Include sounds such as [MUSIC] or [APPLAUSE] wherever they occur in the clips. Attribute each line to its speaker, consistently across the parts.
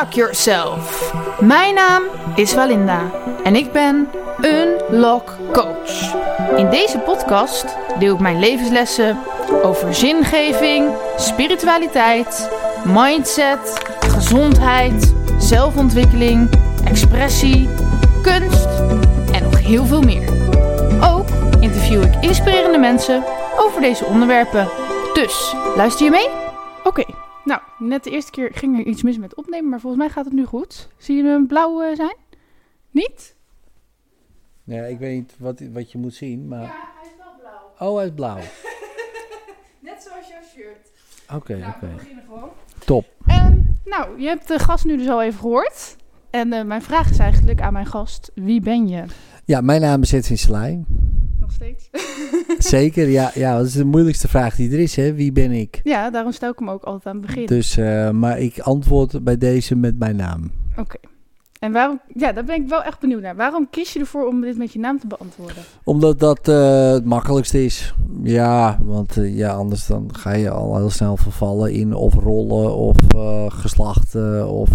Speaker 1: Unlock Yourself. Mijn naam is Walinda en ik ben Unlock Coach. In deze podcast deel ik mijn levenslessen over zingeving, spiritualiteit, mindset, gezondheid, zelfontwikkeling, expressie, kunst en nog heel veel meer. Ook interview ik inspirerende mensen over deze onderwerpen. Dus, luister je mee? Oké, nou, net de eerste keer ging er iets mis met opnemen, maar volgens mij gaat het nu goed. Zie je hem blauw eh, zijn? Niet?
Speaker 2: Ja, ik weet niet wat, wat je moet zien, maar...
Speaker 1: hij is wel blauw.
Speaker 2: Oh, hij is blauw. [LAUGHS]
Speaker 1: Net zoals jouw shirt.
Speaker 2: Oké,
Speaker 1: Nou,
Speaker 2: oké.
Speaker 1: we beginnen gewoon.
Speaker 2: Top.
Speaker 1: En, nou, je hebt de gast nu dus al even gehoord. En eh, mijn vraag is eigenlijk aan mijn gast, wie ben je?
Speaker 2: Ja, mijn naam is Edwin Slij.
Speaker 1: Nog steeds? [LAUGHS]
Speaker 2: Zeker, ja, ja. Dat is de moeilijkste vraag die er is, hè. Wie ben ik?
Speaker 1: ja, daarom stel ik hem ook altijd aan het begin.
Speaker 2: Dus, eh, maar ik antwoord bij deze met mijn naam.
Speaker 1: Oké. En waarom, ja, daar ben ik wel echt benieuwd naar. Waarom kies je ervoor om dit met je naam te beantwoorden?
Speaker 2: Omdat dat eh, het makkelijkste is. Ja, want eh, ja, anders dan ga je al heel snel vervallen in of rollen of eh, geslachten of...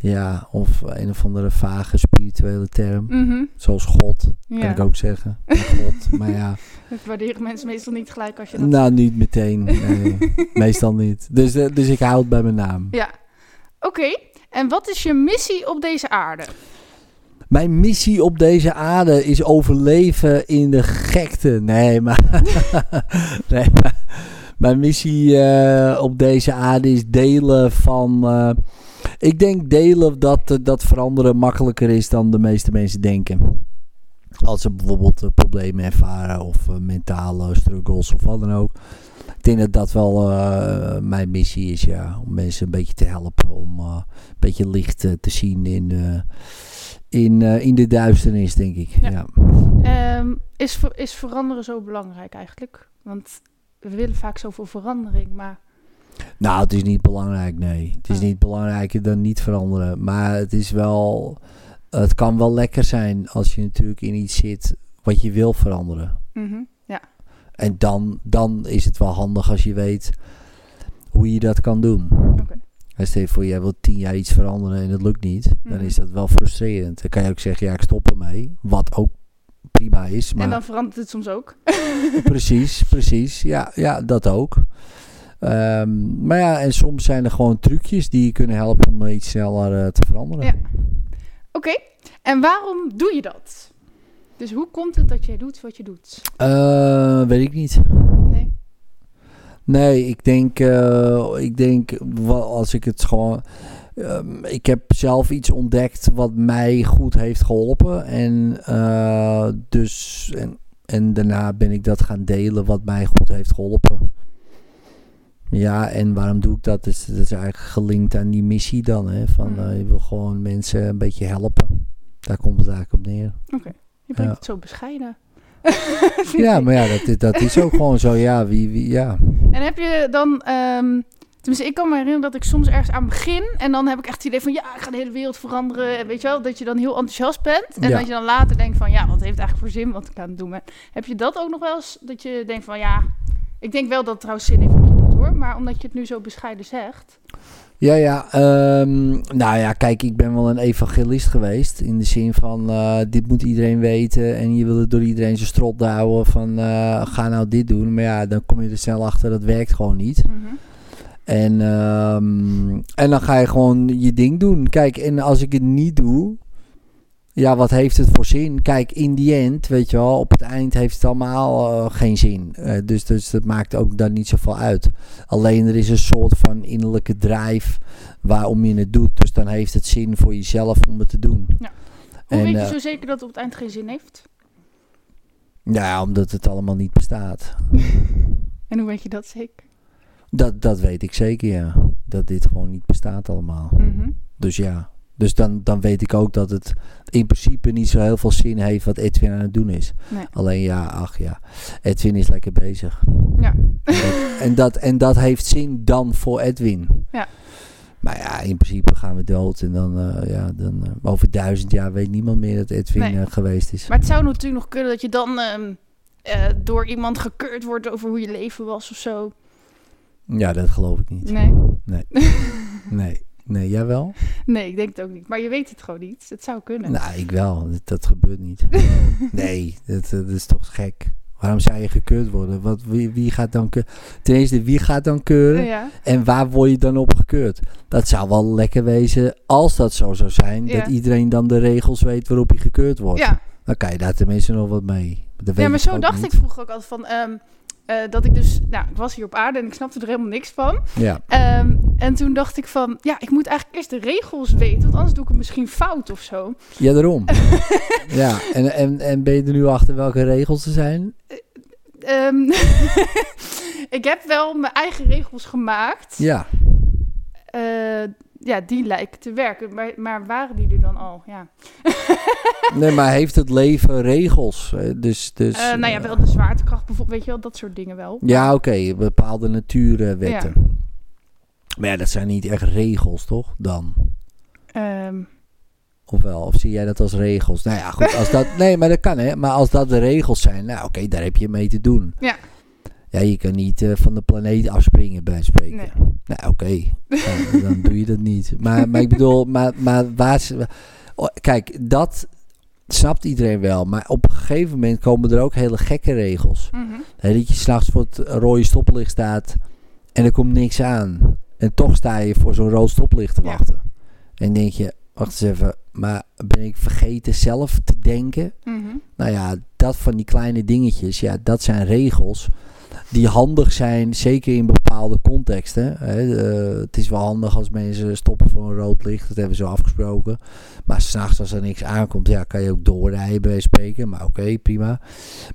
Speaker 2: ja, of een of andere vage spirituele term.
Speaker 1: Mhm.
Speaker 2: Zoals God, kan ik ook zeggen. God, [LAUGHS] maar ja...
Speaker 1: dat waarderen mensen meestal niet gelijk als je dat...
Speaker 2: Nou, niet meteen. Nee, [LAUGHS] meestal niet. Dus, eh, dus ik hou het bij mijn naam.
Speaker 1: Ja. Oké. En wat is je missie op deze aarde?
Speaker 2: Mijn missie op deze aarde is overleven in de gekte. Nee, maar... [LAUGHS] nee, maar mijn missie eh, op deze aarde is delen van... eh, ik denk delen dat, eh, dat veranderen makkelijker is dan de meeste mensen denken. Als ze bijvoorbeeld eh, problemen ervaren of eh, mentale struggles of wat dan ook. Ik denk dat dat wel mijn missie is, ja. Om mensen een beetje te helpen. Om een beetje licht te zien in, in, in de duisternis, denk ik.
Speaker 1: Ja.
Speaker 2: Ja.
Speaker 1: Ehm, is, is veranderen zo belangrijk eigenlijk? Want we willen vaak zoveel verandering, maar...
Speaker 2: Nou, het is niet belangrijk, nee. Het is
Speaker 1: Oh.
Speaker 2: niet belangrijker dan niet veranderen. Maar het is wel... Het kan wel lekker zijn als je natuurlijk in iets zit wat je wil veranderen.
Speaker 1: Mhm. Ja.
Speaker 2: En dan, dan is het wel handig als je weet hoe je dat kan doen.
Speaker 1: Oké.
Speaker 2: En Stel je voor, jij wilt tien jaar iets veranderen en het lukt niet. Dan
Speaker 1: Mhm.
Speaker 2: is dat wel frustrerend. Dan kan je ook zeggen, ja, ik stop ermee. Wat ook prima is. Maar
Speaker 1: En dan verandert het soms ook.
Speaker 2: precies, precies. Ja, ja dat ook. Ehm, maar ja, en soms zijn er gewoon trucjes die je kunnen helpen om iets sneller eh, te veranderen.
Speaker 1: Ja. Oké. En waarom doe je dat? Dus hoe komt het dat jij doet wat je doet?
Speaker 2: Eh, weet ik niet.
Speaker 1: Nee.
Speaker 2: Nee, ik denk, eh, ik denk als ik het gewoon. ehm, ik heb zelf iets ontdekt wat mij goed heeft geholpen. En, dus, en, en daarna ben ik dat gaan delen wat mij goed heeft geholpen. Ja, en waarom doe ik dat? Dus, dat is eigenlijk gelinkt aan die missie dan. Hè? Van, eh, je wil gewoon mensen een beetje helpen. Daar komt het eigenlijk op neer.
Speaker 1: Je brengt
Speaker 2: Ja.
Speaker 1: het zo bescheiden. [LAUGHS]
Speaker 2: Ja, maar ja, dat, is- dat is ook gewoon zo. Ja, wie, wie, ja.
Speaker 1: En heb je dan... ehm tenminste, ik kan me herinneren dat ik soms ergens aan begin... en dan heb ik echt het idee van... ja, ik ga de hele wereld veranderen. En weet je wel, dat je dan heel enthousiast bent. En
Speaker 2: Ja.
Speaker 1: dat je dan later denkt van... ja, wat heeft het eigenlijk voor zin wat ik aan het doen ben? Heb je dat ook nog wel eens? Dat je denkt van ja... Ik denk wel dat het trouwens zin heeft je hoor. Maar omdat je het nu zo bescheiden zegt...
Speaker 2: Ja, ja. ehm, nou ja, kijk, ik ben wel een evangelist geweest. In de zin van, eh, dit moet iedereen weten. En je wil het door iedereen zijn strot douwen van, eh, ga nou dit doen. Maar ja, dan kom je er snel achter, dat werkt gewoon niet.
Speaker 1: Mhm.
Speaker 2: En, ehm, en dan ga je gewoon je ding doen. Kijk, en als ik het niet doe, ja, wat heeft het voor zin? Kijk, in die end, weet je wel, op het eind heeft het allemaal eh, geen zin. Eh, dus, dus dat maakt ook dan niet zoveel uit. Alleen er is een soort van innerlijke drijf waarom je het doet. Dus dan heeft het zin voor jezelf om het te doen.
Speaker 1: Ja. Hoe
Speaker 2: En,
Speaker 1: weet je
Speaker 2: eh,
Speaker 1: zo zeker dat het op het eind geen zin heeft?
Speaker 2: Ja, omdat het allemaal niet bestaat. [LAUGHS]
Speaker 1: En hoe weet je dat zeker?
Speaker 2: Dat, dat weet ik zeker, ja. Dat dit gewoon niet bestaat allemaal.
Speaker 1: Mhm.
Speaker 2: Dus ja, dus dan, dan weet ik ook dat het in principe niet zo heel veel zin heeft wat Edwin aan het doen is.
Speaker 1: Nee.
Speaker 2: Alleen ja, ach ja, Edwin is lekker bezig.
Speaker 1: Ja.
Speaker 2: En dat, en dat, heeft zin dan voor Edwin.
Speaker 1: Ja.
Speaker 2: Maar ja, in principe gaan we dood en dan, eh, ja, dan eh, over duizend jaar weet niemand meer dat Edwin
Speaker 1: Nee.
Speaker 2: eh, geweest is.
Speaker 1: Maar het zou natuurlijk nog kunnen dat je dan ehm, eh, door iemand gekeurd wordt over hoe je leven was of zo.
Speaker 2: Ja, dat geloof ik niet.
Speaker 1: Nee.
Speaker 2: Nee. [LAUGHS] Nee, jij wel? [LAUGHS]
Speaker 1: Nee, ik denk het ook niet. Maar je weet het gewoon niet. Het zou kunnen.
Speaker 2: Nou, ik wel. Dat, dat gebeurt niet. [LAUGHS] nee, dat, dat is toch gek. Waarom zou je gekeurd worden? Wat, wie, wie gaat dan keuren? Ten eerste, wie gaat dan keuren?
Speaker 1: ja.
Speaker 2: En waar word je dan op gekeurd? Dat zou wel lekker wezen als dat zo zou zijn.
Speaker 1: Ja.
Speaker 2: Dat iedereen dan de regels weet waarop je gekeurd wordt.
Speaker 1: ja.
Speaker 2: Dan kan je daar tenminste nog wat mee. Dat weet
Speaker 1: Ja, maar zo dacht
Speaker 2: niet.
Speaker 1: ik vroeger ook altijd van... ehm, eh, dat ik dus... Nou, ik was hier op aarde en ik snapte er helemaal niks van.
Speaker 2: Ja.
Speaker 1: Ehm, en toen dacht ik van... Ja, ik moet eigenlijk eerst de regels weten. Want anders doe ik het misschien fout of zo.
Speaker 2: ja, daarom. [LAUGHS] ja, en, en, en ben je er nu achter welke regels er zijn?
Speaker 1: Ehm, [LAUGHS] ik heb wel mijn eigen regels gemaakt.
Speaker 2: Ja.
Speaker 1: Eh, ja, die lijken te werken. Maar, maar waren die er dan al? Ja. [LAUGHS]
Speaker 2: Nee, maar heeft het leven regels? Dus, dus,
Speaker 1: Eh, nou ja,
Speaker 2: eh,
Speaker 1: wel de zwaartekracht bijvoorbeeld. Weet je wel, dat soort dingen wel.
Speaker 2: Ja, oké, bepaalde natuurwetten. Maar ja, dat zijn niet echt regels, toch? Dan.
Speaker 1: Ehm,
Speaker 2: Of wel? Of zie jij dat als regels? Nou ja, goed. Als dat, [LAUGHS] nee, maar dat kan, hè. Maar als dat de regels zijn, nou oké, daar heb je mee te doen.
Speaker 1: Ja.
Speaker 2: Ja, je kan niet eh, van de planeet afspringen bij spreken.
Speaker 1: nee.
Speaker 2: Nou, oké. Ja, [LAUGHS] dan doe je dat niet. Maar, maar ik bedoel, maar, maar waar... ze- oh, Kijk, dat snapt iedereen wel. Maar op een gegeven moment komen er ook hele gekke regels.
Speaker 1: Mhm.
Speaker 2: Dat je s'nachts voor het rode stoplicht staat en er komt niks aan. En toch sta je voor zo'n rood stoplicht te
Speaker 1: Ja.
Speaker 2: wachten. En denk je, wacht eens even, maar ben ik vergeten zelf te denken?
Speaker 1: Mhm.
Speaker 2: Nou ja, dat van die kleine dingetjes, ja, dat zijn regels die handig zijn, zeker in bepaalde contexten. Hè. Eh, het is wel handig als mensen stoppen voor een rood licht, dat hebben ze afgesproken. Maar s'nachts als er niks aankomt, ja, kan je ook doorrijden bij spreken. Maar oké, prima.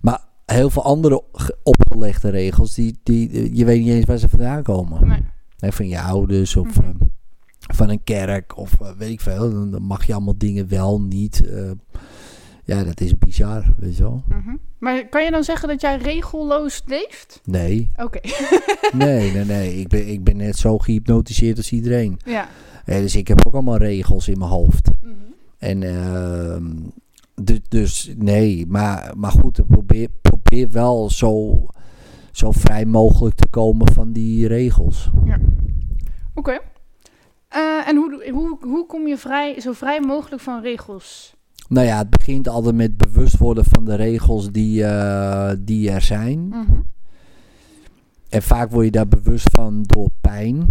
Speaker 2: Maar heel veel andere ge- opgelegde regels, die, die, je weet niet eens waar ze vandaan komen.
Speaker 1: Nee.
Speaker 2: Hè, van je ouders of
Speaker 1: Mhm.
Speaker 2: eh, van een kerk of eh, weet ik veel. Dan, mag je allemaal dingen wel, niet. eh. Ja, dat is bizar, weet je wel.
Speaker 1: Mhm. Maar kan je dan zeggen dat jij regelloos leeft?
Speaker 2: Nee,
Speaker 1: Oké. [LAUGHS]
Speaker 2: nee, nee, nee. Ik ben, ik ben net zo gehypnotiseerd als iedereen.
Speaker 1: ja.
Speaker 2: Eh, dus ik heb ook allemaal regels in mijn hoofd.
Speaker 1: Mhm.
Speaker 2: En ehm, dus, dus nee, maar, maar goed, ik probeer, probeer wel zo, zo vrij mogelijk te komen van die regels.
Speaker 1: Oké. Eh, en hoe, hoe, hoe kom je vrij, zo vrij mogelijk van regels?
Speaker 2: Nou ja, het begint altijd met bewust worden van de regels die, eh, die er zijn.
Speaker 1: Mhm.
Speaker 2: En vaak word je daar bewust van door pijn.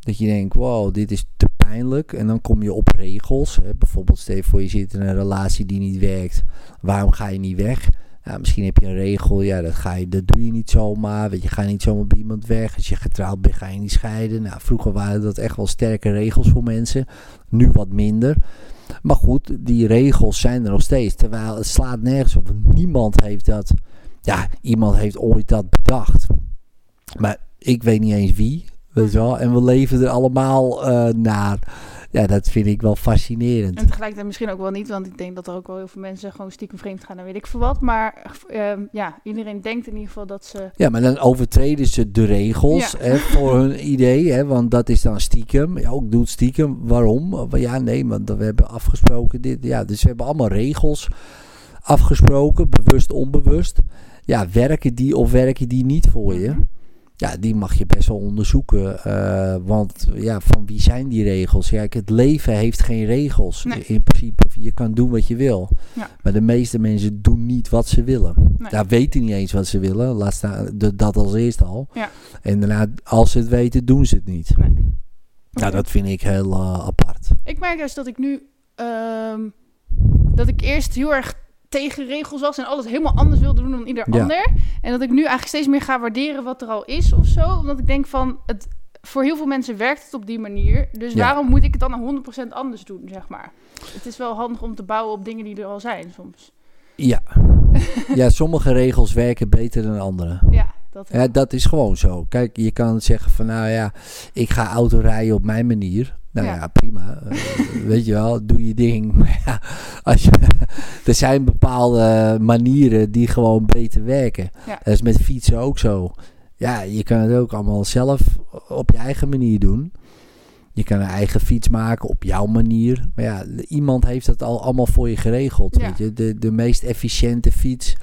Speaker 2: Dat je denkt, wow, dit is te pijnlijk. En dan kom je op regels. Hè. Bijvoorbeeld, stel je voor je zit in een relatie die niet werkt. Waarom ga je niet weg? Nou, misschien heb je een regel, ja, dat, ga je, dat doe je niet zomaar. Weet je, ga niet zomaar bij iemand weg. Als je getrouwd bent, ga je niet scheiden. Nou, vroeger waren dat echt wel sterke regels voor mensen. Nu wat minder. Maar goed, die regels zijn er nog steeds. Terwijl het slaat nergens op. Want niemand heeft dat... Ja, iemand heeft ooit dat bedacht. Maar ik weet niet eens wie. Weet je wel? En we leven er allemaal eh, naar. Ja, dat vind ik wel fascinerend.
Speaker 1: En tegelijkertijd misschien ook wel niet, want ik denk dat er ook wel heel veel mensen gewoon stiekem vreemd gaan en weet ik veel wat. Maar ehm, ja, iedereen denkt in ieder geval dat ze...
Speaker 2: Ja, maar dan overtreden ze de regels
Speaker 1: Ja.
Speaker 2: hè, voor hun [LAUGHS] idee. Hè, want dat is dan stiekem. Ja, ook doet stiekem. Waarom? Ja, nee, want we hebben afgesproken dit. Ja, dus we hebben allemaal regels afgesproken. Bewust, onbewust. Ja, werken die of werken die niet voor je?
Speaker 1: Mhm.
Speaker 2: Ja, die mag je best wel onderzoeken. eh, want ja, van wie zijn die regels? Kijk, het leven heeft geen regels.
Speaker 1: Nee.
Speaker 2: In principe, je kan doen wat je wil.
Speaker 1: Ja.
Speaker 2: Maar de meeste mensen doen niet wat ze willen.
Speaker 1: Nee.
Speaker 2: Ja, weten niet eens wat ze willen. Laat staan, de- dat als eerst al.
Speaker 1: Ja.
Speaker 2: En daarna, als ze het weten, doen ze het niet.
Speaker 1: Nee.
Speaker 2: Nou, dat vind ik heel eh, apart.
Speaker 1: Ik merk juist dat ik nu... ehm, dat ik eerst heel erg tegen regels was en alles helemaal anders wilde doen dan ieder
Speaker 2: Ja.
Speaker 1: ander. En dat ik nu eigenlijk steeds meer ga waarderen wat er al is of zo. Omdat ik denk van, het, voor heel veel mensen werkt het op die manier. Dus
Speaker 2: Ja.
Speaker 1: waarom moet ik het dan 100% anders doen, zeg maar? Het is wel handig om te bouwen op dingen die er al zijn soms.
Speaker 2: Ja. [LAUGHS] ja, sommige regels werken beter dan andere.
Speaker 1: Ja, dat.
Speaker 2: Ja, dat is gewoon zo. Kijk, je kan zeggen van nou ja, ik ga auto rijden op mijn manier. Nou ja,
Speaker 1: Ja.
Speaker 2: prima. [LAUGHS] Eh, weet je wel, doe je ding. [LAUGHS] Maar ja, als je, [LAUGHS] er zijn bepaalde manieren die gewoon beter werken.
Speaker 1: Ja.
Speaker 2: Dat is met fietsen ook zo. Ja, je kan het ook allemaal zelf op je eigen manier doen. Je kan een eigen fiets maken op jouw manier. Maar ja, iemand heeft dat al allemaal voor je geregeld.
Speaker 1: Ja.
Speaker 2: Weet je? De, de meest efficiënte fiets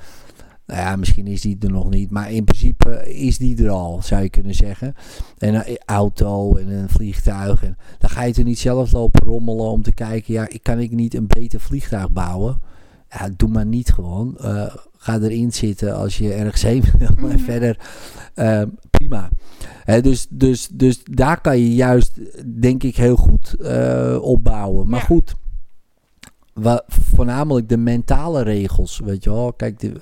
Speaker 2: Nou ja, misschien is die er nog niet. Maar in principe is die er al, zou je kunnen zeggen. En een auto en een vliegtuig. En dan ga je er niet zelf lopen rommelen om te kijken... ja, kan ik niet een beter vliegtuig bouwen? Ja, doe maar niet gewoon. Uh, ga erin zitten als je ergens heen wil. En
Speaker 1: Mhm.
Speaker 2: verder, uh, prima. Dus, dus, dus daar kan je juist, denk ik, heel goed uh, opbouwen. Maar
Speaker 1: Ja.
Speaker 2: goed, voornamelijk de mentale regels, weet je wel. Kijk, de,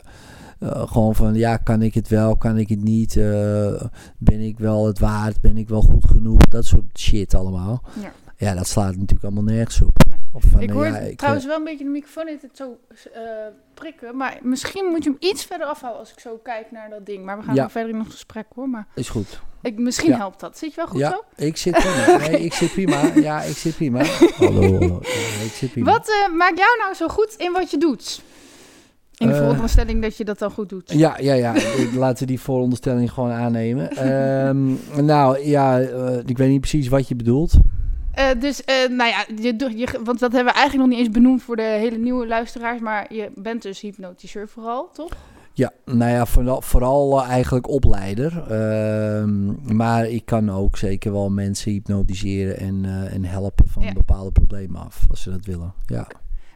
Speaker 2: uh, gewoon van, ja, kan ik het wel, kan ik het niet? Uh, ben ik wel het waard? Ben ik wel goed genoeg? Dat soort shit allemaal.
Speaker 1: Ja.
Speaker 2: Ja, dat slaat natuurlijk allemaal nergens op.
Speaker 1: Nee.
Speaker 2: Of van,
Speaker 1: ik
Speaker 2: uh,
Speaker 1: hoor
Speaker 2: ja, ik,
Speaker 1: trouwens wel een beetje de microfoon heeft het zo eh, prikken. Maar misschien moet je hem iets verder afhouden als ik zo kijk naar dat ding. Maar we gaan
Speaker 2: Ja.
Speaker 1: nog verder in ons gesprek hoor. Maar
Speaker 2: is goed.
Speaker 1: ik, misschien
Speaker 2: Ja.
Speaker 1: helpt dat. Zit je wel goed
Speaker 2: ja,
Speaker 1: zo?
Speaker 2: ik zit prima. [LAUGHS] Nee, ik zit prima. Ja, ik zit prima. Hallo, hallo. Ja, ik zit prima.
Speaker 1: Wat eh, maakt jou nou zo goed in wat je doet? In de
Speaker 2: Eh.
Speaker 1: veronderstelling dat je dat dan goed doet.
Speaker 2: Ja, ja, ja. [LAUGHS] Laten we die vooronderstelling gewoon aannemen. Ehm, nou ja, eh, ik weet niet precies wat je bedoelt.
Speaker 1: Eh, dus, nou ja, je, je, want dat hebben we eigenlijk nog niet eens benoemd voor de hele nieuwe luisteraars. Maar je bent dus hypnotiseur vooral, toch?
Speaker 2: Ja, nou ja, vooral, vooral eigenlijk opleider. Ehm, maar ik kan ook zeker wel mensen hypnotiseren en, en helpen van
Speaker 1: Ja.
Speaker 2: bepaalde problemen af, als ze dat willen. Ja.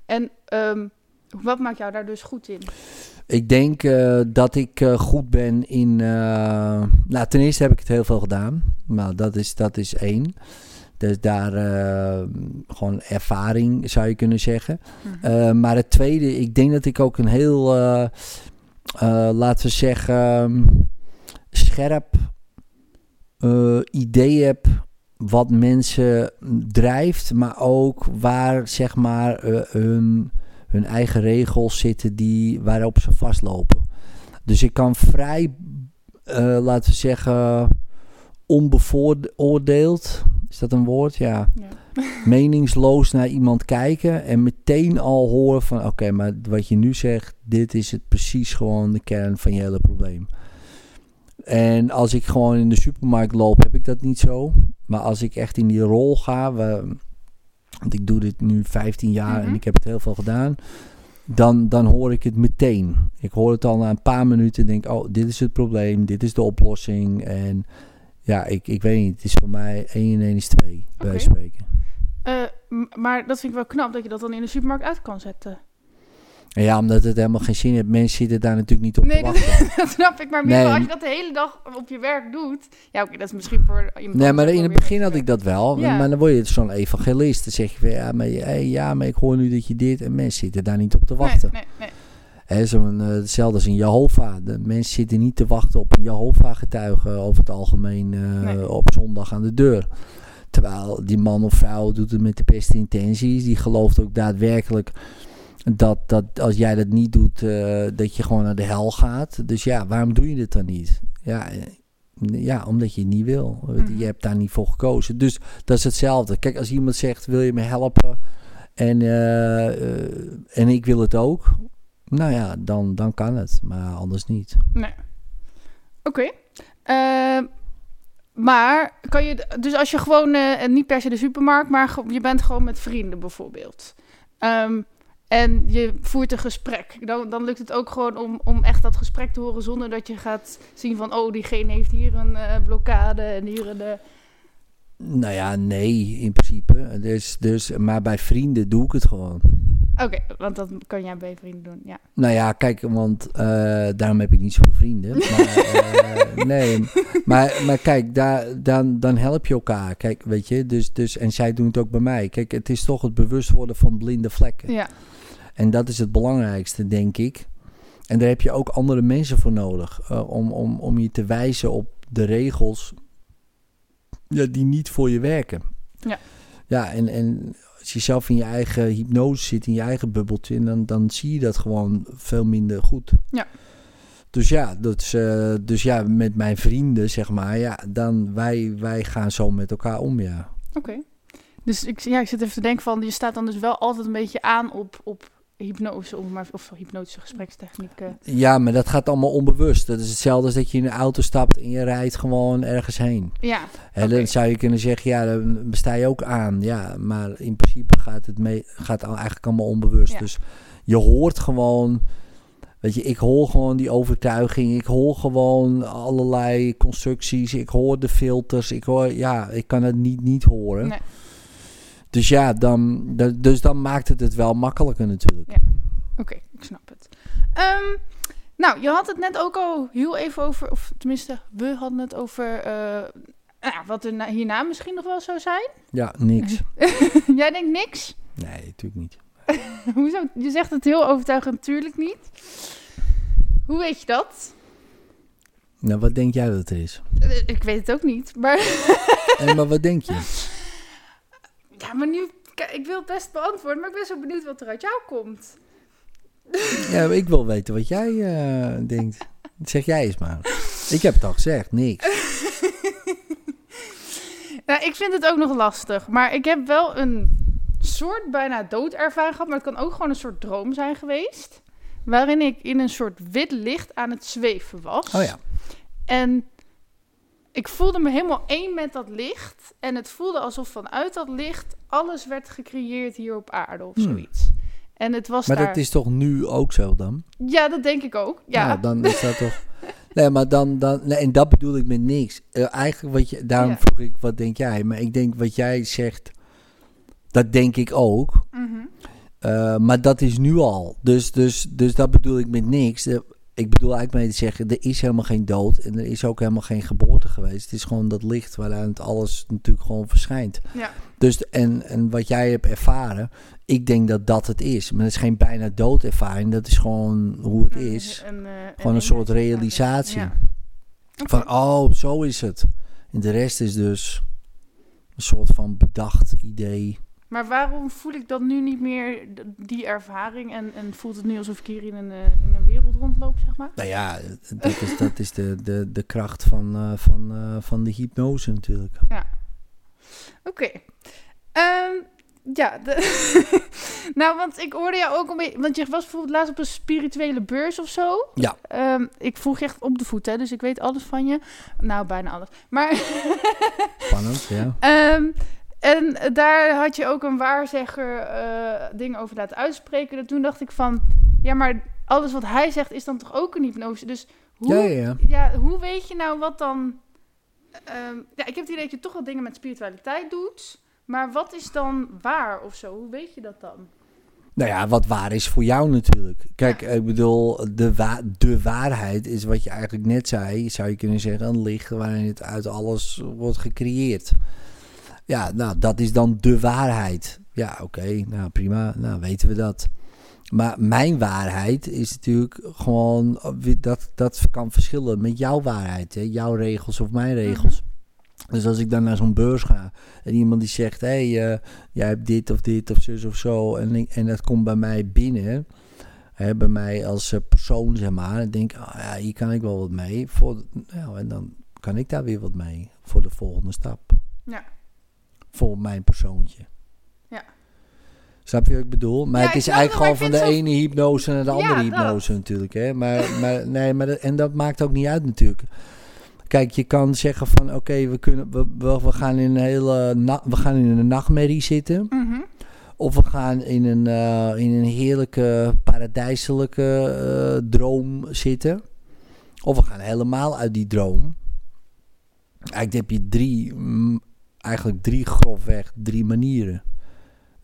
Speaker 1: En ehm, wat maakt jou daar dus goed in?
Speaker 2: Ik denk eh, dat ik eh, goed ben in. eh, nou, ten eerste heb ik het heel veel gedaan. Nou, dat is, dat is één. Dus daar gewoon ervaring zou je kunnen zeggen.
Speaker 1: Mhm.
Speaker 2: Maar het tweede, ik denk dat ik ook een heel, laten we zeggen, scherp idee heb wat mensen drijft, maar ook waar zeg maar hun, hun eigen regels zitten die, waarop ze vastlopen. Dus ik kan vrij, eh, laten we zeggen, onbevooroordeeld, is dat een woord? Ja
Speaker 1: ja. [LAUGHS]
Speaker 2: meningsloos naar iemand kijken en meteen al horen van oké, maar wat je nu zegt, dit is het precies gewoon de kern van je hele probleem. En als ik gewoon in de supermarkt loop, heb ik dat niet zo. Maar als ik echt in die rol ga, we, want ik doe dit nu 15 jaar
Speaker 1: Mhm.
Speaker 2: en ik heb het heel veel gedaan, dan, dan hoor ik het meteen. Ik hoor het al na een paar minuten en denk, oh, dit is het probleem, dit is de oplossing. En ja, ik, ik weet niet, het is voor mij 1 en 1 is 2, bij spreken.
Speaker 1: Eh, maar dat vind ik wel knap dat je dat dan in de supermarkt uit kan zetten.
Speaker 2: Ja, omdat het helemaal geen zin heeft. Mensen zitten daar natuurlijk niet op
Speaker 1: Nee,
Speaker 2: te
Speaker 1: dat,
Speaker 2: wachten. [LAUGHS]
Speaker 1: dat snap ik. Maar meer
Speaker 2: Nee.
Speaker 1: als je dat de hele dag op je werk doet. Ja, oké, dat is misschien voor iemand
Speaker 2: Nee, maar in het begin had ik dat wel.
Speaker 1: Ja.
Speaker 2: Maar dan word je zo'n evangelist. Dan zeg je van, ja, maar, ja, maar ik hoor nu dat je dit... En mensen zitten daar niet op te wachten.
Speaker 1: Nee, nee,
Speaker 2: zo'n, eh, hetzelfde als in Jehovah. De mensen zitten niet te wachten op een Jehovah-getuige over het algemeen eh,
Speaker 1: Nee.
Speaker 2: op zondag aan de deur. Terwijl die man of vrouw doet het met de beste intenties. Die gelooft ook daadwerkelijk dat, dat als jij dat niet doet, eh, dat je gewoon naar de hel gaat. Dus ja, waarom doe je dit dan niet? Ja, eh, ja omdat je het niet wil.
Speaker 1: Mhm.
Speaker 2: Je hebt daar niet voor gekozen. Dus dat is hetzelfde. Kijk, als iemand zegt, wil je me helpen? En, eh, en ik wil het ook. Nou ja, dan, dan kan het. Maar anders niet.
Speaker 1: nee. Oké. Maar kan je, dus als je gewoon, eh, niet per se de supermarkt, maar je bent gewoon met vrienden bijvoorbeeld. Ehm, en je voert een gesprek. Dan, dan lukt het ook gewoon om, om echt dat gesprek te horen zonder dat je gaat zien van, oh, diegene heeft hier een eh, blokkade en hier een... eh,
Speaker 2: Nou ja, nee, in principe. Dus, dus, maar bij vrienden doe ik het gewoon.
Speaker 1: Oké, want dat kan jij bij vrienden doen, ja.
Speaker 2: Nou ja, kijk, want eh, daarom heb ik niet zoveel vrienden. [LAUGHS] Maar, eh, nee, maar, maar kijk, daar, dan, dan help je elkaar. Kijk, weet je, dus, dus, en zij doen het ook bij mij. Kijk, het is toch het bewust worden van blinde vlekken.
Speaker 1: Ja,
Speaker 2: En dat is het belangrijkste, denk ik. En daar heb je ook andere mensen voor nodig. eh, om, om, om je te wijzen op de regels ja, die niet voor je werken.
Speaker 1: Ja.
Speaker 2: Ja, en, en als je zelf in je eigen hypnose zit, in je eigen bubbeltje, en dan, dan zie je dat gewoon veel minder goed.
Speaker 1: Ja.
Speaker 2: Dus ja, dat is, eh, dus ja, met mijn vrienden, zeg maar, ja, dan wij, wij gaan zo met elkaar om, ja.
Speaker 1: oké. Dus ik, ja, ik zit even te denken van, je staat dan dus wel altijd een beetje aan op, op hypnose, om maar, of hypnotische gesprekstechnieken.
Speaker 2: Ja, maar dat gaat allemaal onbewust. Dat is hetzelfde als dat je in een auto stapt en je rijdt gewoon ergens heen.
Speaker 1: Ja,
Speaker 2: En dan zou je kunnen zeggen, ja, dan sta je ook aan. Ja, maar in principe gaat het mee, gaat al eigenlijk allemaal onbewust.
Speaker 1: Ja.
Speaker 2: Dus je hoort gewoon, weet Weet je, ik hoor gewoon die overtuiging. Ik hoor gewoon allerlei constructies. Ik hoor de filters. Ik hoor, ja, ik kan het niet niet horen.
Speaker 1: Nee.
Speaker 2: Dus ja, dan, da- dus dan maakt het het wel makkelijker natuurlijk.
Speaker 1: Ja. Oké, ik snap het. Ehm, nou, je had het net ook al heel even over, of tenminste, we hadden het over eh, nou ja, wat er na- hierna misschien nog wel zou zijn.
Speaker 2: Ja, niks. [LAUGHS]
Speaker 1: Jij denkt niks?
Speaker 2: Nee, natuurlijk niet. [LAUGHS]
Speaker 1: Hoezo? Je zegt het heel overtuigend, natuurlijk niet. Hoe weet je dat?
Speaker 2: Nou, wat denk jij dat er is?
Speaker 1: Eh, Ik weet het ook niet, maar...
Speaker 2: En maar wat denk je? [LAUGHS]
Speaker 1: Ja, maar nu... Ik wil het best beantwoorden, maar ik ben zo benieuwd wat er uit jou komt. [LAUGHS]
Speaker 2: Ja, ik wil weten wat jij eh, denkt. Zeg jij eens maar. Ik heb het al gezegd, niks. [LAUGHS]
Speaker 1: Nou, ik vind het ook nog lastig. Maar ik heb wel een soort bijna doodervaring gehad. Maar het kan ook gewoon een soort droom zijn geweest. Waarin ik in een soort wit licht aan het zweven was.
Speaker 2: Oh ja.
Speaker 1: En ik voelde me helemaal één met dat licht. En het voelde alsof vanuit dat licht alles werd gecreëerd hier op aarde of
Speaker 2: Hmm.
Speaker 1: zoiets. En het was
Speaker 2: Maar
Speaker 1: daar...
Speaker 2: dat is toch nu ook zo dan?
Speaker 1: Ja, dat denk ik ook. Ja.
Speaker 2: Nou, dan is dat toch... Nee, maar dan... dan nee, en dat bedoel ik met niks. Eh, eigenlijk wat je... Daarom
Speaker 1: Ja.
Speaker 2: vroeg ik, wat denk jij? Maar ik denk wat jij zegt... Dat denk ik ook.
Speaker 1: Mhm.
Speaker 2: Eh, maar dat is nu al. Dus, dus, dus dat bedoel ik met niks. Eh, ik bedoel eigenlijk mee te zeggen, er is helemaal geen dood en er is ook helemaal geen geboorte geweest. Het is gewoon dat licht waaruit alles natuurlijk gewoon verschijnt.
Speaker 1: Ja.
Speaker 2: Dus, en, en wat jij hebt ervaren, ik denk dat dat het is. Maar het is geen bijna doodervaring, dat is gewoon hoe het is.
Speaker 1: een, eh,
Speaker 2: Gewoon een soort realisatie.
Speaker 1: Ja.
Speaker 2: Van, oh, zo is het. En de rest is dus een soort van bedacht idee.
Speaker 1: Maar waarom voel ik dan nu niet meer die ervaring en, en voelt het nu alsof ik hier in een, eh, in een wereld rondloop, zeg maar?
Speaker 2: Nou ja, dat is, dat is de, de, de kracht van, eh, van, eh, van de hypnose natuurlijk.
Speaker 1: Oké. Ehm, ja, de [LAUGHS] nou, want ik hoorde jou ook een beetje, want je was bijvoorbeeld laatst op een spirituele beurs of zo.
Speaker 2: Ja.
Speaker 1: Ehm, ik vroeg je echt op de voet, hè, dus ik weet alles van je. Nou, bijna alles. Maar [LAUGHS]
Speaker 2: Spannend, ja.
Speaker 1: Ehm, en daar had je ook een waarzegger eh, dingen over laten uitspreken. En toen dacht ik van, ja, maar alles wat hij zegt is dan toch ook een hypnose? Dus hoe,
Speaker 2: Ja, ja, ja.
Speaker 1: ja, hoe weet je nou wat dan... ehm, ja, ik heb het idee dat je toch wel dingen met spiritualiteit doet. Maar wat is dan waar of zo? Hoe weet je dat dan?
Speaker 2: Nou ja, wat waar is voor jou natuurlijk. Kijk,
Speaker 1: Ja.
Speaker 2: ik bedoel, de, wa de waarheid is wat je eigenlijk net zei. Zou je kunnen zeggen, een licht waarin het uit alles wordt gecreëerd. Ja, nou, dat is dan de waarheid. Ja, oké, nou prima, nou weten we dat. Maar mijn waarheid is natuurlijk gewoon, dat, dat kan verschillen met jouw waarheid. Hè? Jouw regels of mijn regels. Dus als ik dan naar zo'n beurs ga en iemand die zegt, hé, hey, eh, jij hebt dit of dit of zus of zo. En, en dat komt bij mij binnen, hè, bij mij als eh, persoon, zeg maar. Dan denk ik, ah, ja, hier kan ik wel wat mee. Voor, nou, en dan kan ik daar weer wat mee voor de volgende stap.
Speaker 1: Ja.
Speaker 2: Voor mijn persoontje. Snap je wat ik bedoel? Maar
Speaker 1: Ja,
Speaker 2: het is eigenlijk gewoon van de ene hypnose naar de
Speaker 1: Ja,
Speaker 2: andere
Speaker 1: dat.
Speaker 2: hypnose natuurlijk. Hè? Maar, maar, nee, maar dat- en dat maakt ook niet uit natuurlijk. Kijk, je kan zeggen van oké, we kunnen we, we, gaan in een hele we gaan in een nachtmerrie zitten.
Speaker 1: Mhm.
Speaker 2: Of we gaan in een, eh, in een heerlijke paradijselijke eh, droom zitten. Of we gaan helemaal uit die droom. Eigenlijk heb je drie, mm, eigenlijk drie grofweg, drie manieren.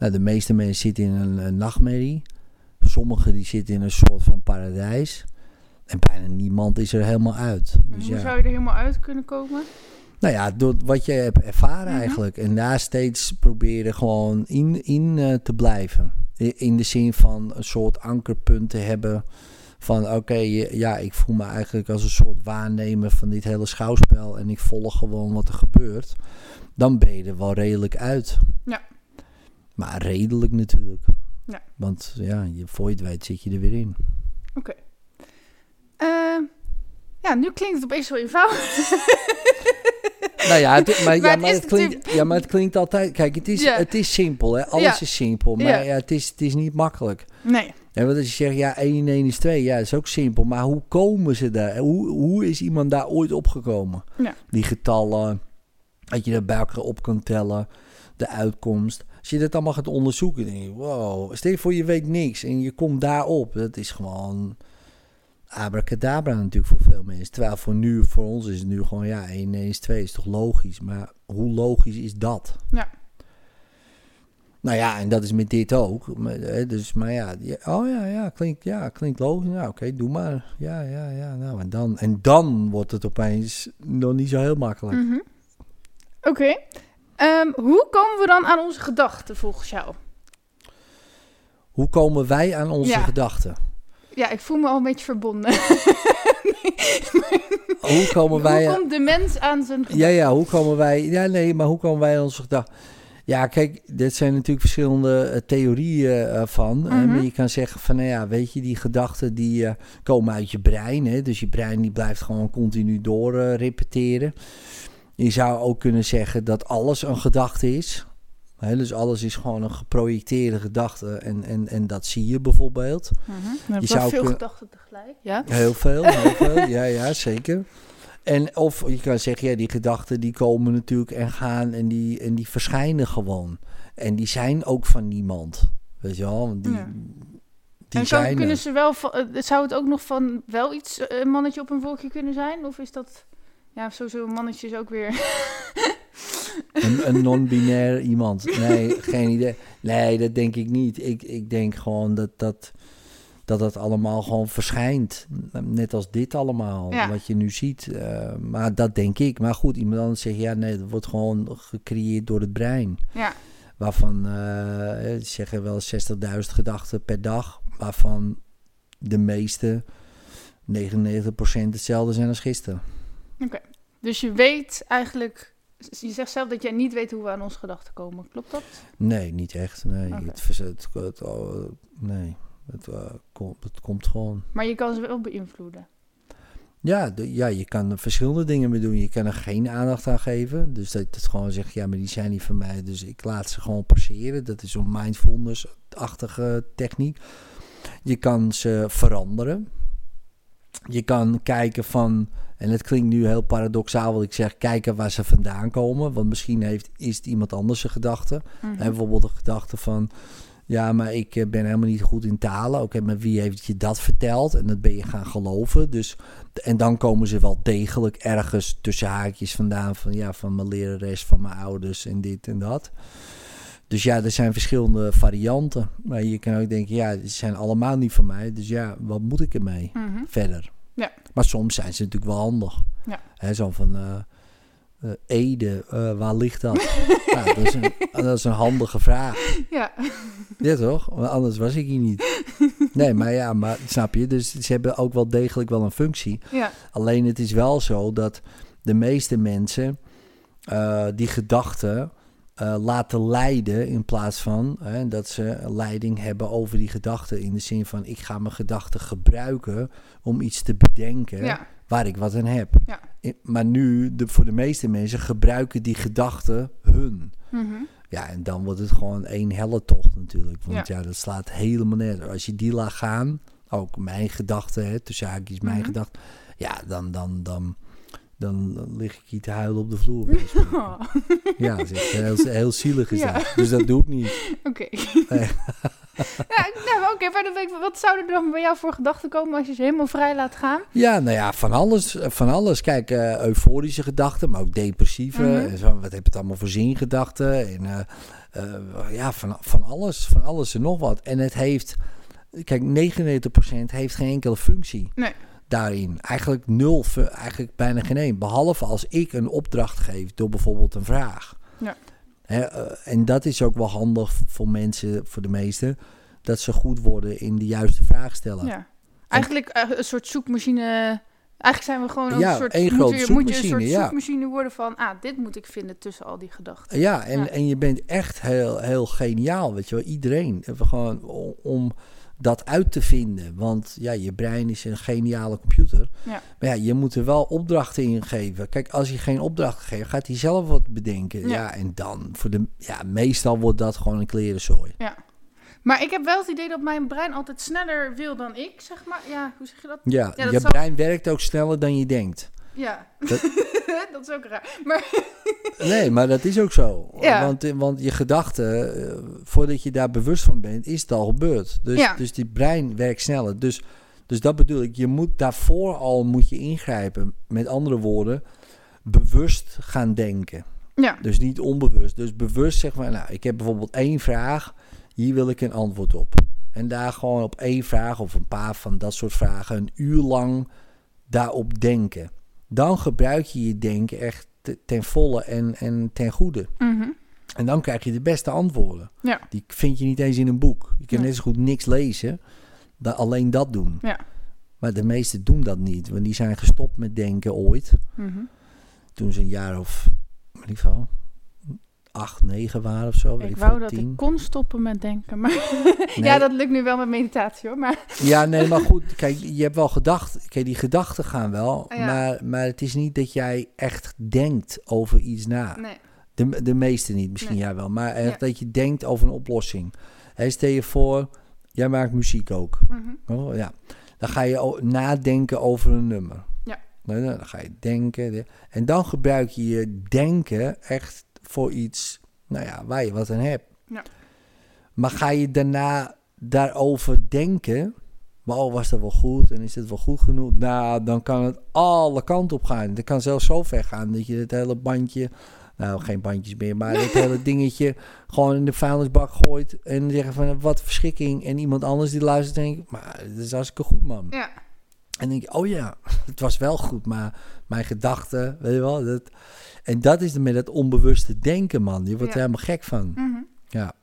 Speaker 2: Nou, de meeste mensen zitten in een, een nachtmerrie. Sommigen die zitten in een soort van paradijs. En bijna niemand is er helemaal uit. Dus
Speaker 1: Hoe
Speaker 2: ja.
Speaker 1: zou je er helemaal uit kunnen komen?
Speaker 2: Nou ja, door wat je hebt ervaren
Speaker 1: Mhm.
Speaker 2: eigenlijk. En daar steeds proberen gewoon in, in eh, te blijven. In de zin van een soort ankerpunt te hebben. Van oké, ja, ik voel me eigenlijk als een soort waarnemer van dit hele schouwspel. En ik volg gewoon wat er gebeurt. Dan ben je er wel redelijk uit.
Speaker 1: Ja.
Speaker 2: Maar redelijk natuurlijk.
Speaker 1: Ja.
Speaker 2: Want ja, je, voor je het weet zit je er weer in.
Speaker 1: Eh, ja, nu klinkt het opeens zo eenvoudig. [LAUGHS]
Speaker 2: Nou ja, het, maar,
Speaker 1: Maar
Speaker 2: ja,
Speaker 1: het
Speaker 2: maar het klinkt,
Speaker 1: natuurlijk-
Speaker 2: ja, maar het klinkt altijd... Kijk, het is,
Speaker 1: Ja.
Speaker 2: het is simpel, hè. Alles
Speaker 1: Ja.
Speaker 2: is simpel. Maar
Speaker 1: Ja.
Speaker 2: het, is, het is niet makkelijk.
Speaker 1: nee.
Speaker 2: En want als je zegt, ja, 1 en 1 is 2. Ja, dat is ook simpel. Maar hoe komen ze daar? Hoe, hoe is iemand daar ooit opgekomen? Die getallen, dat je dat bij elkaar op kan tellen. De uitkomst. Als je dat allemaal gaat onderzoeken, denk je, wow. Stel je voor, je weet niks en je komt daarop. Dat is gewoon... abracadabra natuurlijk voor veel mensen. Terwijl voor nu, voor ons is het nu gewoon, ja, 1 1 is 2 is toch logisch. Maar hoe logisch is dat?
Speaker 1: Ja.
Speaker 2: Nou ja, en dat is met dit ook. Maar, Dus, maar ja, oh ja, ja, klinkt, ja, klinkt logisch. Ja, oké, doe maar. Ja, ja, ja. Nou, en dan, en dan wordt het opeens nog niet zo heel makkelijk.
Speaker 1: Mhm. Oké. Ehm, hoe komen we dan aan onze gedachten volgens jou?
Speaker 2: Hoe komen wij aan onze
Speaker 1: Ja.
Speaker 2: gedachten?
Speaker 1: Ja, ik voel me al een beetje verbonden. [LAUGHS]
Speaker 2: Hoe komen wij...
Speaker 1: Hoe komt de mens aan zijn
Speaker 2: Ja, ja, hoe komen wij... Ja, nee, maar hoe komen wij aan onze gedachten? Ja, kijk, dit zijn natuurlijk verschillende eh, theorieën eh, van. Eh,
Speaker 1: Mhm.
Speaker 2: je kan zeggen van, nou ja, weet je, die gedachten die komen uit je brein. Hè? Dus je brein die blijft gewoon continu door repeteren. Je zou ook kunnen zeggen dat alles een gedachte is. Dus alles is gewoon een geprojecteerde gedachte. En, en, en dat zie je bijvoorbeeld.
Speaker 1: Je
Speaker 2: Je
Speaker 1: zou veel
Speaker 2: kun-
Speaker 1: gedachten tegelijk. Ja.
Speaker 2: Heel veel, heel [LAUGHS] veel. Ja, ja, zeker. En of je kan zeggen, ja, die gedachten die komen natuurlijk en gaan en die, en die verschijnen gewoon. En die zijn ook van niemand. Weet je wel? Want die,
Speaker 1: Ja.
Speaker 2: die
Speaker 1: en
Speaker 2: zijn
Speaker 1: kunnen
Speaker 2: er.
Speaker 1: ze wel van, eh, zou het ook nog van wel iets eh, een mannetje op een wolkje kunnen zijn? Of is dat ja, sowieso een mannetje is ook weer. [LAUGHS]
Speaker 2: Een, een non-binair iemand. Nee, geen idee. Nee, dat denk ik niet. Ik, ik denk gewoon dat dat, dat dat allemaal gewoon verschijnt. Net als dit allemaal,
Speaker 1: Ja.
Speaker 2: wat je nu ziet. Eh, maar dat denk ik. Maar goed, iemand anders zegt, ja nee, dat wordt gewoon gecreëerd door het brein.
Speaker 1: ja.
Speaker 2: Waarvan, ze zeggen wel 60.000 gedachten per dag. Waarvan de meeste, 99% hetzelfde zijn als gisteren.
Speaker 1: Dus je weet eigenlijk. Je zegt zelf dat jij niet weet hoe we aan onze gedachten komen. Klopt dat?
Speaker 2: Nee, niet echt. Nee,
Speaker 1: Oké.
Speaker 2: het, vers- het, het, nee. Het, eh, kom- het komt gewoon.
Speaker 1: Maar je kan ze wel beïnvloeden.
Speaker 2: Ja, de- ja, je kan er verschillende dingen mee doen. Je kan er geen aandacht aan geven. Dus dat het gewoon zegt, ja, maar die zijn niet van mij. Dus ik laat ze gewoon passeren. Dat is zo'n mindfulness-achtige techniek. Je kan ze veranderen. Je kan kijken van, en het klinkt nu heel paradoxaal wat ik zeg, kijken waar ze vandaan komen. Want misschien heeft, is het iemand anders zijn gedachte. Hè, bijvoorbeeld de gedachte van, ja, maar ik eh, ben helemaal niet goed in talen. Oké, maar wie heeft je dat verteld? En dat ben je gaan geloven. Dus, en dan komen ze wel degelijk ergens tussen haakjes vandaan. Van ja, van mijn lerares, van mijn ouders en dit en dat. Dus ja, er zijn verschillende varianten. Maar je kan ook denken, ja, ze zijn allemaal niet van mij. Dus ja, wat moet ik ermee
Speaker 1: Mhm.
Speaker 2: verder?
Speaker 1: Ja.
Speaker 2: Maar soms zijn ze natuurlijk wel handig.
Speaker 1: Ja.
Speaker 2: Hè, zo van, eh, Ede, eh, waar ligt dat? [LAUGHS] nou, dat, is een, dat is een handige vraag.
Speaker 1: Ja.
Speaker 2: Ja, toch? Want anders was ik hier niet. Nee, maar ja, maar snap je? Dus ze hebben ook wel degelijk wel een functie.
Speaker 1: ja.
Speaker 2: Alleen het is wel zo dat de meeste mensen die gedachten eh, laten leiden in plaats van hè, dat ze leiding hebben over die gedachten. In de zin van ik ga mijn gedachten gebruiken om iets te bedenken
Speaker 1: Ja.
Speaker 2: waar ik wat aan heb.
Speaker 1: Ja.
Speaker 2: I- Maar nu, de, voor de meeste mensen, gebruiken die gedachten hun.
Speaker 1: Mhm.
Speaker 2: Ja, en dan wordt het gewoon één helle tocht natuurlijk. Want ja, dat slaat helemaal nergens. Als je die laat gaan, ook mijn gedachten, tussen haakjes mijn
Speaker 1: Mhm.
Speaker 2: gedachten. Ja, dan, dan, dan, dan, dan lig ik hier te huilen op de vloer.
Speaker 1: Oh. [LAUGHS]
Speaker 2: Ja, dat is echt heel, heel zielig is
Speaker 1: Ja.
Speaker 2: dat. Dus dat doe ik niet. [LAUGHS]
Speaker 1: Oké.
Speaker 2: Nee. [LAUGHS]
Speaker 1: ja, nou, oké, wat zouden er dan bij jou voor gedachten komen als je ze helemaal vrij laat gaan?
Speaker 2: Ja, nou ja, van alles. Van alles. Kijk, eh, euforische gedachten, maar ook depressieve.
Speaker 1: Mhm.
Speaker 2: en zo, wat heb het allemaal voor zingedachten? En eh, eh, ja, van, van alles. Van alles en nog wat. En het heeft, kijk, 99% heeft geen enkele functie.
Speaker 1: Nee.
Speaker 2: Daarin. Eigenlijk nul, eigenlijk bijna geen één. Behalve als ik een opdracht geef door bijvoorbeeld een vraag.
Speaker 1: Ja.
Speaker 2: Eh, en dat is ook wel handig voor mensen, voor de meesten, dat ze goed worden in de juiste vraag stellen.
Speaker 1: Ja. Eigenlijk eh, een soort zoekmachine. Eigenlijk zijn we gewoon
Speaker 2: Ja,
Speaker 1: een soort. moet
Speaker 2: grote
Speaker 1: je, moet je een soort
Speaker 2: zoekmachine, ja.
Speaker 1: zoekmachine worden van. Ah, dit moet ik vinden tussen al die gedachten.
Speaker 2: Ja, en,
Speaker 1: Ja.
Speaker 2: en je bent echt heel, heel geniaal, weet je wel. Iedereen. Gewoon om dat uit te vinden. Want ja, je brein is een geniale computer.
Speaker 1: Ja.
Speaker 2: Maar ja, je moet er wel opdrachten in geven. Kijk, als je geen opdrachten geeft, gaat hij zelf wat bedenken. Ja,
Speaker 1: Ja.
Speaker 2: en dan, voor de, ja, meestal wordt dat gewoon een klerenzooi.
Speaker 1: Ja. Maar ik heb wel het idee dat mijn brein altijd sneller wil dan ik, zeg maar. Ja, hoe zeg je dat?
Speaker 2: Ja,
Speaker 1: Ja, dat
Speaker 2: je
Speaker 1: zal-
Speaker 2: brein werkt ook sneller dan je denkt.
Speaker 1: Ja.
Speaker 2: Dat- [LAUGHS]
Speaker 1: dat is ook raar. Maar [LAUGHS]
Speaker 2: Nee, maar dat is ook zo.
Speaker 1: Ja.
Speaker 2: Want, want je gedachten, eh, voordat je daar bewust van bent, is het al gebeurd. Dus,
Speaker 1: Ja.
Speaker 2: dus die brein werkt sneller. Dus, dus Dus dat bedoel ik. Je moet daarvoor al moet je ingrijpen. Met andere woorden, bewust gaan denken.
Speaker 1: Ja.
Speaker 2: Dus niet onbewust. Dus bewust zeg maar, nou, ik heb bijvoorbeeld één vraag. Hier wil ik een antwoord op. En daar gewoon op één vraag of een paar van dat soort vragen een uur lang daarop denken. Dan gebruik je je denken echt te- ten volle en, en ten goede.
Speaker 1: Mhm.
Speaker 2: En dan krijg je de beste antwoorden.
Speaker 1: Ja.
Speaker 2: Die vind je niet eens in een boek. Je kan
Speaker 1: Nee.
Speaker 2: net zo goed niks lezen, dan alleen dat doen.
Speaker 1: Ja.
Speaker 2: Maar de meesten doen dat niet, want die zijn gestopt met denken ooit.
Speaker 1: Mhm.
Speaker 2: Toen ze een jaar of, in ieder geval, acht, negen waren of zo. weet
Speaker 1: Ik
Speaker 2: ik
Speaker 1: wou dat
Speaker 2: tien.
Speaker 1: ik kon stoppen met denken. Maar [LAUGHS]
Speaker 2: Nee.
Speaker 1: ja, dat lukt nu wel met meditatie hoor. Maar [LAUGHS]
Speaker 2: Ja, nee, maar goed. Kijk, je hebt wel gedacht. Kijk, die gedachten gaan wel.
Speaker 1: Ja.
Speaker 2: Maar, maar het is niet dat jij echt denkt over iets na.
Speaker 1: nee.
Speaker 2: De, de meeste niet, misschien
Speaker 1: Nee.
Speaker 2: jij wel. Maar echt
Speaker 1: Ja.
Speaker 2: dat je denkt over een oplossing. Hè, stel je voor, jij maakt muziek ook.
Speaker 1: Mhm.
Speaker 2: Oh, ja. Dan ga je nadenken over een nummer.
Speaker 1: Ja.
Speaker 2: Dan ga je denken. de- En dan gebruik je je denken echt voor iets nou ja, waar je wat aan hebt.
Speaker 1: Ja.
Speaker 2: Maar ga je daarna daarover denken... Maar oh, was dat wel goed? En is dit wel goed genoeg? Nou, dan kan het alle kanten op gaan. Het kan zelfs zo ver gaan dat je het hele bandje... Nou, geen bandjes meer, maar het [LAUGHS] hele dingetje gewoon in de vuilnisbak gooit. En zeggen van, wat verschrikking. En iemand anders die luistert denkt, maar dat is hartstikke goed, man.
Speaker 1: Ja.
Speaker 2: En denk je, oh ja, [LAUGHS] het was wel goed, maar mijn gedachten, weet je wel. Dat, en dat is met het onbewuste denken, man. Je wordt
Speaker 1: Ja.
Speaker 2: er helemaal gek van.
Speaker 1: Mhm.
Speaker 2: Ja.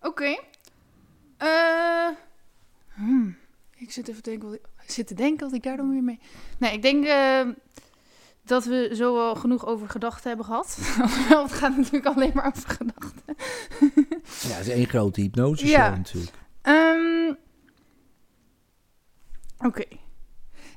Speaker 1: Oké. Eh, hmm. Ik zit even te denken, wat ik, zit te denken wat ik daar dan weer mee... Nee, ik denk eh, dat we zo wel genoeg over gedachten hebben gehad. [LAUGHS] Het gaat natuurlijk alleen maar over gedachten.
Speaker 2: ja, het is één grote hypnose
Speaker 1: Ja.
Speaker 2: natuurlijk.
Speaker 1: Ehm, Oké.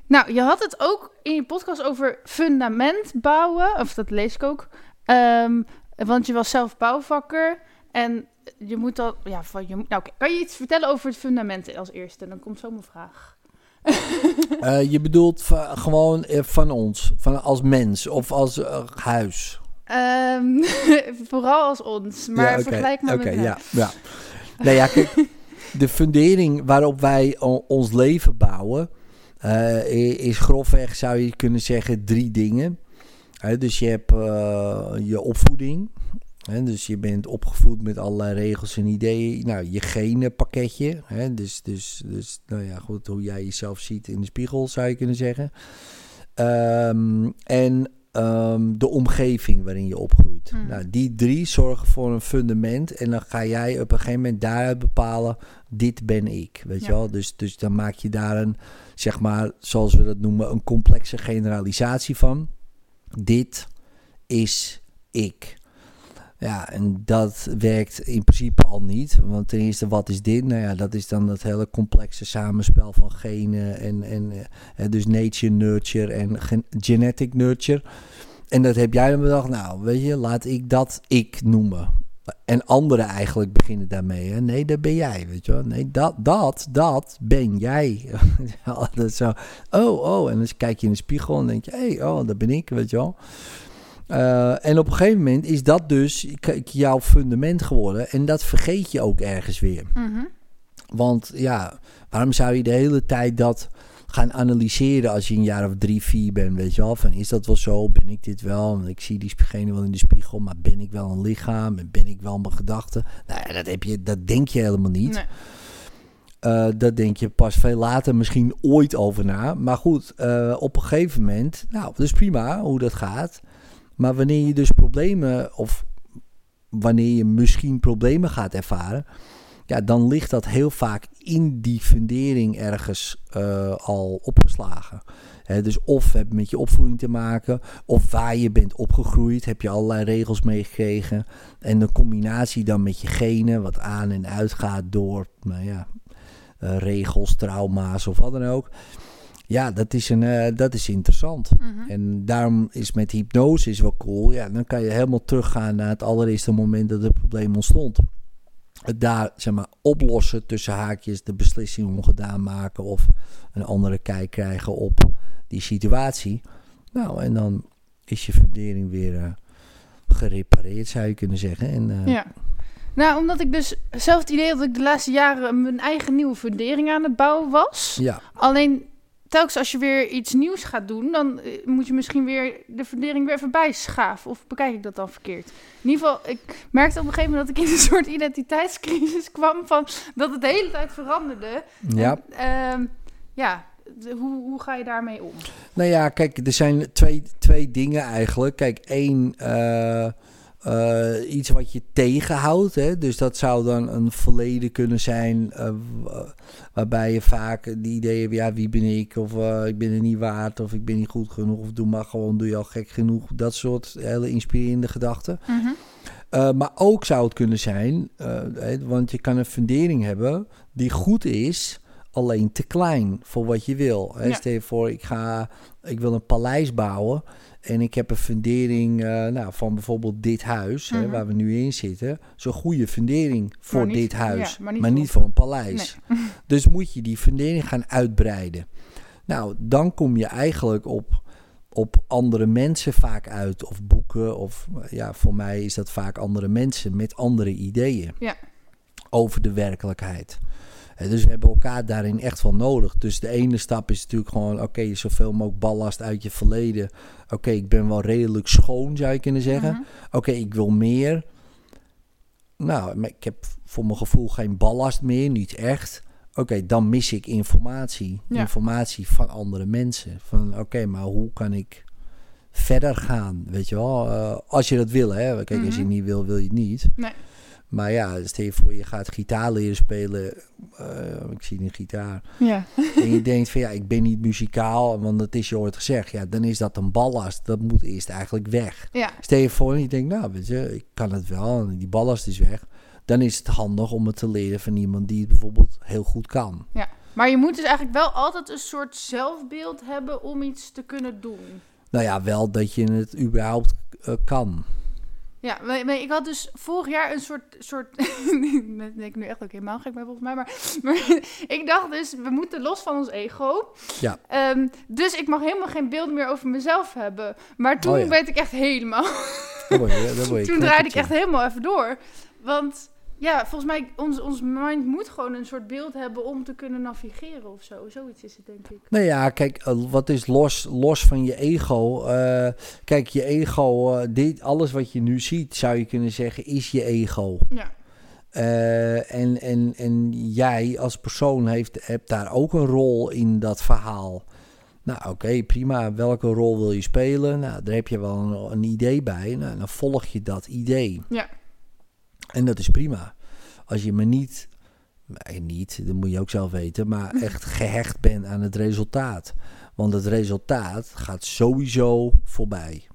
Speaker 1: Nou, je had het ook in je podcast over fundament bouwen. Of dat lees ik ook. Ehm, want je was zelf bouwvakker. En je moet dat... Ja, van je, nou. Kan je iets vertellen over het fundament als eerste? Dan komt zo mijn vraag. [LAUGHS]
Speaker 2: Eh, je bedoelt gewoon eh, van ons, van als mens of als eh, huis.
Speaker 1: Ehm, [LAUGHS] vooral als ons. Maar
Speaker 2: Ja,
Speaker 1: vergelijk maar met
Speaker 2: ja, ja. Nou ja, kijk, [LAUGHS] de fundering waarop wij ons leven bouwen, eh, is grofweg, zou je kunnen zeggen, drie dingen. Dus je hebt eh, je opvoeding. Dus je bent opgevoed met allerlei regels en ideeën. Nou, je genenpakketje. Hè, dus, dus, dus nou ja, goed, hoe jij jezelf ziet in de spiegel, zou je kunnen zeggen. Ehm, en ehm, de omgeving waarin je opgroeit.
Speaker 1: Mhm.
Speaker 2: Nou, die drie zorgen voor een fundament. En dan ga jij op een gegeven moment daaruit bepalen: dit ben ik. Weet je wel? Dus, dus dan maak je daar een, zeg maar, zoals we dat noemen, een complexe generalisatie van. Dit is ik. Ja, en dat werkt in principe al niet. Want ten eerste, wat is dit? Nou ja, dat is dan dat hele complexe samenspel van genen en, en dus nature, nurture en gen- genetic nurture. En dat heb jij dan bedacht, nou, weet je, laat ik dat ik noemen. En anderen eigenlijk beginnen daarmee. Hè? Nee, dat ben jij, weet je wel. Nee, dat, dat, dat ben jij. [LAUGHS] Dat zo, oh, oh. En dan kijk je in de spiegel en denk je, hé, hey, oh, dat ben ik, weet je wel. Eh, en op een gegeven moment is dat dus jouw fundament geworden. En dat vergeet je ook ergens weer.
Speaker 1: Mhm.
Speaker 2: Want ja, waarom zou je de hele tijd dat gaan analyseren als je een jaar of drie, vier bent, weet je wel? Van is dat wel zo? Ben ik dit wel? En ik zie diegene wel in de spiegel, maar ben ik wel een lichaam? En ben ik wel mijn gedachten? Nou ja, dat, heb je, dat denk je helemaal niet.
Speaker 1: Nee.
Speaker 2: Eh, dat denk je pas veel later misschien ooit over na. Maar goed, eh, op een gegeven moment, nou, dat is prima hoe dat gaat. Maar wanneer je dus problemen, of wanneer je misschien problemen gaat ervaren, ja, dan ligt dat heel vaak in die fundering ergens eh, al opgeslagen. Dus of heb met je opvoeding te maken, of waar je bent opgegroeid, heb je allerlei regels meegekregen. En de combinatie dan met je genen, wat aan en uitgaat door, nou ja, eh, regels, trauma's of wat dan ook. Ja, dat is, een, eh, dat is interessant.
Speaker 1: Mhm.
Speaker 2: En daarom is met hypnose is wel cool. Ja, dan kan je helemaal teruggaan naar het allereerste moment dat het probleem ontstond. Het daar, zeg maar, oplossen tussen haakjes, de beslissing ongedaan maken of een andere kijk krijgen op die situatie. Nou, en dan is je fundering weer eh, gerepareerd, zou je kunnen zeggen. En, eh,
Speaker 1: Ja. Nou, omdat ik dus zelf het idee had dat ik de laatste jaren mijn eigen nieuwe fundering aan het bouwen was.
Speaker 2: Ja,
Speaker 1: Alleen telkens als je weer iets nieuws gaat doen, dan eh, moet je misschien weer de fundering weer even bijschaven. Of bekijk ik dat dan verkeerd? In ieder geval, ik merkte op een gegeven moment dat ik in een [LAUGHS] soort identiteitscrisis kwam van dat het de hele tijd veranderde.
Speaker 2: ja.
Speaker 1: En, ehm, ja, hoe, hoe ga je daarmee om?
Speaker 2: Nou ja, kijk, er zijn twee, twee dingen eigenlijk. Kijk, één, eh, eh, iets wat je tegenhoudt. Hè? Dus dat zou dan een verleden kunnen zijn. eh, w- waarbij je vaak die idee hebt, ja, wie ben ik? Of eh, ik ben er niet waard. Of ik ben niet goed genoeg. Of doe maar gewoon, doe je al gek genoeg. Dat soort hele inspirerende gedachten. Eh, maar ook zou het kunnen zijn, eh, hè, want je kan een fundering hebben die goed is, alleen te klein voor wat je wil. Hè.
Speaker 1: Ja.
Speaker 2: Stel je voor, ik, ga, ik wil een paleis bouwen en ik heb een fundering eh, nou, van bijvoorbeeld dit huis, hè,
Speaker 1: Mhm.
Speaker 2: waar we nu in zitten. Zo'n goede fundering voor
Speaker 1: niet-
Speaker 2: dit huis,
Speaker 1: ja,
Speaker 2: maar
Speaker 1: maar
Speaker 2: niet,
Speaker 1: niet
Speaker 2: voor, een paleis. [LAUGHS] Dus moet je die fundering gaan uitbreiden. Nou, dan kom je eigenlijk op, op andere mensen vaak uit. Of boeken. Of ja, voor mij is dat vaak andere mensen met andere ideeën.
Speaker 1: Ja.
Speaker 2: Over de werkelijkheid. Dus we hebben elkaar daarin echt wel nodig. Dus de ene stap is natuurlijk gewoon: oké, zoveel mogelijk ballast uit je verleden. Oké, ik ben wel redelijk schoon, zou je kunnen zeggen.
Speaker 1: Mhm.
Speaker 2: Oké, ik wil meer. Nou, ik heb voor mijn gevoel geen ballast meer, niet echt. Oké, dan mis ik informatie.
Speaker 1: Ja.
Speaker 2: Informatie van andere mensen. Van oké, maar hoe kan ik verder gaan? Weet je wel, Eh, als je dat wil, hè. Kijk, als je
Speaker 1: Mhm.
Speaker 2: het niet wil, wil je het niet.
Speaker 1: Nee.
Speaker 2: Maar ja, stel je voor, je gaat gitaar leren spelen. Eh, ik zie een gitaar.
Speaker 1: Ja.
Speaker 2: En je denkt van ja, ik ben niet muzikaal, want dat is je ooit gezegd. Ja, dan is dat een ballast. Dat moet eerst eigenlijk weg.
Speaker 1: ja.
Speaker 2: Stel je voor en je denkt, nou weet je, ik kan het wel en die ballast is weg. Dan is het handig om het te leren van iemand die het bijvoorbeeld heel goed kan.
Speaker 1: Maar je moet dus eigenlijk wel altijd een soort zelfbeeld hebben om iets te kunnen doen.
Speaker 2: Nou ja, wel dat je het überhaupt eh, kan.
Speaker 1: Ja, maar, maar ik had dus vorig jaar een soort... soort [LAUGHS] dat denk ik nu echt ook helemaal gek bij volgens mij. Maar, maar [LAUGHS] ik dacht dus, we moeten los van ons ego.
Speaker 2: Ja.
Speaker 1: Ehm, dus ik mag helemaal geen beeld meer over mezelf hebben. Maar toen
Speaker 2: Oh ja.
Speaker 1: werd ik echt helemaal... [LAUGHS] Toen draaide ik echt helemaal even door. Want ja, volgens mij, ons, ons mind moet gewoon een soort beeld hebben om te kunnen navigeren of zo. Zoiets is het, denk ik.
Speaker 2: Nou ja, kijk, eh, wat is los, los van je ego? Eh, kijk, je ego, eh, dit, alles wat je nu ziet, zou je kunnen zeggen, is je ego.
Speaker 1: Ja.
Speaker 2: En, en, en jij als persoon heeft, hebt daar ook een rol in dat verhaal. Nou, oké, prima. Welke rol wil je spelen? Nou, daar heb je wel een, een idee bij. Nou, dan volg je dat idee.
Speaker 1: Ja.
Speaker 2: En dat is prima. Als je me niet, nee, niet, dat moet je ook zelf weten, maar [LAUGHS] echt gehecht bent aan het resultaat. Want het resultaat gaat sowieso voorbij.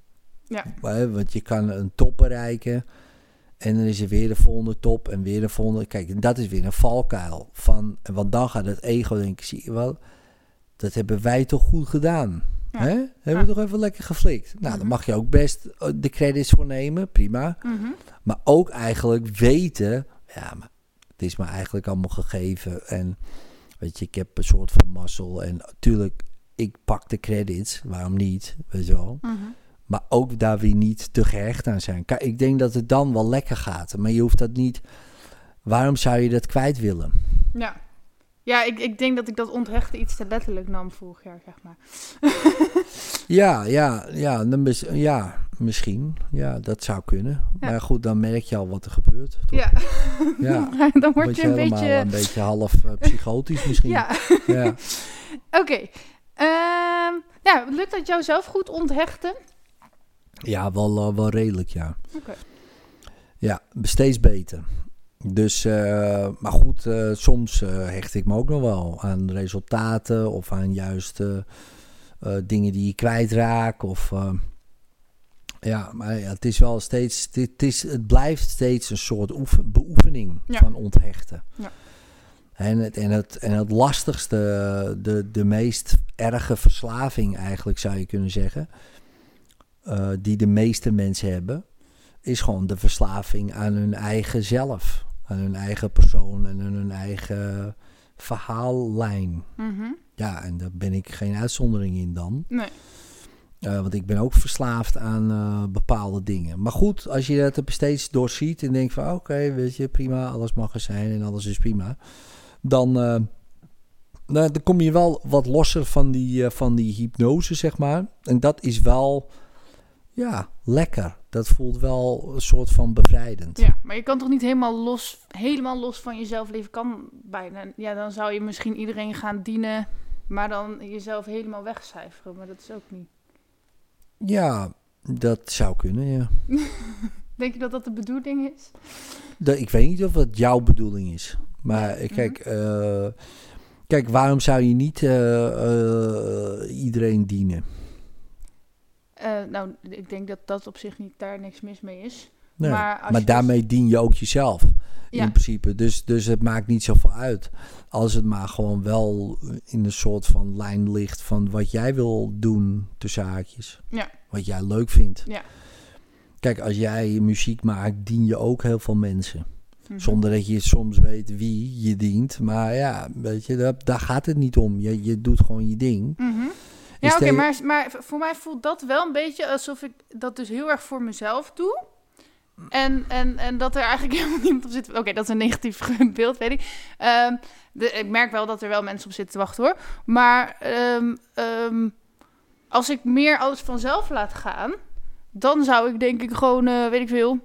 Speaker 1: Ja.
Speaker 2: Want je kan een top bereiken. En dan is er weer de volgende top en weer de volgende. Kijk, dat is weer een valkuil. Van, want dan gaat het ego denken, zie je wel, dat hebben wij toch goed gedaan.
Speaker 1: Ja.
Speaker 2: Hè? Hebben
Speaker 1: Ja.
Speaker 2: we toch even lekker geflikt. Nou, dan
Speaker 1: Mhm.
Speaker 2: mag je ook best eh, de credits voor nemen, prima.
Speaker 1: Mhm.
Speaker 2: Maar ook eigenlijk weten, ja, maar het is me eigenlijk allemaal gegeven. En weet je, ik heb een soort van mazzel. En natuurlijk, ik pak de credits, waarom niet, weet je wel.
Speaker 1: Mhm.
Speaker 2: Maar ook daar weer niet te gehecht aan zijn. Ik denk dat het dan wel lekker gaat. Maar je hoeft dat niet... Waarom zou je dat kwijt willen?
Speaker 1: Ja. Ja, ik, ik denk dat ik dat onthechten iets te letterlijk nam vorig jaar, zeg maar.
Speaker 2: Ja, ja, ja, dan mis- ja misschien. Ja, dat zou kunnen.
Speaker 1: Ja.
Speaker 2: Maar goed, dan merk je al wat er gebeurt. toch?
Speaker 1: Ja.
Speaker 2: Ja. [LAUGHS]
Speaker 1: Dan word je een beetje...
Speaker 2: een beetje half eh, psychotisch [LAUGHS] misschien.
Speaker 1: Ja.
Speaker 2: ja. [LAUGHS]
Speaker 1: Oké. Ehm, ja, lukt dat jou zelf goed onthechten?
Speaker 2: Ja, wel, eh, wel redelijk, ja.
Speaker 1: Oké.
Speaker 2: Ja, steeds beter. Dus, eh, maar goed, soms hecht ik me ook nog wel aan resultaten of aan juist eh, dingen die je kwijtraakt. Of, ja, maar ja, het is wel steeds, het, is, het blijft steeds een soort oefen, beoefening
Speaker 1: Ja.
Speaker 2: van onthechten.
Speaker 1: Ja.
Speaker 2: En, het, en, het, en het lastigste, de, de meest erge verslaving eigenlijk zou je kunnen zeggen, eh, die de meeste mensen hebben, is gewoon de verslaving aan hun eigen zelf. Aan hun eigen persoon en aan hun eigen verhaallijn.
Speaker 1: Mhm.
Speaker 2: Ja, en daar ben ik geen uitzondering in dan.
Speaker 1: Nee.
Speaker 2: Eh, want ik ben ook verslaafd aan eh, bepaalde dingen. Maar goed, als je dat steeds doorziet en denkt van oké, weet je, prima, alles mag er zijn en alles is prima. Dan, eh, nou, dan kom je wel wat losser van die, van die hypnose, zeg maar. En dat is wel, ja, lekker. Dat voelt wel een soort van bevrijdend.
Speaker 1: Ja, maar je kan toch niet helemaal los, helemaal los van jezelf leven? Kan bijna. Ja, dan zou je misschien iedereen gaan dienen, maar dan jezelf helemaal wegcijferen. Maar dat is ook niet.
Speaker 2: Ja, dat zou kunnen, ja. [LAUGHS]
Speaker 1: Denk je dat dat de bedoeling is?
Speaker 2: Dat, ik weet niet of dat jouw bedoeling is. Maar ja. kijk, uh, kijk, waarom zou je niet uh, uh, iedereen dienen?
Speaker 1: nou, ik denk dat dat op zich niet daar niks mis mee is.
Speaker 2: Nee, maar, maar dus daarmee dien je ook jezelf. Ja. In principe. Dus, dus het maakt niet zoveel uit. Als het maar gewoon wel in een soort van lijn ligt van wat jij wil doen tussen haakjes.
Speaker 1: Ja.
Speaker 2: Wat jij leuk vindt.
Speaker 1: Ja.
Speaker 2: Kijk, als jij muziek maakt, dien je ook heel veel mensen. Mhm. Zonder dat je soms weet wie je dient. Maar ja, weet je, daar gaat het niet om. Je, je doet gewoon je ding.
Speaker 1: Mm Ja, oké, maar, maar voor mij voelt dat wel een beetje alsof ik dat dus heel erg voor mezelf doe. En, en, en dat er eigenlijk [LAUGHS] helemaal niemand op zit. Oké, dat is een negatief [LAUGHS] beeld, weet ik. De, ik merk wel dat er wel mensen op zitten te wachten hoor. Maar um, um, als ik meer alles vanzelf laat gaan, dan zou ik denk ik gewoon, uh, weet ik veel.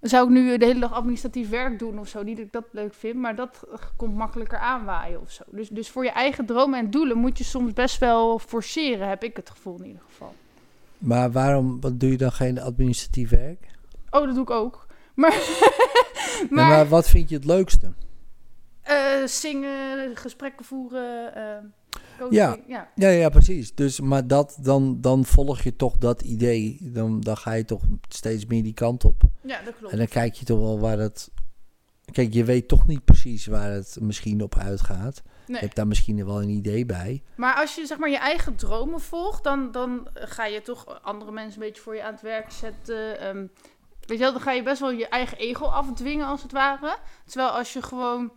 Speaker 1: zou ik nu de hele dag administratief werk doen of zo. Niet dat ik dat leuk vind, maar dat komt makkelijker aanwaaien of zo. Dus, dus voor je eigen dromen en doelen moet je soms best wel forceren, heb ik het gevoel in ieder geval.
Speaker 2: Maar waarom wat doe je dan geen administratief werk?
Speaker 1: Oh, dat doe ik ook. Maar, [LAUGHS]
Speaker 2: maar, maar wat vind je het leukste?
Speaker 1: Uh, zingen, gesprekken voeren. Uh,
Speaker 2: ja. ja. Ja. ja, precies. Dus, maar dat, dan, dan volg je toch dat idee. Dan, dan ga je toch steeds meer die kant op.
Speaker 1: Ja, dat klopt.
Speaker 2: En dan kijk je toch wel waar het. Kijk, je weet toch niet precies waar het misschien op uitgaat. Nee. Je hebt daar misschien wel een idee bij.
Speaker 1: Maar als je zeg maar je eigen dromen volgt, dan, dan ga je toch andere mensen een beetje voor je aan het werk zetten. Um, weet je wel, dan ga je best wel je eigen ego afdwingen als het ware. Terwijl als je gewoon,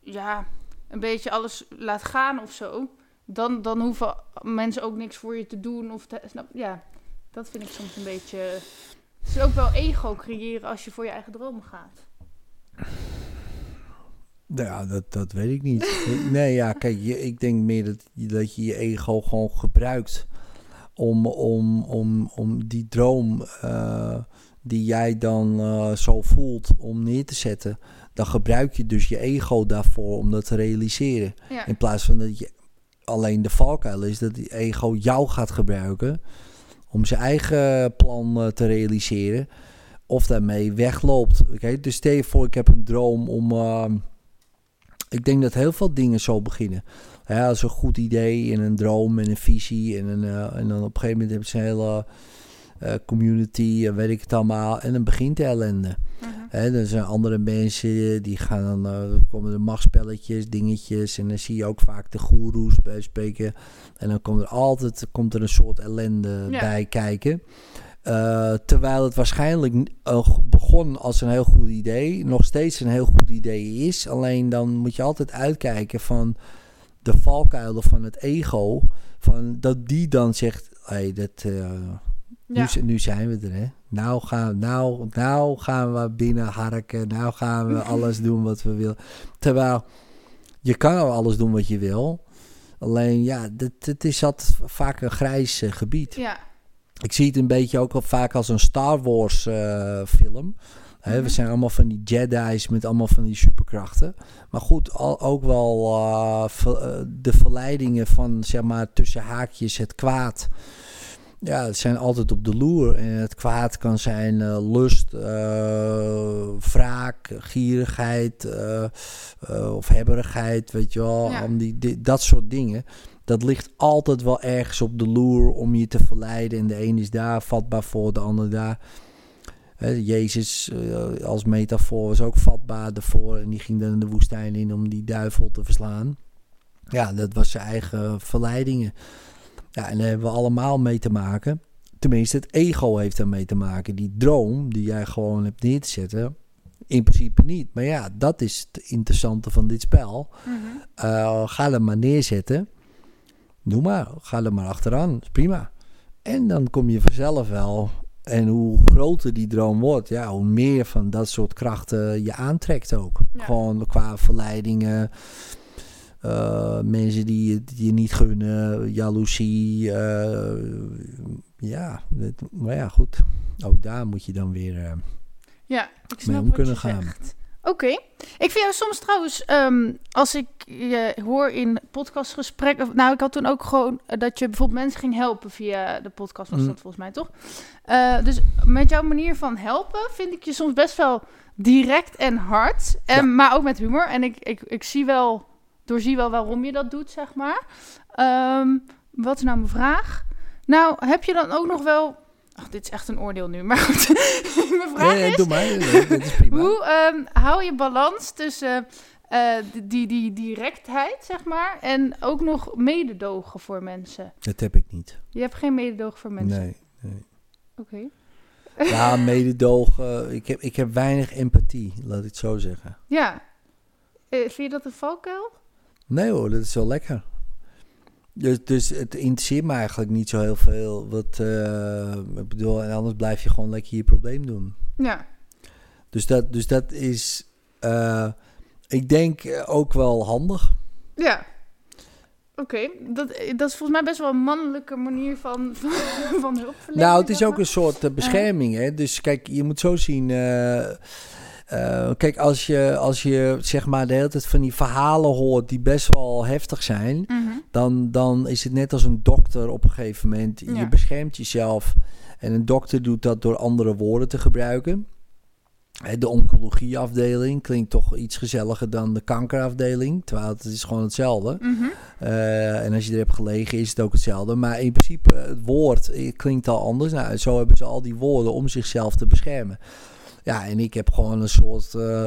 Speaker 1: ja, een beetje alles laat gaan of zo, dan, dan hoeven mensen ook niks voor je te doen. Of te, ja, dat vind ik soms een beetje... Het is ook wel ego creëren als je voor je eigen dromen gaat.
Speaker 2: Ja, dat, dat weet ik niet. [LAUGHS] nee, ja, kijk, je, ik denk meer dat, dat je je ego gewoon gebruikt om, om, om, om die droom uh, die jij dan uh, zo voelt om neer te zetten. Dan gebruik je dus je ego daarvoor om dat te realiseren.
Speaker 1: Ja.
Speaker 2: In plaats van dat je alleen de valkuil is dat die ego jou gaat gebruiken om zijn eigen plan uh, te realiseren. Of daarmee wegloopt. Oké, Dus stel je voor, ik heb een droom om ik denk dat heel veel dingen zo beginnen. Ja, als een goed idee en een droom en een visie. En, een, uh, en dan op een gegeven moment hebben ze een hele uh, community en weet ik het allemaal. En dan begint de ellende. Uh -huh. er zijn andere mensen die gaan dan, uh, komen er machtspelletjes, dingetjes. En dan zie je ook vaak de goeroes bij spreken. En dan komt er altijd komt er een soort ellende ja. bij kijken. Uh, terwijl het waarschijnlijk uh, begon als een heel goed idee, nog steeds een heel goed idee is. Alleen dan moet je altijd uitkijken van de valkuilen van het ego. Van dat die dan zegt: hey, dat, uh, ja. nu, nu, zijn we er, hè? Nou gaan, nou, nou gaan we binnen harken. Nou gaan we [LAUGHS] alles doen wat we willen. Terwijl je kan alles doen wat je wil. Alleen ja, het is dat vaak een grijs gebied.
Speaker 1: Ja.
Speaker 2: Ik zie het een beetje ook wel vaak als een Star Wars uh, film. He, we mhm. zijn allemaal van die Jedi's met allemaal van die superkrachten. Maar goed, al, ook wel uh, ver, de verleidingen van, zeg maar, tussen haakjes het kwaad. Ja, het zijn altijd op de loer. En het kwaad kan zijn lust, wraak, gierigheid of hebberigheid, weet je wel. Ja. Om die, die, dat soort dingen dat ligt altijd wel ergens op de loer om je te verleiden. En de een is daar vatbaar voor, de ander daar. Jezus uh, als metafoor was ook vatbaar ervoor. En die ging dan de woestijn in om die duivel te verslaan. Ja, dat was zijn eigen verleidingen. Ja, en daar hebben we allemaal mee te maken. Tenminste, het ego heeft daarmee te maken. Die droom die jij gewoon hebt neer te zetten. In principe niet. Maar ja, dat is het interessante van dit spel. Mm -hmm. uh, ga hem maar neerzetten Doe maar, ga er maar achteraan, is prima. En dan kom je vanzelf wel. En hoe groter die droom wordt, ja, hoe meer van dat soort krachten je aantrekt ook.
Speaker 1: Ja.
Speaker 2: Gewoon qua verleidingen, eh, mensen die je, die je niet gunnen, jaloezie. eh, ja, maar ja, goed. Ook daar moet je dan weer. eh,
Speaker 1: Ja, ik
Speaker 2: mee
Speaker 1: snap
Speaker 2: om
Speaker 1: wat
Speaker 2: kunnen
Speaker 1: je
Speaker 2: gaan.
Speaker 1: zegt. Oké. Ik vind jou soms trouwens, ehm, als ik je hoor in podcastgesprekken... Nou, ik had toen ook gewoon eh, dat je bijvoorbeeld mensen ging helpen via de podcast, was
Speaker 2: Mm.
Speaker 1: dat volgens mij, toch? Eh, dus met jouw manier van helpen vind ik je soms best wel direct en hard. En,
Speaker 2: Ja.
Speaker 1: Maar ook met humor. En ik, ik, ik zie wel, doorzie wel waarom je dat doet, zeg maar. Ehm, wat is nou mijn vraag? Nou, heb je dan ook nog wel... Ach, dit is echt een oordeel nu, maar goed. [LAUGHS] mijn vraag
Speaker 2: nee, nee,
Speaker 1: is...
Speaker 2: doe maar. Nee, nee, dat is prima.
Speaker 1: Hoe ehm, hou je balans tussen eh, die, die, directheid, zeg maar, en ook nog mededogen voor mensen?
Speaker 2: Dat heb ik niet.
Speaker 1: Je hebt geen mededogen voor mensen?
Speaker 2: Nee. nee.
Speaker 1: Oké. [LAUGHS]
Speaker 2: Ja, mededogen. Ik heb, ik heb weinig empathie, laat ik het zo zeggen.
Speaker 1: Ja. Eh, vind je dat een valkuil?
Speaker 2: Nee hoor, dat is wel lekker. Dus, dus het interesseert me eigenlijk niet zo heel veel. Wat, eh, ik bedoel, en anders blijf je gewoon lekker je probleem doen.
Speaker 1: Ja.
Speaker 2: Dus dat, dus dat is, eh, ik denk ook wel handig.
Speaker 1: Ja. Oké. Dat, eh, dat is volgens mij best wel een mannelijke manier van, [LAUGHS] van, van hulpverlening.
Speaker 2: Nou, het is ook
Speaker 1: maar.
Speaker 2: een soort bescherming. Hè? Dus kijk, je moet zo zien. Eh, kijk, als je, als je zeg maar de hele tijd van die verhalen hoort die best wel heftig zijn.
Speaker 1: Mhm.
Speaker 2: dan, dan is het net als een dokter op een gegeven moment.
Speaker 1: Ja.
Speaker 2: Je beschermt jezelf. En een dokter doet dat door andere woorden te gebruiken. De oncologieafdeling klinkt toch iets gezelliger dan de kankerafdeling. Terwijl het is gewoon hetzelfde. Eh, en als je er hebt gelegen is het ook hetzelfde. Maar in principe, het woord eh, klinkt al anders. Nou, zo hebben ze al die woorden om zichzelf te beschermen. Ja, en ik heb gewoon een soort eh,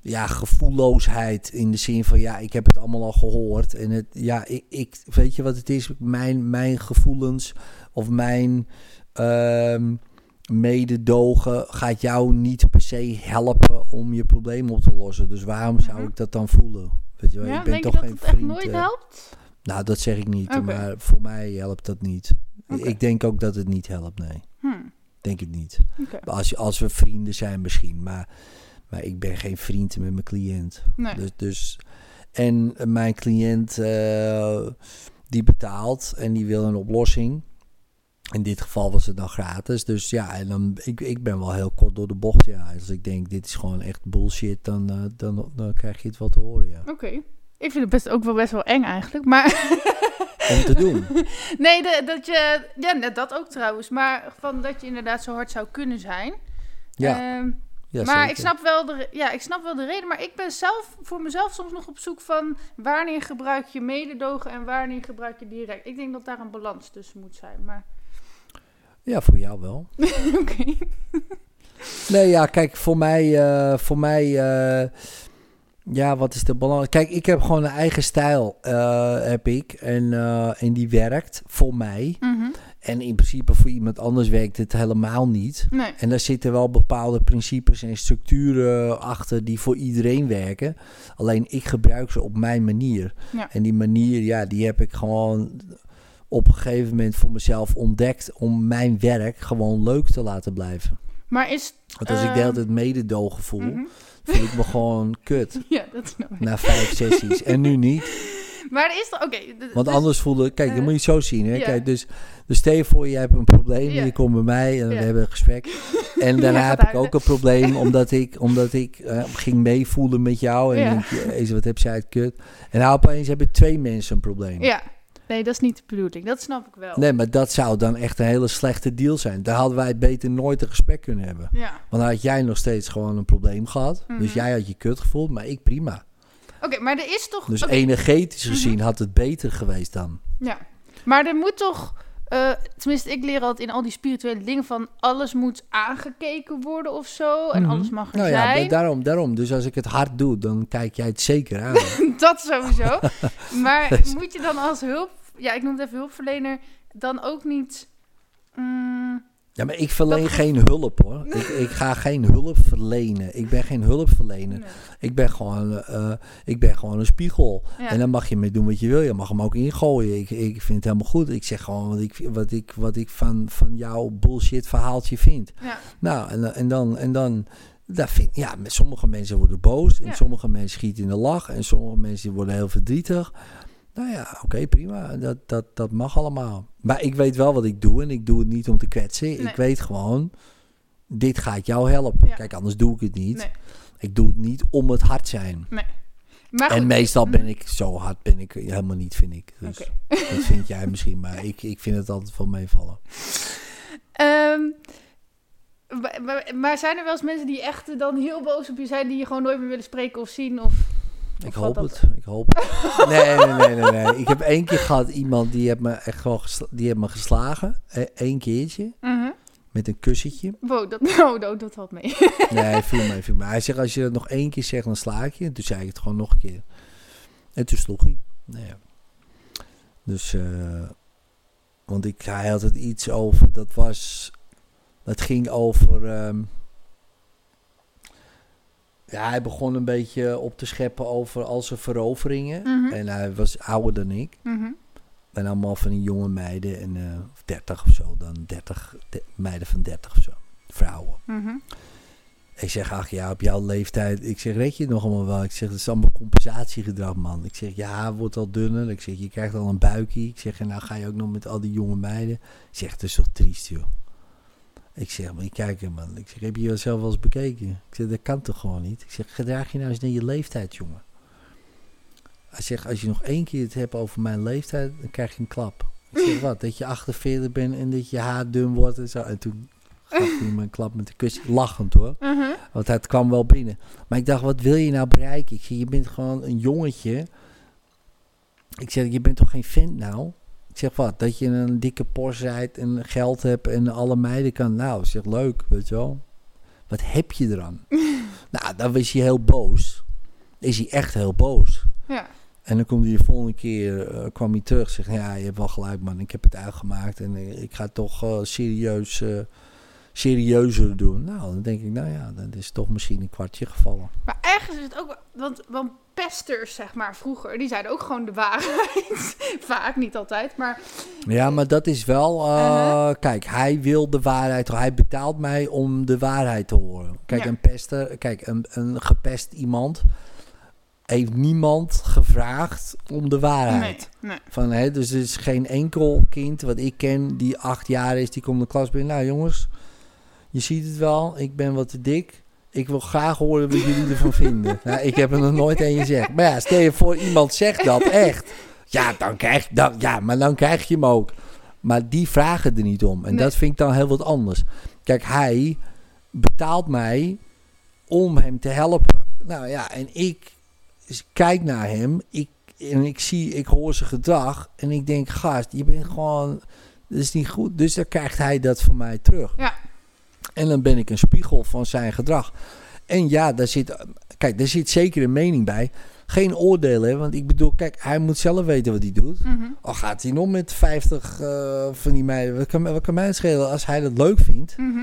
Speaker 2: ja, gevoelloosheid in de zin van... ja, ik heb het allemaal al gehoord. En het, ja, ik, ik, weet je wat het is? Mijn, mijn gevoelens of mijn ehm, mededogen gaat jou niet per se helpen om je probleem op te lossen. Dus waarom zou
Speaker 1: Mhm.
Speaker 2: ik dat dan voelen? Weet je wel,
Speaker 1: Ja,
Speaker 2: ik ben toch geen
Speaker 1: het echt
Speaker 2: vriend.
Speaker 1: nooit
Speaker 2: eh,
Speaker 1: helpt?
Speaker 2: nou, dat zeg ik niet, maar voor mij helpt dat niet. Ik denk ook dat het niet helpt, nee.
Speaker 1: Hm.
Speaker 2: Denk het niet.
Speaker 1: Oké.
Speaker 2: Als, je- als we vrienden zijn misschien, maar, maar ik ben geen vriend met mijn cliënt.
Speaker 1: Nee.
Speaker 2: Dus, dus, en mijn cliënt eh, die betaalt en die wil een oplossing. In dit geval was het dan gratis. Dus ja, en dan, ik, ik ben wel heel kort door de bocht. Ja. Als ik denk, dit is gewoon echt bullshit, dan, eh, dan, dan krijg je het wel te horen, ja.
Speaker 1: Oké. Ik vind het best ook wel best wel eng eigenlijk, maar... [LAUGHS]
Speaker 2: Om te doen. [LAUGHS]
Speaker 1: Nee, de- dat je... Ja, net dat ook trouwens. Maar van dat je inderdaad zo hard zou kunnen zijn.
Speaker 2: Ja,
Speaker 1: Ehm,
Speaker 2: ja
Speaker 1: maar
Speaker 2: zeker.
Speaker 1: ik snap, wel de, ja, ik snap wel de reden. Maar ik ben zelf voor mezelf soms nog op zoek van... wanneer gebruik je mededogen en wanneer gebruik je direct. Ik denk dat daar een balans tussen moet zijn. Maar
Speaker 2: Ja, voor jou wel. [LAUGHS]
Speaker 1: oké.
Speaker 2: Nee, ja, kijk, voor mij, eh, voor mij, eh, ja, wat is de balans? Kijk, ik heb gewoon een eigen stijl, eh, heb ik, en, eh, en die werkt voor mij.
Speaker 1: Mhm.
Speaker 2: En in principe voor iemand anders werkt het helemaal niet.
Speaker 1: Nee.
Speaker 2: En daar zitten wel bepaalde principes en structuren achter die voor iedereen werken. Alleen ik gebruik ze op mijn manier.
Speaker 1: Ja.
Speaker 2: En die manier, ja, die heb ik gewoon op een gegeven moment voor mezelf ontdekt om mijn werk gewoon leuk te laten blijven.
Speaker 1: Maar is...
Speaker 2: Want als ik de
Speaker 1: Ehm,
Speaker 2: hele tijd mededogen voel,
Speaker 1: mhm.
Speaker 2: Voel ik me gewoon kut [LAUGHS]
Speaker 1: Ja, dat snap ik.
Speaker 2: na vijf sessies. En nu niet.
Speaker 1: Maar er is toch... Oké.
Speaker 2: Want
Speaker 1: dus-
Speaker 2: anders voelde kijk,
Speaker 1: eh,
Speaker 2: dat moet je zo zien. Hè? Kijk, dus, dus stel je voor, je hebt een probleem, je komt bij mij en we hebben een gesprek. [LAUGHS] En daarna heb ik ook een probleem, [LAUGHS] omdat ik, omdat ik eh, ging meevoelen met jou. En denk, wat heb jij het kut. En nou opeens hebben twee mensen een probleem.
Speaker 1: Ja. Nee, dat is niet de bedoeling. Dat snap ik wel.
Speaker 2: Nee, maar dat zou dan echt een hele slechte deal zijn. Daar hadden wij beter nooit een gesprek kunnen hebben.
Speaker 1: Ja.
Speaker 2: Want dan had jij nog steeds gewoon een probleem gehad. Dus
Speaker 1: Mhm.
Speaker 2: jij had je kut gevoeld, maar ik prima.
Speaker 1: Oké, maar er is toch...
Speaker 2: Dus energetisch
Speaker 1: Mhm.
Speaker 2: gezien had het beter geweest dan.
Speaker 1: Ja, maar er moet toch, eh, tenminste, ik leer altijd in al die spirituele dingen van alles moet aangekeken worden of zo. En
Speaker 2: Mhm.
Speaker 1: alles mag er
Speaker 2: Nou ja,
Speaker 1: zijn.
Speaker 2: daarom, daarom. Dus als ik het hard doe, dan kijk jij het zeker aan. [LAUGHS]
Speaker 1: Dat sowieso. [LAUGHS] maar moet je dan als hulp, ja, ik noem het even hulpverlener, dan ook niet. mm,
Speaker 2: Ja, maar ik verleen
Speaker 1: Dat-
Speaker 2: geen hulp hoor. [LAUGHS] ik, ik ga geen hulp verlenen. Ik ben geen hulpverlener.
Speaker 1: Nee.
Speaker 2: Ik ben gewoon, eh, ik ben gewoon een spiegel.
Speaker 1: Ja.
Speaker 2: En dan mag je mee doen wat je wil. Je mag hem ook ingooien. Ik, ik vind het helemaal goed. Ik zeg gewoon wat ik, wat ik, wat ik van, van jouw bullshit verhaaltje vind.
Speaker 1: Ja.
Speaker 2: Nou, en, en dan, en dan daar vind, ja, met sommige mensen worden boos. En
Speaker 1: Ja.
Speaker 2: sommige mensen schieten in de lach. En sommige mensen worden heel verdrietig. Nou ja, oké, prima. Dat, dat, dat mag allemaal. Maar ik weet wel wat ik doe. En ik doe het niet om te kwetsen.
Speaker 1: Nee.
Speaker 2: Ik weet gewoon, dit gaat jou helpen.
Speaker 1: Ja.
Speaker 2: Kijk, anders doe ik het niet.
Speaker 1: Nee.
Speaker 2: Ik doe het niet om het hard zijn.
Speaker 1: Maar
Speaker 2: En meestal ben ik zo hard ben ik helemaal niet, vind ik. Dus dat vind jij misschien, maar [LAUGHS] ik, ik vind het altijd wel meevallen.
Speaker 1: Ehm, maar- maar, maar zijn er wel eens mensen die echt dan heel boos op je zijn, die je gewoon nooit meer willen spreken of zien? Of,
Speaker 2: Ik hoop het. Ik hoop het. Nee, nee, nee, nee, nee. Ik heb één keer gehad iemand die heeft me echt gewoon die heeft me geslagen. Eén keertje.
Speaker 1: Mhm.
Speaker 2: Met een kussentje.
Speaker 1: Wow, dat, [LAUGHS] oh, dat, dat valt mee. [LAUGHS]
Speaker 2: Nee, viel mee, viel mee. Hij zegt, als je het nog één keer zegt, dan sla ik je. En toen zei ik het gewoon nog een keer. En toen sloeg hij. Nou ja. Dus, eh, want ik, hij had het iets over, dat was, dat ging over, ehm, ja, hij begon een beetje op te scheppen over al zijn veroveringen.
Speaker 1: Mhm.
Speaker 2: En hij was ouder dan ik.
Speaker 1: Mhm.
Speaker 2: En allemaal van die jonge meiden, en, eh, of 30 of zo, dan 30, de- meiden van 30 of zo, vrouwen.
Speaker 1: Mhm.
Speaker 2: Ik zeg, ach ja, op jouw leeftijd. Ik zeg, weet je het nog allemaal wel? Ik zeg, dat is allemaal compensatiegedrag, man. Ik zeg, ja, wordt al dunner. Ik zeg, je krijgt al een buikje. Ik zeg, en nou ga je ook nog met al die jonge meiden. Ik zeg, het is toch triest, joh. Ik zeg, maar kijk er, man. Ik zeg, heb je jezelf wel eens bekeken? Ik zeg, dat kan toch gewoon niet? Ik zeg, gedraag je nou eens naar je leeftijd, jongen. Hij zegt, als je nog één keer het hebt over mijn leeftijd, dan krijg je een klap. Ik zeg, wat? Dat je 48 bent en dat je haar dun wordt en zo. En toen gaf hij me een klap met de kus. Lachend, hoor.
Speaker 1: Mhm.
Speaker 2: Want het kwam wel binnen. Maar ik dacht, wat wil je nou bereiken? Ik zeg, je bent gewoon een jongetje. Ik zeg, je bent toch geen vent nou? Zeg, wat? Dat je een dikke Porsche rijdt en geld hebt en alle meiden kan. Nou, zeg, leuk, weet je wel. Wat heb je eraan? [LAUGHS] nou, dan was hij heel boos. Is hij echt heel boos.
Speaker 1: Ja.
Speaker 2: En dan komt hij de volgende keer, eh, kwam hij terug. Zegt, ja, je hebt wel gelijk man, ik heb het uitgemaakt. En eh, ik ga toch eh, serieus, serieuzer doen. Nou, dan denk ik, nou ja, dan is toch misschien een kwartje gevallen.
Speaker 1: Maar ergens is het ook, want, want pesters, zeg maar, vroeger, die zeiden ook gewoon de waarheid. [LAUGHS] Vaak, niet altijd, maar
Speaker 2: Ja, maar dat is wel, eh,
Speaker 1: Uh-huh.
Speaker 2: kijk, hij wil de waarheid, hij betaalt mij om de waarheid te horen. Kijk,
Speaker 1: Ja.
Speaker 2: een pester, kijk, een, een gepest iemand heeft niemand gevraagd om de waarheid.
Speaker 1: nee, nee.
Speaker 2: Van, hè, dus er is geen enkel kind wat ik ken die acht jaar is, die komt de klas binnen. Nou jongens, je ziet het wel, ik ben wat te dik. Ik wil graag horen wat jullie ervan vinden. [LAUGHS] Nou, ik heb er nog nooit een gezegd. Maar ja, stel je voor iemand zegt dat echt. Ja, dan krijg, dan, ja, maar dan krijg je hem ook. Maar die vragen er niet om. En
Speaker 1: Nee.
Speaker 2: dat vind ik dan heel wat anders. Kijk, hij betaalt mij om hem te helpen. Nou ja, en ik kijk naar hem. Ik, en ik zie, ik hoor zijn gedrag. En ik denk, gast, je bent gewoon... Dat is niet goed. Dus dan krijgt hij dat van mij terug.
Speaker 1: Ja.
Speaker 2: En dan ben ik een spiegel van zijn gedrag. En ja, daar zit, kijk, daar zit zeker een mening bij. Geen oordelen, want ik bedoel, kijk, hij moet zelf weten wat hij doet.
Speaker 1: Mhm.
Speaker 2: Al gaat hij nog met 50 eh, van die meiden, wat kan, wat kan mij schelen als hij dat leuk vindt.
Speaker 1: Mhm.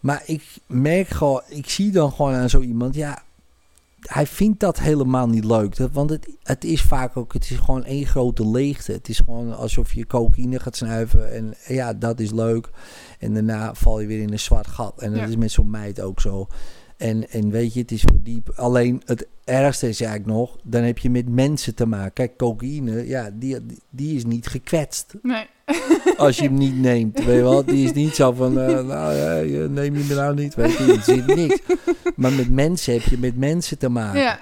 Speaker 2: Maar ik merk gewoon, ik zie dan gewoon aan zo iemand, ja, hij vindt dat helemaal niet leuk. Dat, want het, het is vaak ook, het is gewoon één grote leegte. Het is gewoon alsof je cocaïne gaat snuiven en ja, dat is leuk. En daarna val je weer in een zwart gat. En dat
Speaker 1: Ja.
Speaker 2: is met zo'n meid ook zo. En, en weet je, het is voor diep. Alleen het ergste is eigenlijk nog, dan heb je met mensen te maken. Kijk, cocaïne, ja, die, die is niet gekwetst
Speaker 1: Nee. [LAUGHS]
Speaker 2: als je hem niet neemt. Weet je wel, die is niet zo van, eh, nou neem je me nou niet, weet je, er zit niks. Maar met mensen heb je met mensen te maken.
Speaker 1: Ja.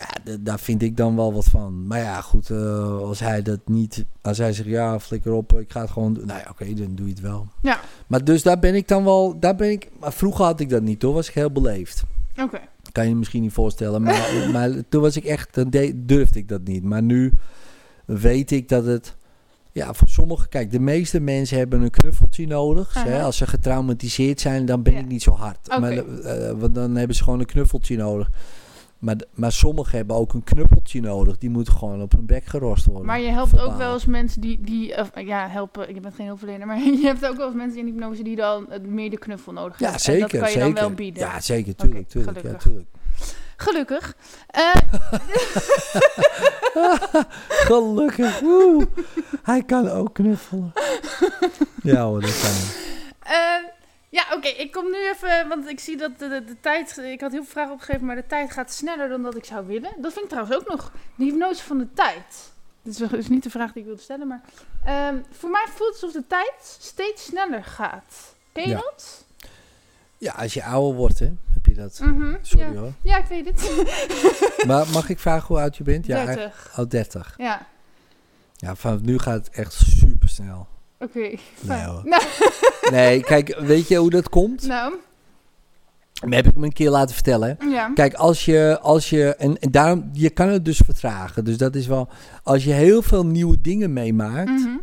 Speaker 2: Ja, daar vind ik dan wel wat van. Maar ja, goed, eh, als hij dat niet, als hij zegt, ja, flikker op, ik ga het gewoon doen. Nou ja, oké, dan doe je het wel.
Speaker 1: Ja.
Speaker 2: Maar dus daar ben ik dan wel, daar ben ik, maar vroeger had ik dat niet hoor, was ik heel beleefd.
Speaker 1: Oké.
Speaker 2: Kan je je misschien niet voorstellen, maar, [LAUGHS] maar toen was ik echt, dan de- durfde ik dat niet. Maar nu weet ik dat het, ja, voor sommigen, kijk, de meeste mensen hebben een knuffeltje nodig. hè.
Speaker 1: Aha.
Speaker 2: Als ze getraumatiseerd zijn, dan ben
Speaker 1: Ja.
Speaker 2: ik niet zo hard. Maar eh, want dan hebben ze gewoon een knuffeltje nodig. Maar, maar sommigen hebben ook een knuppeltje nodig. Die moeten gewoon op hun bek gerost worden.
Speaker 1: Maar je helpt ook wel eens mensen die, die of, ja, helpen, ik ben geen hulpverlener, maar [LAUGHS] je hebt ook wel eens mensen in hypnose die dan eh, meer de knuffel nodig
Speaker 2: Ja,
Speaker 1: hebben.
Speaker 2: zeker.
Speaker 1: En dat kan je
Speaker 2: zeker.
Speaker 1: dan wel bieden.
Speaker 2: Ja, zeker. Tuurlijk, tuurlijk, ja,
Speaker 1: gelukkig.
Speaker 2: tuurlijk.
Speaker 1: Gelukkig. Eh, [LAUGHS]
Speaker 2: Gelukkig. Woe. Hij kan ook knuffelen. [LAUGHS] ja hoor, dat kan hij.
Speaker 1: eh, ja, oké, ik kom nu even, want ik zie dat de, de, de tijd, ik had heel veel vragen opgegeven, maar de tijd gaat sneller dan dat ik zou willen. Dat vind ik trouwens ook nog de hypnose van de tijd. Dit is dus niet de vraag die ik wilde stellen, maar ehm, voor mij voelt het alsof de tijd steeds sneller gaat. Ken je
Speaker 2: Ja.
Speaker 1: dat?
Speaker 2: Ja, als je ouder wordt, hè, heb je dat.
Speaker 1: Mhm,
Speaker 2: Sorry
Speaker 1: ja.
Speaker 2: hoor.
Speaker 1: Ja, ik weet het. [LAUGHS]
Speaker 2: Maar mag ik vragen hoe oud je bent? Ja,
Speaker 1: 30.
Speaker 2: Oh, 30.
Speaker 1: Ja,
Speaker 2: Ja, vanaf nu gaat het echt super snel.
Speaker 1: Oké. fijn.
Speaker 2: hoor.
Speaker 1: Nou, [LAUGHS]
Speaker 2: Nee, kijk, weet je hoe dat komt?
Speaker 1: nou,
Speaker 2: Dat heb ik me een keer laten vertellen.
Speaker 1: ja.
Speaker 2: Kijk, als je, als je en, en daarom, je kan het dus vertragen. Dus dat is wel, als je heel veel nieuwe dingen meemaakt,
Speaker 1: Mhm.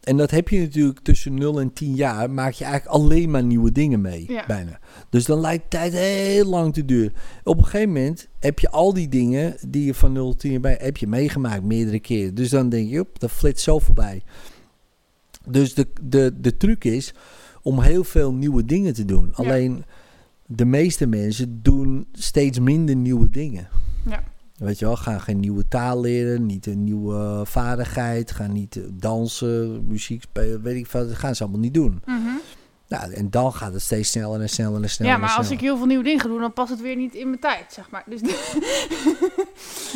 Speaker 2: en dat heb je natuurlijk tussen 0 en 10 jaar, maak je eigenlijk alleen maar nieuwe dingen mee,
Speaker 1: Ja.
Speaker 2: bijna. Dus dan lijkt tijd heel lang te duren. Op een gegeven moment heb je al die dingen die je van 0 tot 10 jaar bij, heb je meegemaakt meerdere keren. Dus dan denk je, op, dat flitst zo voorbij. Dus de, de, de truc is om heel veel nieuwe dingen te doen. Alleen de meeste mensen doen steeds minder nieuwe dingen.
Speaker 1: Ja.
Speaker 2: Weet je wel, gaan geen nieuwe taal leren, niet een nieuwe vaardigheid, gaan niet eh, dansen, muziek spelen, weet ik veel. Dat gaan ze allemaal niet doen.
Speaker 1: Mhm.
Speaker 2: Nou, en dan gaat het steeds sneller en sneller en sneller.
Speaker 1: Ja, maar als ik heel veel nieuwe dingen ga doen, dan past het weer niet in mijn tijd, zeg maar. Dus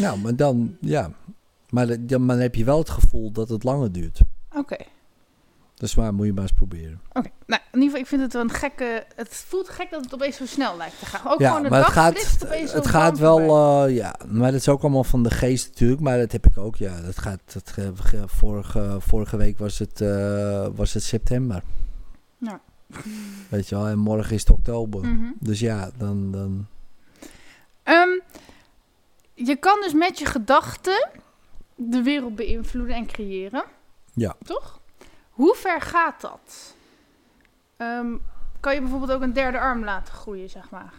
Speaker 2: Nou, maar dan, ja. Maar dan, dan heb je wel het gevoel dat het langer duurt.
Speaker 1: Oké.
Speaker 2: Dus maar moet je maar eens proberen.
Speaker 1: Oké, nou in ieder geval, ik vind het wel een gekke. Het voelt gek dat het opeens zo snel lijkt te gaan. Ook
Speaker 2: ja,
Speaker 1: gewoon de
Speaker 2: maar het
Speaker 1: dag
Speaker 2: gaat,
Speaker 1: opeens zo
Speaker 2: het gaat wel, eh, ja, maar dat is ook allemaal van de geest natuurlijk. Maar dat heb ik ook, ja. Dat gaat, dat, ge- ge- vorige, vorige week was het, eh, was het september.
Speaker 1: Ja.
Speaker 2: Weet je wel, en morgen is het oktober.
Speaker 1: Mhm.
Speaker 2: Dus ja, dan, dan,
Speaker 1: Ehm, je kan dus met je gedachten de wereld beïnvloeden en creëren.
Speaker 2: Ja.
Speaker 1: Toch? Hoe ver gaat dat? Ehm, kan je bijvoorbeeld ook een derde arm laten groeien, zeg maar?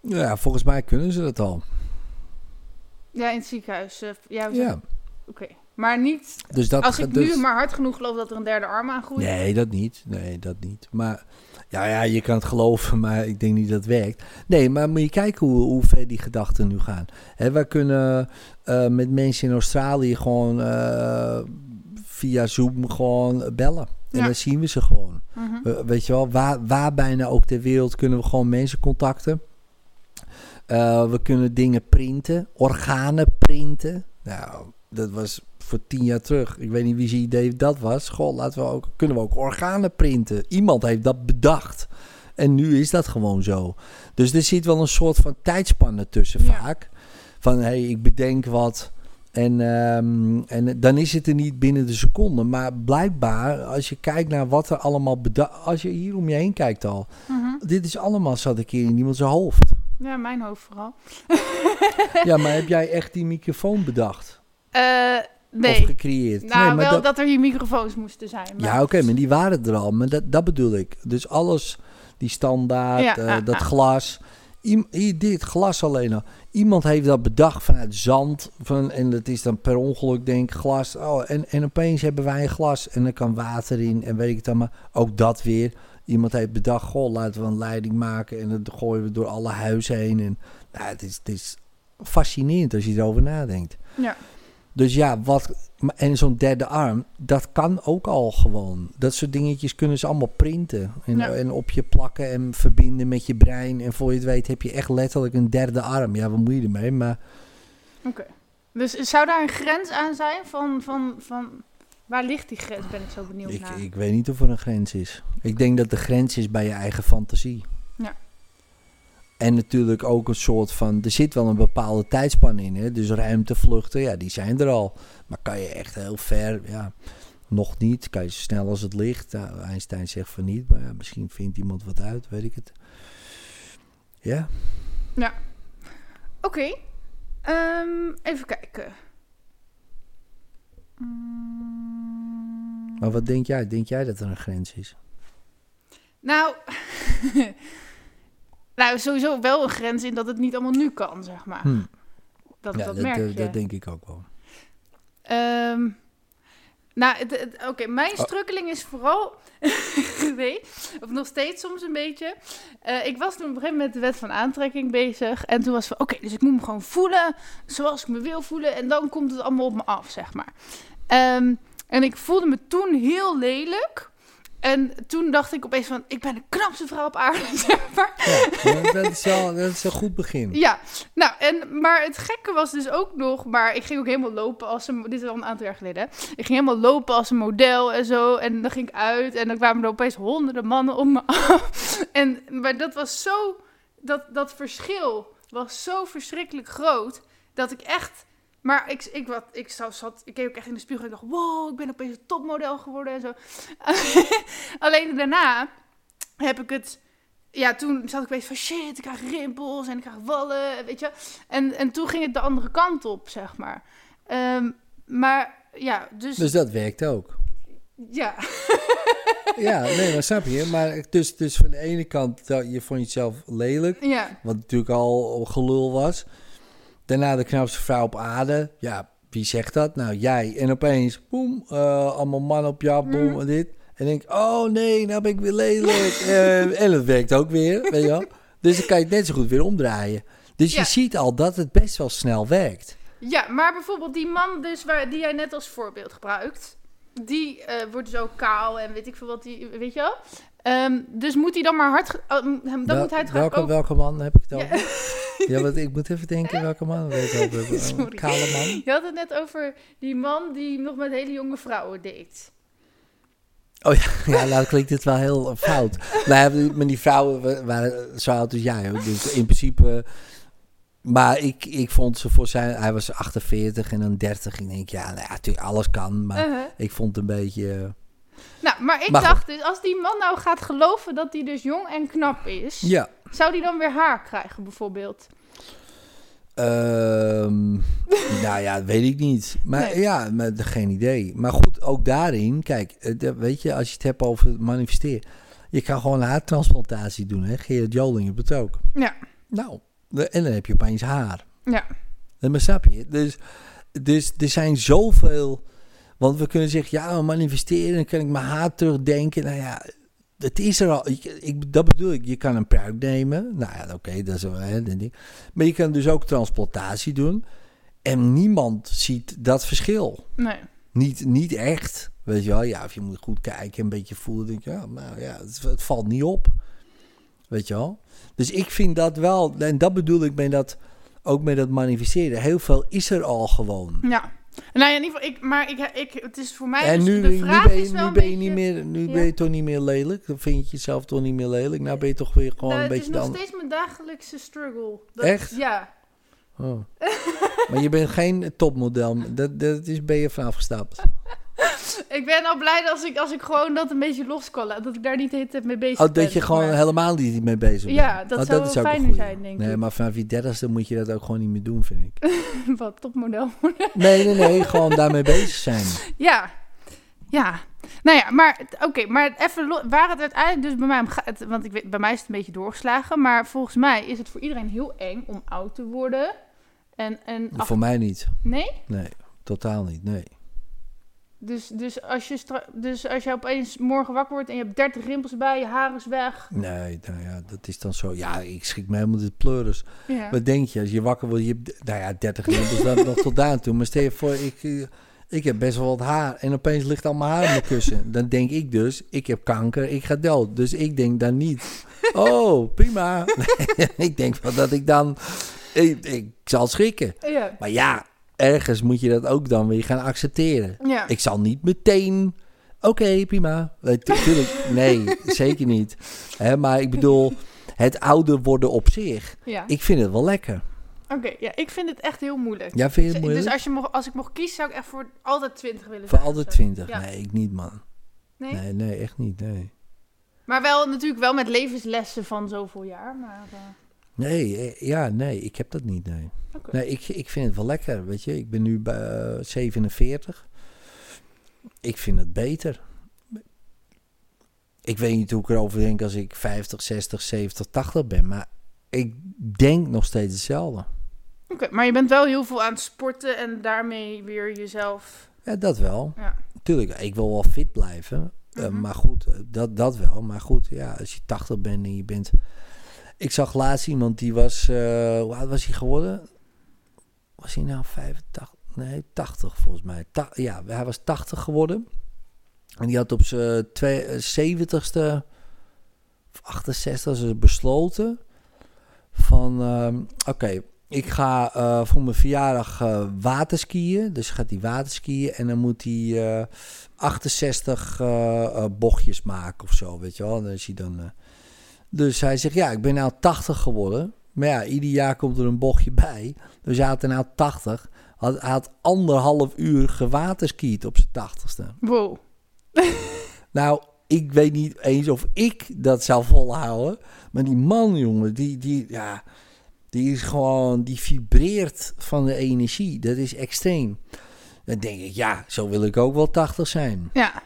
Speaker 2: ja, volgens mij kunnen ze dat al.
Speaker 1: Ja, in het ziekenhuis. eh, ja,
Speaker 2: Ja,
Speaker 1: Oké. Maar niet
Speaker 2: dus dat...
Speaker 1: als ik
Speaker 2: dus,
Speaker 1: nu maar hard genoeg geloof dat er een derde arm aan groeit.
Speaker 2: Nee, dat niet. Nee, dat niet. Maar ja, ja, je kan het geloven, [LAUGHS] maar ik denk niet dat het werkt. Nee, maar moet je kijken hoe, hoe ver die gedachten nu gaan. Hè, wij kunnen eh, met mensen in Australië gewoon eh, via Zoom gewoon bellen. En
Speaker 1: Ja.
Speaker 2: dan zien we ze gewoon.
Speaker 1: Mhm.
Speaker 2: We- weet je wel, waar, waar bijna ook ter wereld kunnen we gewoon mensen contacten. Eh, we kunnen dingen printen, organen printen. Nou, dat was voor tien jaar terug. Ik weet niet wie zijn idee dat was. Goh, laten we ook, kunnen we ook organen printen. Iemand heeft dat bedacht. En nu is dat gewoon zo. Dus er zit wel een soort van tijdspanne tussen
Speaker 1: Ja.
Speaker 2: vaak. Van hé, hey, ik bedenk wat. En, ehm, en dan is het er niet binnen de seconde. Maar blijkbaar, als je kijkt naar wat er allemaal bedacht... Als je hier om je heen kijkt al.
Speaker 1: Mhm.
Speaker 2: Dit is allemaal zat een keer in iemand zijn hoofd.
Speaker 1: Ja, mijn hoofd vooral. [LAUGHS] [LAUGHS]
Speaker 2: Ja, maar heb jij echt die microfoon bedacht?
Speaker 1: Eh,
Speaker 2: Of
Speaker 1: nee.
Speaker 2: gecreëerd?
Speaker 1: Nou,
Speaker 2: nee, maar
Speaker 1: wel
Speaker 2: dat-
Speaker 1: dat... er hier microfoons moesten zijn. Maar...
Speaker 2: Ja, oké, maar die waren er al. Maar dat, dat bedoel ik. Dus alles, die standaard,
Speaker 1: Ja,
Speaker 2: eh,
Speaker 1: ja,
Speaker 2: dat
Speaker 1: ja.
Speaker 2: glas. Dit glas alleen al. Iemand heeft dat bedacht vanuit zand. Van, en dat is dan per ongeluk, denk ik, glas. Oh, en, en opeens hebben wij een glas en er kan water in. En weet ik het allemaal. Ook dat weer. Iemand heeft bedacht, goh, laten we een leiding maken. En dat gooien we door alle huizen heen. En, nou, het, is, het is fascinerend als je erover nadenkt.
Speaker 1: Ja.
Speaker 2: Dus ja, wat, en zo'n derde arm, dat kan ook al gewoon. Dat soort dingetjes kunnen ze allemaal printen. En,
Speaker 1: Ja.
Speaker 2: en op je plakken en verbinden met je brein. En voor je het weet heb je echt letterlijk een derde arm. Ja, wat moet je ermee? Maar
Speaker 1: Oké. Dus zou daar een grens aan zijn van, van, van... Waar ligt die grens? Ben ik zo benieuwd
Speaker 2: ik,
Speaker 1: naar.
Speaker 2: ik weet niet of er een grens is. Ik denk dat de grens is bij je eigen fantasie.
Speaker 1: Ja.
Speaker 2: En natuurlijk ook een soort van... Er zit wel een bepaalde tijdspan in. Hè? Dus ruimtevluchten, ja, die zijn er al. Maar kan je echt heel ver... Ja, nog niet. Kan je zo snel als het licht. Nou, Einstein zegt van niet. Maar ja, misschien vindt iemand wat uit, weet ik het. Ja.
Speaker 1: Oké. Ehm, even kijken.
Speaker 2: Maar wat denk jij? Denk jij dat er een grens is?
Speaker 1: Nou, [LAUGHS] Nou, sowieso wel een grens in dat het niet allemaal nu kan, zeg maar.
Speaker 2: Hm.
Speaker 1: Dat,
Speaker 2: Ja,
Speaker 1: dat,
Speaker 2: dat,
Speaker 1: merk je.
Speaker 2: dat denk ik ook wel.
Speaker 1: Ehm, nou, oké, mijn
Speaker 2: Oh.
Speaker 1: strukkeling is vooral [LAUGHS] geweest, of nog steeds soms een beetje. Eh, ik was toen op een gegeven moment met de wet van aantrekking bezig. En toen was van, oké, dus ik moet me gewoon voelen zoals ik me wil voelen. En dan komt het allemaal op me af, zeg maar. Ehm, en ik voelde me toen heel lelijk. En toen dacht ik opeens van, ik ben de knapste vrouw op aarde, [LAUGHS] zeg maar.
Speaker 2: Ja, dat, is wel, dat is een goed begin.
Speaker 1: Ja, nou, en, maar het gekke was dus ook nog, maar ik ging ook helemaal lopen als een, dit is al een aantal jaar geleden, hè. ik ging helemaal lopen als een model en zo, en dan ging ik uit en dan kwamen er opeens honderden mannen op me af. [LAUGHS] En, maar dat was zo, dat, dat verschil was zo verschrikkelijk groot, dat ik echt, maar ik, ik, wat, ik zat, zat, ik keek ook echt in de spiegel en dacht, wow, ik ben opeens een topmodel geworden en zo. [LAUGHS] Alleen daarna heb ik het ja, toen zat ik opeens van shit, ik krijg rimpels en ik krijg wallen, weet je. En, en toen ging het de andere kant op, zeg maar. Ehm, maar ja, dus,
Speaker 2: Dus dat werkt ook.
Speaker 1: ja. [LAUGHS]
Speaker 2: Ja, nee, maar snap je? Maar dus, dus van de ene kant, dat je vond jezelf lelijk,
Speaker 1: ja,
Speaker 2: wat natuurlijk al gelul was. Daarna de knapste vrouw op aarde. Ja, wie zegt dat? Nou, jij. En opeens, boem, eh, allemaal mannen op jou, boem,
Speaker 1: Mhm.
Speaker 2: en dit. En denk oh nee, nou ben ik weer lelijk. [LAUGHS] Eh, en het werkt ook weer, weet je wel. Dus dan kan je het net zo goed weer omdraaien. Dus
Speaker 1: Ja.
Speaker 2: je ziet al dat het best wel snel werkt.
Speaker 1: ja, maar bijvoorbeeld die man dus waar, die jij net als voorbeeld gebruikt, die eh, wordt dus ook kaal en weet ik veel wat die, weet je wel. Ehm, dus moet hij dan maar hard, oh, dan
Speaker 2: Wel-
Speaker 1: moet hij het
Speaker 2: welke,
Speaker 1: ook...
Speaker 2: welke man heb ik het
Speaker 1: Ja.
Speaker 2: over? Ja, want ik moet even denken welke man. Weet ik over. Een
Speaker 1: Sorry.
Speaker 2: kale man.
Speaker 1: Je had het net over die man die nog met hele jonge vrouwen date.
Speaker 2: Oh ja, [LAUGHS] ja nou klinkt dit wel heel fout. Nou, ja, maar die vrouwen wa- waren zo oud als jij. Dus in principe... Maar ik, ik vond ze voor zijn... Hij was 48 en dan 30. Ik denk, ja, nou ja, natuurlijk, alles kan. Maar
Speaker 1: Uh-huh.
Speaker 2: ik vond het een beetje...
Speaker 1: Nou, maar ik
Speaker 2: Maar
Speaker 1: dacht dus, als die man nou gaat geloven dat hij dus jong en knap is,
Speaker 2: ja.
Speaker 1: zou die dan weer haar krijgen bijvoorbeeld?
Speaker 2: Ehm, [LAUGHS] nou ja, weet ik niet. Maar
Speaker 1: Nee.
Speaker 2: ja, maar, geen idee. Maar goed, ook daarin, kijk, eh, de- weet je, als je het hebt over manifesteren. Je kan gewoon een haartransplantatie doen, hè. Gerard Joling heeft het ook.
Speaker 1: Ja.
Speaker 2: Nou, de- en dan heb je opeens haar.
Speaker 1: Ja.
Speaker 2: En maar snap je? Dus, dus er zijn zoveel... Want we kunnen zeggen, ja, manifesteren, dan kan ik mijn haar terugdenken. Nou ja, het is er al. Ik, ik, dat bedoel ik, je kan een pruik nemen. Nou ja, oké, dat is wel dat ding. Maar je kan dus ook transplantatie doen. En niemand ziet dat verschil.
Speaker 1: Nee.
Speaker 2: Niet, niet echt. Weet je wel, ja, of je moet goed kijken, een beetje voelen. Denk je, ja, nou ja, het, het valt niet op. Weet je wel? Dus ik vind dat wel, en dat bedoel ik met dat, ook met dat manifesteren. Heel veel is er al gewoon.
Speaker 1: Ja. Nou ja, in ieder geval, ik, maar ik, ik, het is voor mij
Speaker 2: en
Speaker 1: dus,
Speaker 2: nu,
Speaker 1: de
Speaker 2: nu
Speaker 1: vraag
Speaker 2: ben je,
Speaker 1: is wel
Speaker 2: nu
Speaker 1: een
Speaker 2: ben je
Speaker 1: beetje...
Speaker 2: niet meer, nu
Speaker 1: Ja.
Speaker 2: ben je toch niet meer lelijk. Dan vind je jezelf toch niet meer lelijk. Nou ben je toch weer gewoon
Speaker 1: Nou,
Speaker 2: een
Speaker 1: het
Speaker 2: beetje
Speaker 1: is nog
Speaker 2: dan.
Speaker 1: steeds mijn dagelijkse struggle. Dat-
Speaker 2: Echt?
Speaker 1: Ja.
Speaker 2: Oh. maar je bent geen topmodel. Dat, dat is, ben je vanaf gestapt. [LAUGHS] [LAUGHS]
Speaker 1: Ik ben al blij als ik, als ik gewoon dat een beetje los kan laten. Dat ik daar niet de hele tijd mee bezig ben.
Speaker 2: Oh, dat je gewoon
Speaker 1: maar-
Speaker 2: helemaal niet mee bezig bent.
Speaker 1: Ja, dat
Speaker 2: Oh,
Speaker 1: zou
Speaker 2: is
Speaker 1: wel fijner zijn, denk
Speaker 2: Nee,
Speaker 1: ik.
Speaker 2: maar vanaf je dertigste moet je dat ook gewoon niet meer doen, vind ik. [LAUGHS]
Speaker 1: Wat, topmodel. [LAUGHS]
Speaker 2: Nee, nee, nee. gewoon daarmee bezig zijn.
Speaker 1: Ja, ja. Nou ja, maar oké, maar even waar het uiteindelijk dus bij mij om gaat, want ik weet, bij mij is het een beetje doorgeslagen, maar volgens mij is het voor iedereen heel eng om oud te worden. En, en af-
Speaker 2: Voor mij niet.
Speaker 1: nee?
Speaker 2: Nee, totaal niet. Nee.
Speaker 1: Dus, dus, als je dus als je opeens morgen wakker wordt en je hebt 30 rimpels bij, je haar is weg.
Speaker 2: Nee, nou ja, dat is dan zo. Ja, ik schrik me helemaal de pleuris.
Speaker 1: Ja.
Speaker 2: Wat denk je? Als je wakker wordt, je hebt, nou ja, 30 rimpels dan nog tot daar toe. Maar stel je voor, ik, eh, ik heb best wel wat haar. En opeens ligt al mijn haar op mijn kussen. Dan denk ik dus, ik heb kanker, ik ga dood. Dus ik denk dan niet, oh, prima. [LAUGHS] ik denk wel dat ik dan, ik, ik zal schrikken.
Speaker 1: Ja.
Speaker 2: Maar ja, ergens moet je dat ook dan weer gaan accepteren.
Speaker 1: Ja.
Speaker 2: Ik zal niet meteen. Oké, prima. Nee, tu- tuurlijk, nee, [LAUGHS] zeker niet. Hè, maar ik bedoel, het ouder worden op zich.
Speaker 1: ja.
Speaker 2: Ik vind het wel lekker.
Speaker 1: Oké, ja, ik vind het echt heel moeilijk.
Speaker 2: Ja, vind je het
Speaker 1: Dus,
Speaker 2: moeilijk?
Speaker 1: dus als, je mocht, als ik mocht kiezen, zou ik echt voor altijd 20 willen
Speaker 2: Voor altijd
Speaker 1: of zo.
Speaker 2: 20.
Speaker 1: Ja.
Speaker 2: Nee, ik niet, man.
Speaker 1: Nee?
Speaker 2: Nee, nee, echt niet. Nee.
Speaker 1: Maar wel natuurlijk wel met levenslessen van zoveel jaar. Maar, eh,
Speaker 2: Nee, eh, ja, nee, ik heb dat niet. Nee, nee ik, ik vind het wel lekker. Weet je, ik ben nu bij eh, 47. Ik vind het beter. Ik weet niet hoe ik erover denk als ik 50, 60, 70, 80 ben. Maar ik denk nog steeds hetzelfde.
Speaker 1: Oké, maar je bent wel heel veel aan het sporten en daarmee weer jezelf...
Speaker 2: Ja, dat wel.
Speaker 1: Ja.
Speaker 2: Tuurlijk, ik wil wel fit blijven. Eh,
Speaker 1: Mhm.
Speaker 2: maar goed, eh, dat, dat wel. Maar goed, ja, als je 80 bent en je bent... Ik zag laatst iemand die was... eh, hoe was hij geworden? Was hij nou 85? Nee, 80 volgens mij. Ja, hij was 80 geworden. En die had op zijn twee- eh, 70ste of 68 besloten van... ehm, Oké, ik ga eh, voor mijn verjaardag waterskiën. Dus gaat hij waterskiën en dan moet hij eh, 68 eh, eh, bochtjes maken of zo, weet je wel. Dan is hij dan, Dus hij zegt, ja, ik ben nou 80 geworden. Maar ja, ieder jaar komt er een bochtje bij. Dus hij had er nou 80. Had, had anderhalf uur gewaterskied op zijn 80ste.
Speaker 1: Wow. [LAUGHS]
Speaker 2: Nou, ik weet niet eens of ik dat zou volhouden. Maar die man, jongen, die, die, ja, die is gewoon, die vibreert van de energie. Dat is extreem. Dan denk ik, ja, zo wil ik ook wel 80 zijn.
Speaker 1: Ja.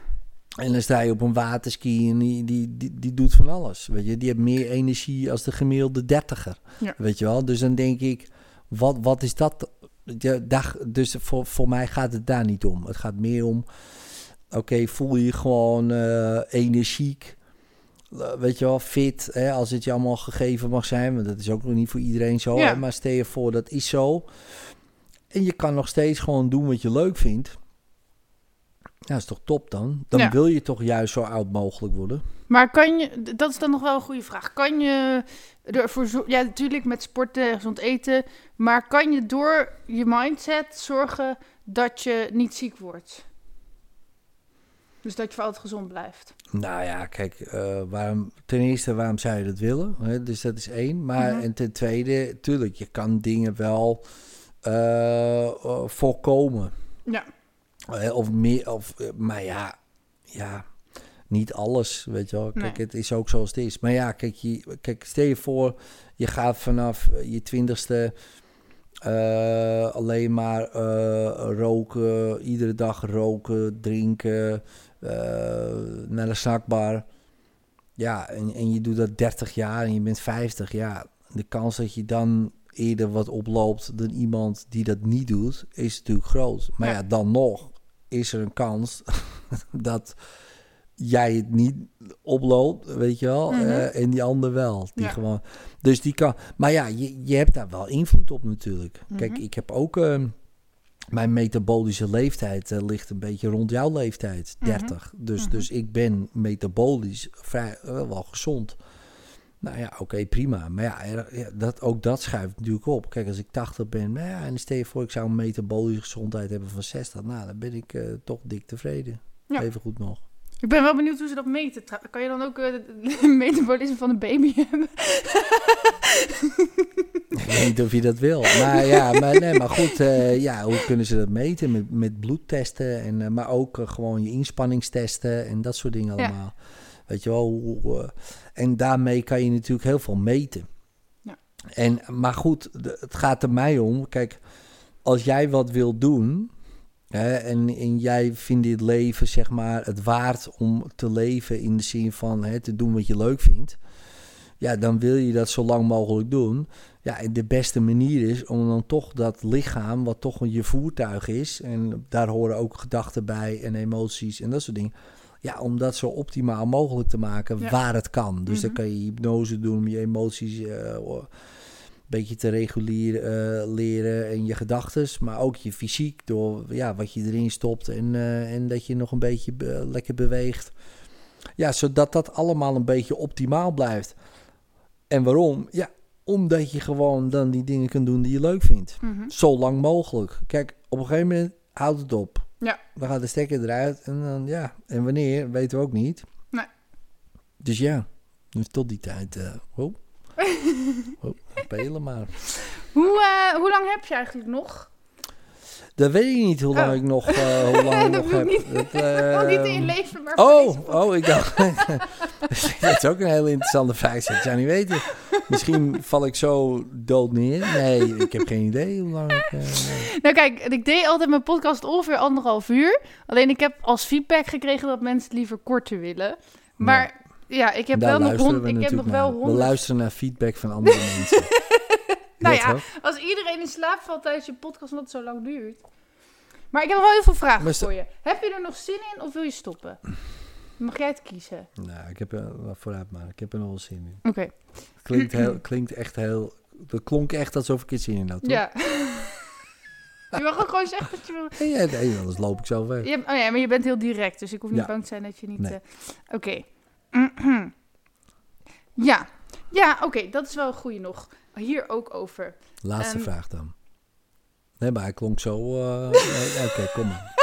Speaker 2: En dan sta je op een waterski en die, die, die, die doet van alles. Weet je, die heeft meer energie als de gemiddelde dertiger.
Speaker 1: Ja.
Speaker 2: Weet je wel, dus dan denk ik, wat, wat is dat? Ja, daar, dus voor, voor mij gaat het daar niet om. Het gaat meer om, oké, voel je gewoon eh, energiek? Eh, Weet je wel, fit, hè, als het je allemaal gegeven mag zijn. Want dat is ook nog niet voor iedereen zo.
Speaker 1: Ja.
Speaker 2: Hè, maar stel je voor, dat is zo. En je kan nog steeds gewoon doen wat je leuk vindt. Ja, is toch top dan? Dan
Speaker 1: Ja.
Speaker 2: wil je toch juist zo oud mogelijk worden.
Speaker 1: Maar kan je, dat is dan nog wel een goede vraag. Kan je ervoor zorgen, ja, natuurlijk met sporten, gezond eten, maar kan je door je mindset zorgen dat je niet ziek wordt? Dus dat je voor altijd gezond blijft.
Speaker 2: Nou ja, kijk, eh, waarom, ten eerste, waarom zou je dat willen? Hè? Dus dat is één. Maar
Speaker 1: Mhm.
Speaker 2: en ten tweede, tuurlijk, je kan dingen wel eh, eh, voorkomen.
Speaker 1: Ja.
Speaker 2: Eh, of meer, of, eh, maar ja, ja, niet alles, weet je wel. Kijk,
Speaker 1: Nee.
Speaker 2: het is ook zoals het is. Maar ja, kijk, je, kijk stel je voor, je gaat vanaf eh, je twintigste eh, alleen maar roken, iedere dag roken, drinken, naar de snackbar. Ja, en, en je doet dat 30 jaar en je bent 50, ja, de kans dat je dan eerder wat oploopt dan iemand die dat niet doet, is natuurlijk groot. Maar
Speaker 1: Ja.
Speaker 2: ja, dan nog is er een kans [LAUGHS] dat jij het niet oploopt, weet je wel,
Speaker 1: Mhm.
Speaker 2: eh, en die ander wel. Die
Speaker 1: Ja.
Speaker 2: gewoon, dus die kan, maar ja, je, je hebt daar wel invloed op natuurlijk. Kijk,
Speaker 1: Mhm.
Speaker 2: ik heb ook ehm, mijn metabolische leeftijd eh, ligt een beetje rond jouw leeftijd,
Speaker 1: Mhm.
Speaker 2: 30. Dus,
Speaker 1: Mhm.
Speaker 2: dus ik ben metabolisch vrij eh, wel gezond. Nou ja, oké, prima. Maar ja, dat, ook dat schuift natuurlijk op. Kijk, als ik 80 ben, nou ja, en stel je voor, ik zou een metabolische gezondheid hebben van 60. Nou, dan ben ik eh, toch dik tevreden.
Speaker 1: Ja.
Speaker 2: Even goed nog.
Speaker 1: Ik ben wel benieuwd hoe ze dat meten. Kan je dan ook eh, het [LAUGHS] metabolisme van een baby [LAUGHS] hebben?
Speaker 2: Ik weet niet of je dat wil. Maar ja, maar, nee, maar goed, eh, ja, hoe kunnen ze dat meten? Met, met bloedtesten, en, maar ook gewoon je inspanningstesten en dat soort dingen
Speaker 1: Ja.
Speaker 2: allemaal. Weet je wel, hoe, en daarmee kan je natuurlijk heel veel meten.
Speaker 1: Ja.
Speaker 2: En, maar goed, het gaat er mij om. Kijk, als jij wat wil doen hè, en, en jij vindt dit leven, zeg maar, het waard om te leven in de zin van hè, te doen wat je leuk vindt. Ja, dan wil je dat zo lang mogelijk doen. Ja, en de beste manier is om dan toch dat lichaam, wat toch je voertuig is, en daar horen ook gedachten bij en emoties en dat soort dingen. Ja, om dat zo optimaal mogelijk te maken
Speaker 1: Ja.
Speaker 2: waar het kan. Dus dan
Speaker 1: Mhm.
Speaker 2: kan je hypnose doen om je emoties eh, een beetje te reguleren eh, leren en je gedachten, maar ook je fysiek door ja, wat je erin stopt en, eh, en dat je nog een beetje be- lekker beweegt. Ja, zodat dat allemaal een beetje optimaal blijft. En waarom? Ja, omdat je gewoon dan die dingen kunt doen die je leuk vindt.
Speaker 1: Mhm.
Speaker 2: Zo lang mogelijk. Kijk, op een gegeven moment houdt het op.
Speaker 1: Ja.
Speaker 2: Dan gaat de stekker eruit en dan ja. En wanneer, weten we ook niet.
Speaker 1: Nee.
Speaker 2: Dus ja, dus tot die tijd. eh oh. oh, spelen maar.
Speaker 1: Hoe, eh, hoe lang heb je eigenlijk nog?
Speaker 2: Dat weet ik niet hoe lang
Speaker 1: Oh.
Speaker 2: ik nog, eh, hoe lang [LAUGHS] ik nog heb.
Speaker 1: niet. [LAUGHS]
Speaker 2: Dat,
Speaker 1: Oh, niet in je
Speaker 2: ehm,
Speaker 1: leven, maar
Speaker 2: Oh, oh, ik dacht. [LAUGHS] dat is ook een hele interessante vraag. Ik zou niet weten. Misschien val ik zo dood neer. Nee, ik heb geen idee hoe lang ik. eh.
Speaker 1: Nou kijk, ik deed altijd mijn podcast ongeveer anderhalf uur. Alleen ik heb als feedback gekregen dat mensen het liever korter willen. Maar ja, ik heb
Speaker 2: Daar
Speaker 1: wel nog, hond, ik heb nog wel
Speaker 2: naar. We
Speaker 1: honderd...
Speaker 2: luisteren naar feedback van andere mensen.
Speaker 1: Nou
Speaker 2: Ja,
Speaker 1: als iedereen in slaap valt tijdens je podcast omdat het zo lang duurt. Maar ik heb nog wel heel veel vragen
Speaker 2: Maar sta-
Speaker 1: voor je. Heb je er nog zin in of wil je stoppen? Mag jij het kiezen?
Speaker 2: Nou, ik heb er wel vooruit maar. Ik heb er nog wel zin in.
Speaker 1: Oké.
Speaker 2: Klinkt, [CLEARS THROAT] heel, klinkt echt heel... Dat klonk echt alsof ik er zin in had. toch?
Speaker 1: Ja. [LAUGHS] je mag ook gewoon zeggen dat je wil...
Speaker 2: Ja, nee, anders loop ik zo weg.
Speaker 1: Je, oh ja, maar je bent heel direct, dus ik hoef niet
Speaker 2: Ja.
Speaker 1: bang te zijn dat je niet...
Speaker 2: Nee.
Speaker 1: eh, Oké. [CLEARS THROAT] ja. Ja, oké, dat is wel een goede nog. Hier ook over.
Speaker 2: Laatste
Speaker 1: Ehm.
Speaker 2: vraag dan. Nee, maar hij klonk zo... eh, Oké, kom maar. [LAUGHS]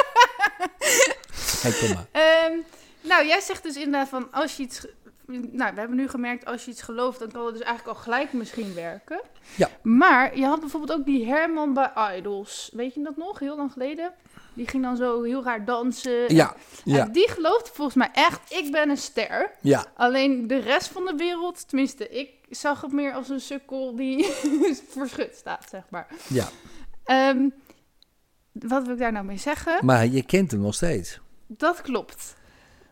Speaker 2: Hey, kom maar.
Speaker 1: Ehm, nou, jij zegt dus inderdaad van als je iets. Nou, we hebben nu gemerkt, als je iets gelooft, dan kan het dus eigenlijk al gelijk misschien werken.
Speaker 2: Ja.
Speaker 1: Maar je had bijvoorbeeld ook die Herman bij Idols. Weet je dat nog? Heel lang geleden. Die ging dan zo heel raar dansen.
Speaker 2: Ja,
Speaker 1: En
Speaker 2: ja,
Speaker 1: die gelooft volgens mij echt, ik ben een ster.
Speaker 2: ja.
Speaker 1: Alleen de rest van de wereld, tenminste, ik zag het meer als een sukkel die [LAUGHS] verschut staat, zeg maar.
Speaker 2: ja.
Speaker 1: Ehm, wat wil ik daar nou mee zeggen?
Speaker 2: Maar je kent hem nog steeds.
Speaker 1: Dat klopt.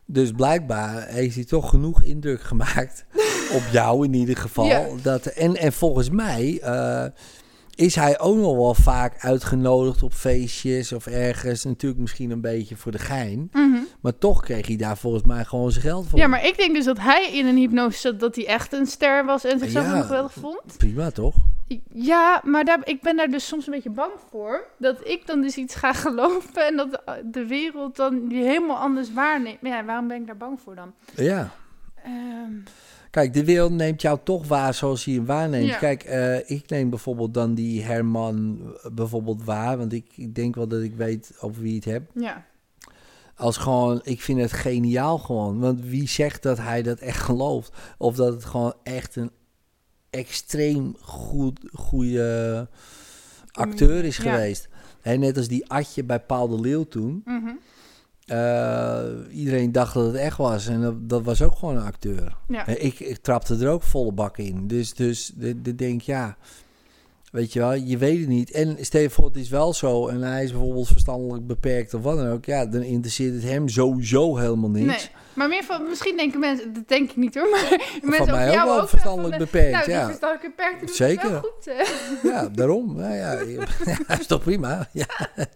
Speaker 2: Dus blijkbaar heeft hij toch genoeg indruk gemaakt [LAUGHS] op jou in ieder geval.
Speaker 1: Ja.
Speaker 2: Dat, en, en volgens mij eh, is hij ook nog wel vaak uitgenodigd op feestjes of ergens. Natuurlijk misschien een beetje voor de gein.
Speaker 1: Mhm.
Speaker 2: Maar toch kreeg hij daar volgens mij gewoon zijn geld voor.
Speaker 1: Ja, maar ik denk dus dat hij in een hypnose zat dat hij echt een ster was en zichzelf
Speaker 2: Ja.
Speaker 1: geweldig vond.
Speaker 2: Prima toch?
Speaker 1: Ja, maar daar, ik ben daar dus soms een beetje bang voor. Dat ik dan dus iets ga [LAUGHS] geloven en dat de wereld dan die helemaal anders waarneemt. Maar ja, waarom ben ik daar bang voor dan?
Speaker 2: Ja.
Speaker 1: Ehm,
Speaker 2: Kijk, de wereld neemt jou toch waar zoals hij hem waarneemt.
Speaker 1: Ja.
Speaker 2: Kijk, eh, ik neem bijvoorbeeld dan die Herman eh, bijvoorbeeld waar. Want ik, ik denk wel dat ik weet over wie het heb.
Speaker 1: ja.
Speaker 2: Als gewoon, ik vind het geniaal gewoon. Want wie zegt dat hij dat echt gelooft? Of dat het gewoon echt een extreem goed, goede acteur is
Speaker 1: Ja.
Speaker 2: geweest. Hè, net als die Atje bij Paul de Leeuw toen.
Speaker 1: Mhm.
Speaker 2: Eh, iedereen dacht dat het echt was. En dat, dat was ook gewoon een acteur.
Speaker 1: ja.
Speaker 2: Eh, Ik, ik trapte er ook volle bak in. Dus, dus de, de denk ja, weet je wel, je weet het niet. En het is wel zo en hij is bijvoorbeeld verstandelijk beperkt of wat dan ook. Ja, dan interesseert het hem sowieso helemaal niks.
Speaker 1: Nee, maar meer van, misschien denken mensen, dat denk ik niet hoor, maar mensen
Speaker 2: Van
Speaker 1: over
Speaker 2: mij ook
Speaker 1: jou
Speaker 2: wel
Speaker 1: ook
Speaker 2: verstandelijk
Speaker 1: van, eh,
Speaker 2: beperkt,
Speaker 1: Nou, die
Speaker 2: ja.
Speaker 1: verstandelijk beperkt
Speaker 2: Zeker.
Speaker 1: wel goed.
Speaker 2: Ja, daarom. Nou ja, [LAUGHS] ja, is toch prima. Ja. [LAUGHS]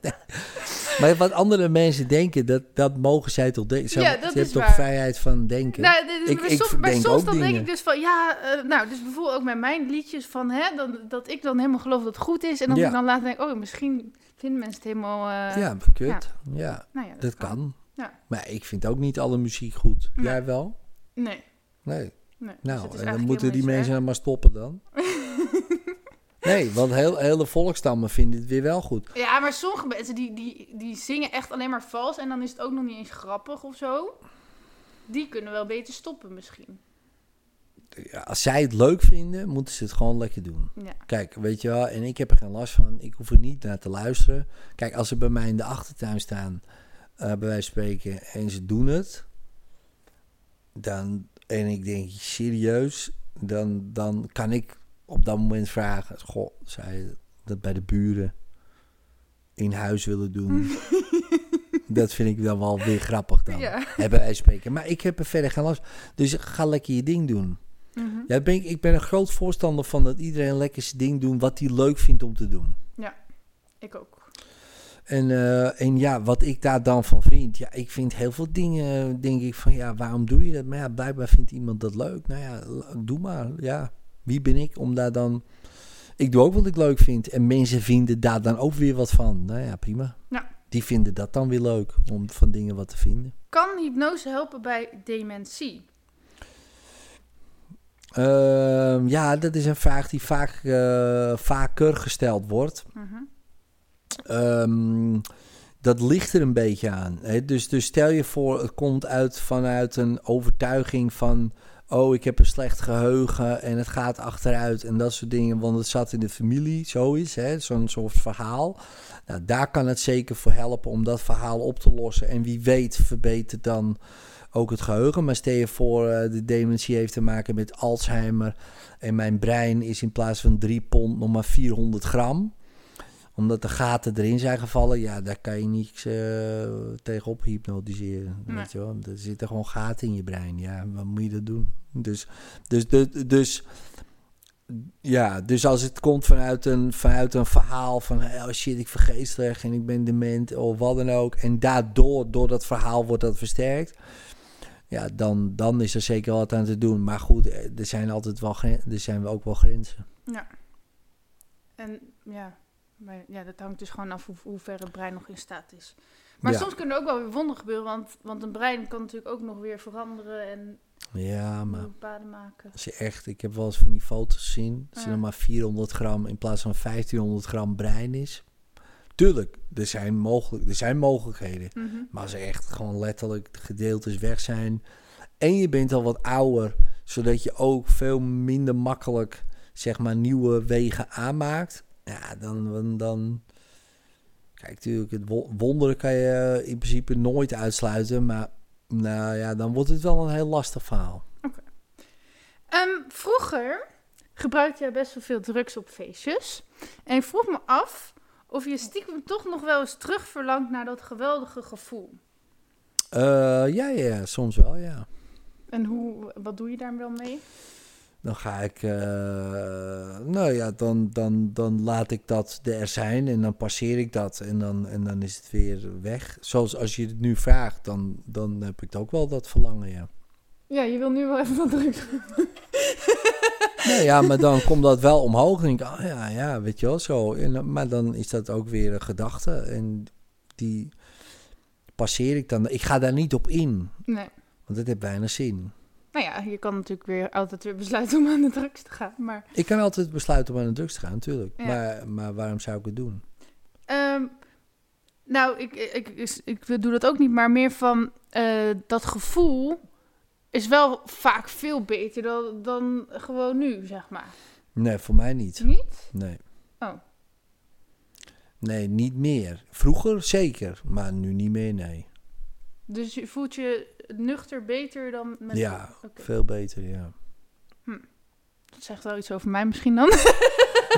Speaker 2: Maar wat andere mensen denken, dat, dat mogen zij toch denken. Ze
Speaker 1: Ja, dat
Speaker 2: ze
Speaker 1: is
Speaker 2: toch
Speaker 1: waar.
Speaker 2: vrijheid van denken.
Speaker 1: Nou, dit-
Speaker 2: Ik-
Speaker 1: maar
Speaker 2: ik
Speaker 1: soms, maar
Speaker 2: denk
Speaker 1: soms dan denk ik dus van, ja, eh, nou, dus bijvoorbeeld ook met mijn liedjes van, hè, dan, dat ik dan helemaal geloof dat het goed is. En dan
Speaker 2: Ja.
Speaker 1: ik dan later denk, oh, misschien vinden mensen het helemaal, eh,
Speaker 2: ja, kut. Ja,
Speaker 1: nou ja,
Speaker 2: dat kan.
Speaker 1: Ja.
Speaker 2: Maar ik vind ook niet alle muziek goed. Jij wel?
Speaker 1: Nee,
Speaker 2: Nee.
Speaker 1: nee. Dus
Speaker 2: Nou, en dan moeten die mensen maar stoppen dan. [LAUGHS] nee, want heel, hele volkstammen vinden het weer wel goed.
Speaker 1: Ja, maar sommige mensen die, die, die zingen echt alleen maar vals en dan is het ook nog niet eens grappig of zo. Die kunnen wel beter stoppen misschien.
Speaker 2: Ja, als zij het leuk vinden, moeten ze het gewoon lekker doen.
Speaker 1: Ja.
Speaker 2: Kijk, weet je wel, en ik heb er geen last van. Ik hoef er niet naar te luisteren. Kijk, als ze bij mij in de achtertuin staan, eh, bij wijze van spreken, en ze doen het, dan, en ik denk, serieus, dan, dan kan ik op dat moment vragen, goh, zou je dat bij de buren in huis willen doen? [LAUGHS] dat vind ik dan wel weer grappig dan.
Speaker 1: Ja.
Speaker 2: Hebben wij spreken. Maar ik heb er verder geen last. Dus ga lekker je ding doen.
Speaker 1: Mhm.
Speaker 2: Ja, ben ik, ik ben een groot voorstander van dat iedereen lekker zijn ding doet wat hij leuk vindt om te doen.
Speaker 1: Ik ook.
Speaker 2: En, eh, en ja, wat ik daar dan van vind. Ja, ik vind heel veel dingen, denk ik van ja, waarom doe je dat? Maar ja, blijkbaar vindt iemand dat leuk. Nou ja, doe maar. Ja, wie ben ik om daar dan... Ik doe ook wat ik leuk vind. En mensen vinden daar dan ook weer wat van. Nou ja, prima. Die vinden dat dan weer leuk, om van dingen wat te vinden.
Speaker 1: Kan hypnose helpen bij dementie?
Speaker 2: Ehm, ja, dat is een vraag die vaak, eh, vaker gesteld wordt.
Speaker 1: Mhm.
Speaker 2: Ehm, dat ligt er een beetje aan. Hè? Dus, dus stel je voor, het komt uit vanuit een overtuiging van... oh, ik heb een slecht geheugen en het gaat achteruit en dat soort dingen... want het zat in de familie, zoiets, zo'n soort verhaal. Nou, daar kan het zeker voor helpen om dat verhaal op te lossen. En wie weet verbetert dan ook het geheugen. Maar stel je voor, eh, de dementie heeft te maken met Alzheimer... en mijn brein is in plaats van 3 pond nog maar 400 gram omdat de gaten erin zijn gevallen, ja, daar kan je niets uh, tegenop hypnotiseren.
Speaker 1: Nee.
Speaker 2: Weet je wel? Er zitten gewoon gaten in je brein. Ja, wat moet je dat doen? Dus, dus, dus, dus ja, dus als het komt vanuit een, vanuit een verhaal van oh shit, ik vergeet slecht en ik ben dement of wat dan ook. En daardoor, door dat verhaal wordt dat versterkt. Ja, dan, dan is er zeker wat aan te doen. Maar goed, er zijn altijd wel, er zijn ook wel grenzen.
Speaker 1: Ja. En ja, maar, ja, dat hangt dus gewoon af hoe, hoe ver het brein nog in staat is. Maar
Speaker 2: Ja.
Speaker 1: soms kunnen er ook wel weer wonderen gebeuren, want, want een brein kan natuurlijk ook nog weer veranderen en
Speaker 2: Ja, maar
Speaker 1: paden maken.
Speaker 2: als je echt, ik heb wel eens van die foto's gezien, als er
Speaker 1: Ja.
Speaker 2: maar 400 gram in plaats van 1500 gram brein is. Tuurlijk, er zijn, mogelijk, er zijn mogelijkheden.
Speaker 1: Mhm.
Speaker 2: Maar als er echt gewoon letterlijk de gedeeltes weg zijn. En je bent al wat ouder, zodat je ook veel minder makkelijk zeg maar nieuwe wegen aanmaakt. Ja, dan. dan, kijk, natuurlijk, het wo- wonderen kan je in principe nooit uitsluiten. Maar nou ja, dan wordt het wel een heel lastig verhaal.
Speaker 1: Ehm, vroeger gebruikte jij best wel veel drugs op feestjes. En ik vroeg me af of je stiekem toch nog wel eens terugverlangt naar dat geweldige gevoel.
Speaker 2: Eh, ja, ja, ja, soms wel, ja.
Speaker 1: En hoe, wat doe je daar wel mee?
Speaker 2: Dan ga ik, eh, nou ja, dan, dan, dan laat ik dat er zijn en dan passeer ik dat en dan, en dan is het weer weg. Zoals als je het nu vraagt, dan, dan heb ik ook wel dat verlangen, ja.
Speaker 1: Ja, je wil nu wel even wat drugs. [LAUGHS]
Speaker 2: Nou ja, maar dan komt dat wel omhoog en denk ik, oh ja, ja, weet je wel, zo. En, maar dan is dat ook weer een gedachte en die passeer ik dan. Ik ga daar niet op in,
Speaker 1: Nee.
Speaker 2: want het heeft weinig zin.
Speaker 1: Nou ja, je kan natuurlijk weer altijd weer besluiten om aan de drugs te gaan. Maar
Speaker 2: Ik kan altijd besluiten om aan de drugs te gaan, natuurlijk.
Speaker 1: Ja.
Speaker 2: Maar, maar waarom zou ik het doen?
Speaker 1: Ehm, nou, ik, ik, ik, ik doe dat ook niet, maar meer van eh, dat gevoel is wel vaak veel beter dan, dan gewoon nu, zeg maar.
Speaker 2: Nee, voor mij niet.
Speaker 1: Niet?
Speaker 2: Nee.
Speaker 1: Oh.
Speaker 2: Nee, niet meer. Vroeger zeker, maar nu niet meer, nee.
Speaker 1: Dus je voelt je nuchter beter dan met...
Speaker 2: Ja, veel beter, ja.
Speaker 1: Dat zegt wel iets over mij misschien dan. [LAUGHS]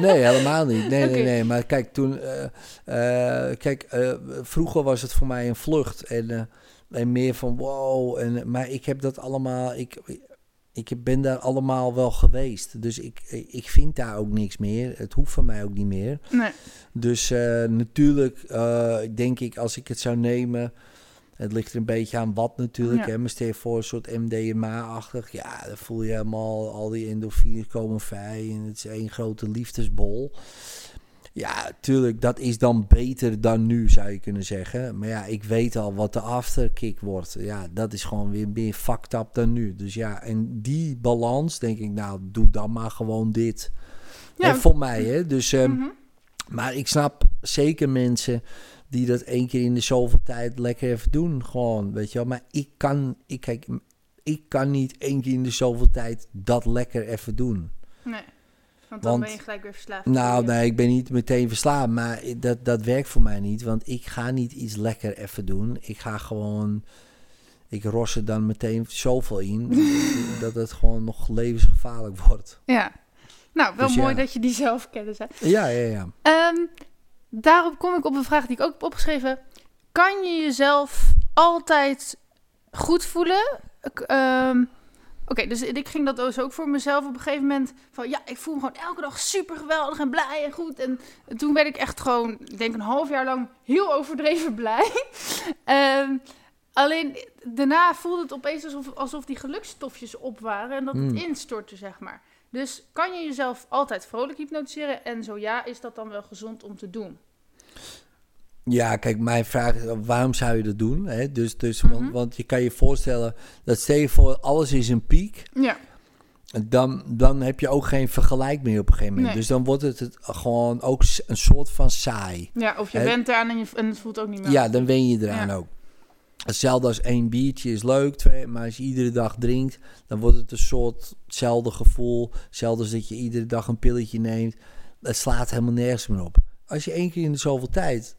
Speaker 2: Nee, helemaal niet. Nee, nee, nee. Maar kijk, toen... eh, eh, kijk, eh, vroeger was het voor mij een vlucht. En, en meer van wow. En, maar ik heb dat allemaal... Ik, ik ben daar allemaal wel geweest. Dus ik, ik vind daar ook niks meer. Het hoeft van mij ook niet meer.
Speaker 1: nee.
Speaker 2: Dus natuurlijk denk ik, als ik het zou nemen... Het ligt er een beetje aan wat natuurlijk.
Speaker 1: Ja.
Speaker 2: Hè? Maar stel voor een soort MDMA-achtig. Ja, dan voel je helemaal al die endorfines komen vrij. En het is één grote liefdesbol. Ja, tuurlijk, dat is dan beter dan nu, zou je kunnen zeggen. Maar ja, ik weet al wat de afterkick wordt. Ja, dat is gewoon weer meer fucked up dan nu. Dus ja, en die balans, denk ik, nou, doe dan maar gewoon dit.
Speaker 1: Ja.
Speaker 2: Voor mij, hè. Dus... ehm,
Speaker 1: Mhm.
Speaker 2: maar ik snap zeker mensen die dat één keer in de zoveel tijd lekker even doen. Gewoon, weet je wel. Maar ik kan, ik, kijk, ik kan niet één keer in de zoveel tijd dat lekker even doen.
Speaker 1: Nee. Want dan
Speaker 2: Want-
Speaker 1: ben je gelijk weer verslaafd.
Speaker 2: Nou, nee, ik ben niet meteen verslaafd. Maar dat, dat werkt voor mij niet. Want ik ga niet iets lekker even doen. Ik ga gewoon... Ik ros er dan meteen zoveel in... [LAUGHS] dat het gewoon nog levensgevaarlijk [LAUGHS] wordt.
Speaker 1: Ja. Nou, wel
Speaker 2: Dus
Speaker 1: mooi
Speaker 2: ja.
Speaker 1: dat je die zelf kennis hebt.
Speaker 2: Ja, ja, ja.
Speaker 1: Ehm, daarop kom ik op een vraag die ik ook heb opgeschreven. Kan je jezelf altijd goed voelen? Ehm, Oké, dus ik ging dat dus ook voor mezelf op een gegeven moment van ja, ik voel me gewoon elke dag super geweldig en blij en goed. En toen werd ik echt gewoon, ik denk een half jaar lang heel overdreven blij. [LAUGHS] Ehm, alleen daarna voelde het opeens alsof, alsof die gelukstofjes op waren en dat het
Speaker 2: Hmm.
Speaker 1: instortte, zeg maar. Dus kan je jezelf altijd vrolijk hypnotiseren? En zo ja, is dat dan wel gezond om te doen?
Speaker 2: Ja, kijk, mijn vraag is, waarom zou je dat doen? Hè? Dus, dus,
Speaker 1: Mhm.
Speaker 2: want, want je kan je voorstellen, dat stel je voor, alles is een piek.
Speaker 1: Ja.
Speaker 2: Dan, dan heb je ook geen vergelijk meer op een gegeven moment.
Speaker 1: Nee.
Speaker 2: Dus dan wordt het, het gewoon ook een soort van saai.
Speaker 1: Ja, of je
Speaker 2: Hè?
Speaker 1: bent eraan en, je, en het voelt ook niet meer.
Speaker 2: Ja, dan wen je eraan
Speaker 1: Ja.
Speaker 2: ook. Hetzelfde als één biertje is leuk, twee, maar als je iedere dag drinkt, dan wordt het een soort hetzelfde gevoel. Hetzelfde als dat je iedere dag een pilletje neemt. Het slaat helemaal nergens meer op. Als je één keer in de zoveel tijd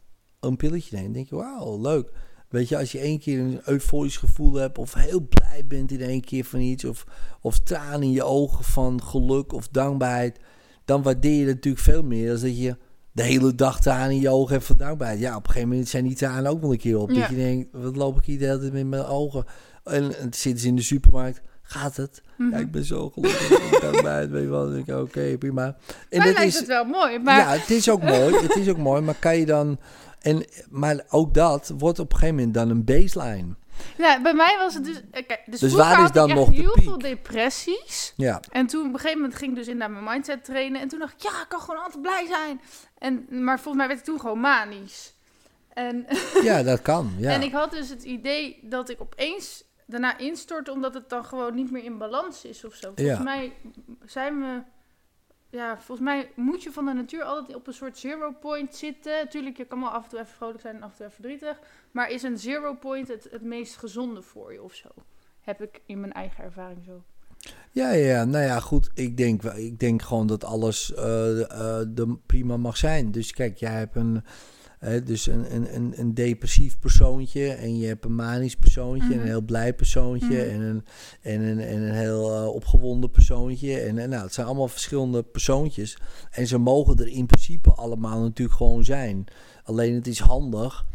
Speaker 2: een pilletje neemt, denk je, wauw, leuk. Weet je, als je één keer een euforisch gevoel hebt of heel blij bent in één keer van iets, of, of tranen in je ogen van geluk of dankbaarheid, dan waardeer je het natuurlijk veel meer dan dat je de hele dag tranen in je ogen hebt van dankbaarheid. Ja, op een gegeven moment zijn die tranen ook wel een keer op.
Speaker 1: Ja.
Speaker 2: Dat je denkt, wat loop ik hier de hele tijd met mijn ogen? En, en dan zitten ze in de supermarkt. Gaat het?
Speaker 1: Mhm.
Speaker 2: Ja, ik ben zo gelukkig. dankbaarheid. Weet je wel. Dan denk ik, oké, prima. En dat
Speaker 1: lijkt
Speaker 2: is,
Speaker 1: het wel mooi, maar...
Speaker 2: ja, het is ook mooi. Het is ook mooi, maar kan je dan... En, maar ook dat wordt op een gegeven moment dan een baseline.
Speaker 1: Ja, bij mij was het dus... eh, Kijk, dus,
Speaker 2: Dus waar is dan nog
Speaker 1: heel veel depressies.
Speaker 2: Ja,
Speaker 1: En toen op een gegeven moment ging ik dus in naar mijn mindset trainen. En toen dacht ik, ja, ik kan gewoon altijd blij zijn. En, maar volgens mij werd ik toen gewoon manisch. En,
Speaker 2: ja [LAUGHS] dat kan. Ja.
Speaker 1: en ik had dus het idee dat ik opeens daarna instortte... omdat het dan gewoon niet meer in balans is of zo. Volgens
Speaker 2: Ja.
Speaker 1: mij zijn we... Ja, volgens mij moet je van de natuur altijd op een soort zero point zitten. Tuurlijk, je kan wel af en toe even vrolijk zijn en af en toe even verdrietig. Maar is een zero point het, het meest gezonde voor je of zo? Heb ik in mijn eigen ervaring zo.
Speaker 2: Ja, ja, nou ja, goed. Ik denk, ik denk gewoon dat alles eh eh, prima mag zijn. Dus kijk, jij hebt een, dus een, een, een, een depressief persoontje en je hebt een manisch persoontje en
Speaker 1: Mhm.
Speaker 2: een heel blij persoontje
Speaker 1: Mhm.
Speaker 2: en, een, en, een, en een heel eh, opgewonden persoontje. En, en nou, het zijn allemaal verschillende persoontjes. En ze mogen er in principe allemaal natuurlijk gewoon zijn. Alleen het is handig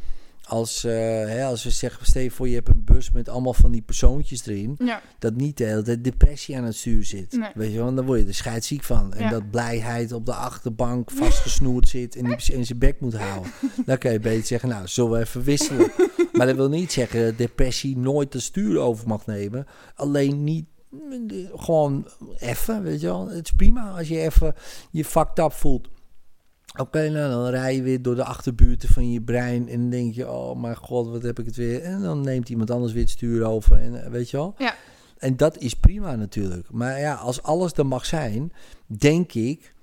Speaker 2: als, eh, hè, als we zeggen, stel je voor je hebt een bus met allemaal van die persoontjes erin
Speaker 1: Ja,
Speaker 2: dat niet de hele tijd depressie aan het stuur zit.
Speaker 1: Nee.
Speaker 2: Weet je wel, dan word je er scheidsziek van. En
Speaker 1: Ja.
Speaker 2: dat blijheid op de achterbank vastgesnoerd zit en die in zijn bek moet houden. [LAUGHS] Dan kan je beter zeggen, nou, zullen we even wisselen. [LAUGHS] maar dat wil niet zeggen dat depressie nooit het stuur over mag nemen. Alleen niet gewoon even, weet je wel. Het is prima als je even je fucked up voelt. Oké, nou dan rij je weer door de achterbuurten van je brein en dan denk je, oh mijn god, wat heb ik het weer. En dan neemt iemand anders weer het stuur over en eh, weet je wel.
Speaker 1: Ja.
Speaker 2: En dat is prima natuurlijk. Maar ja, als alles er mag zijn, denk ik,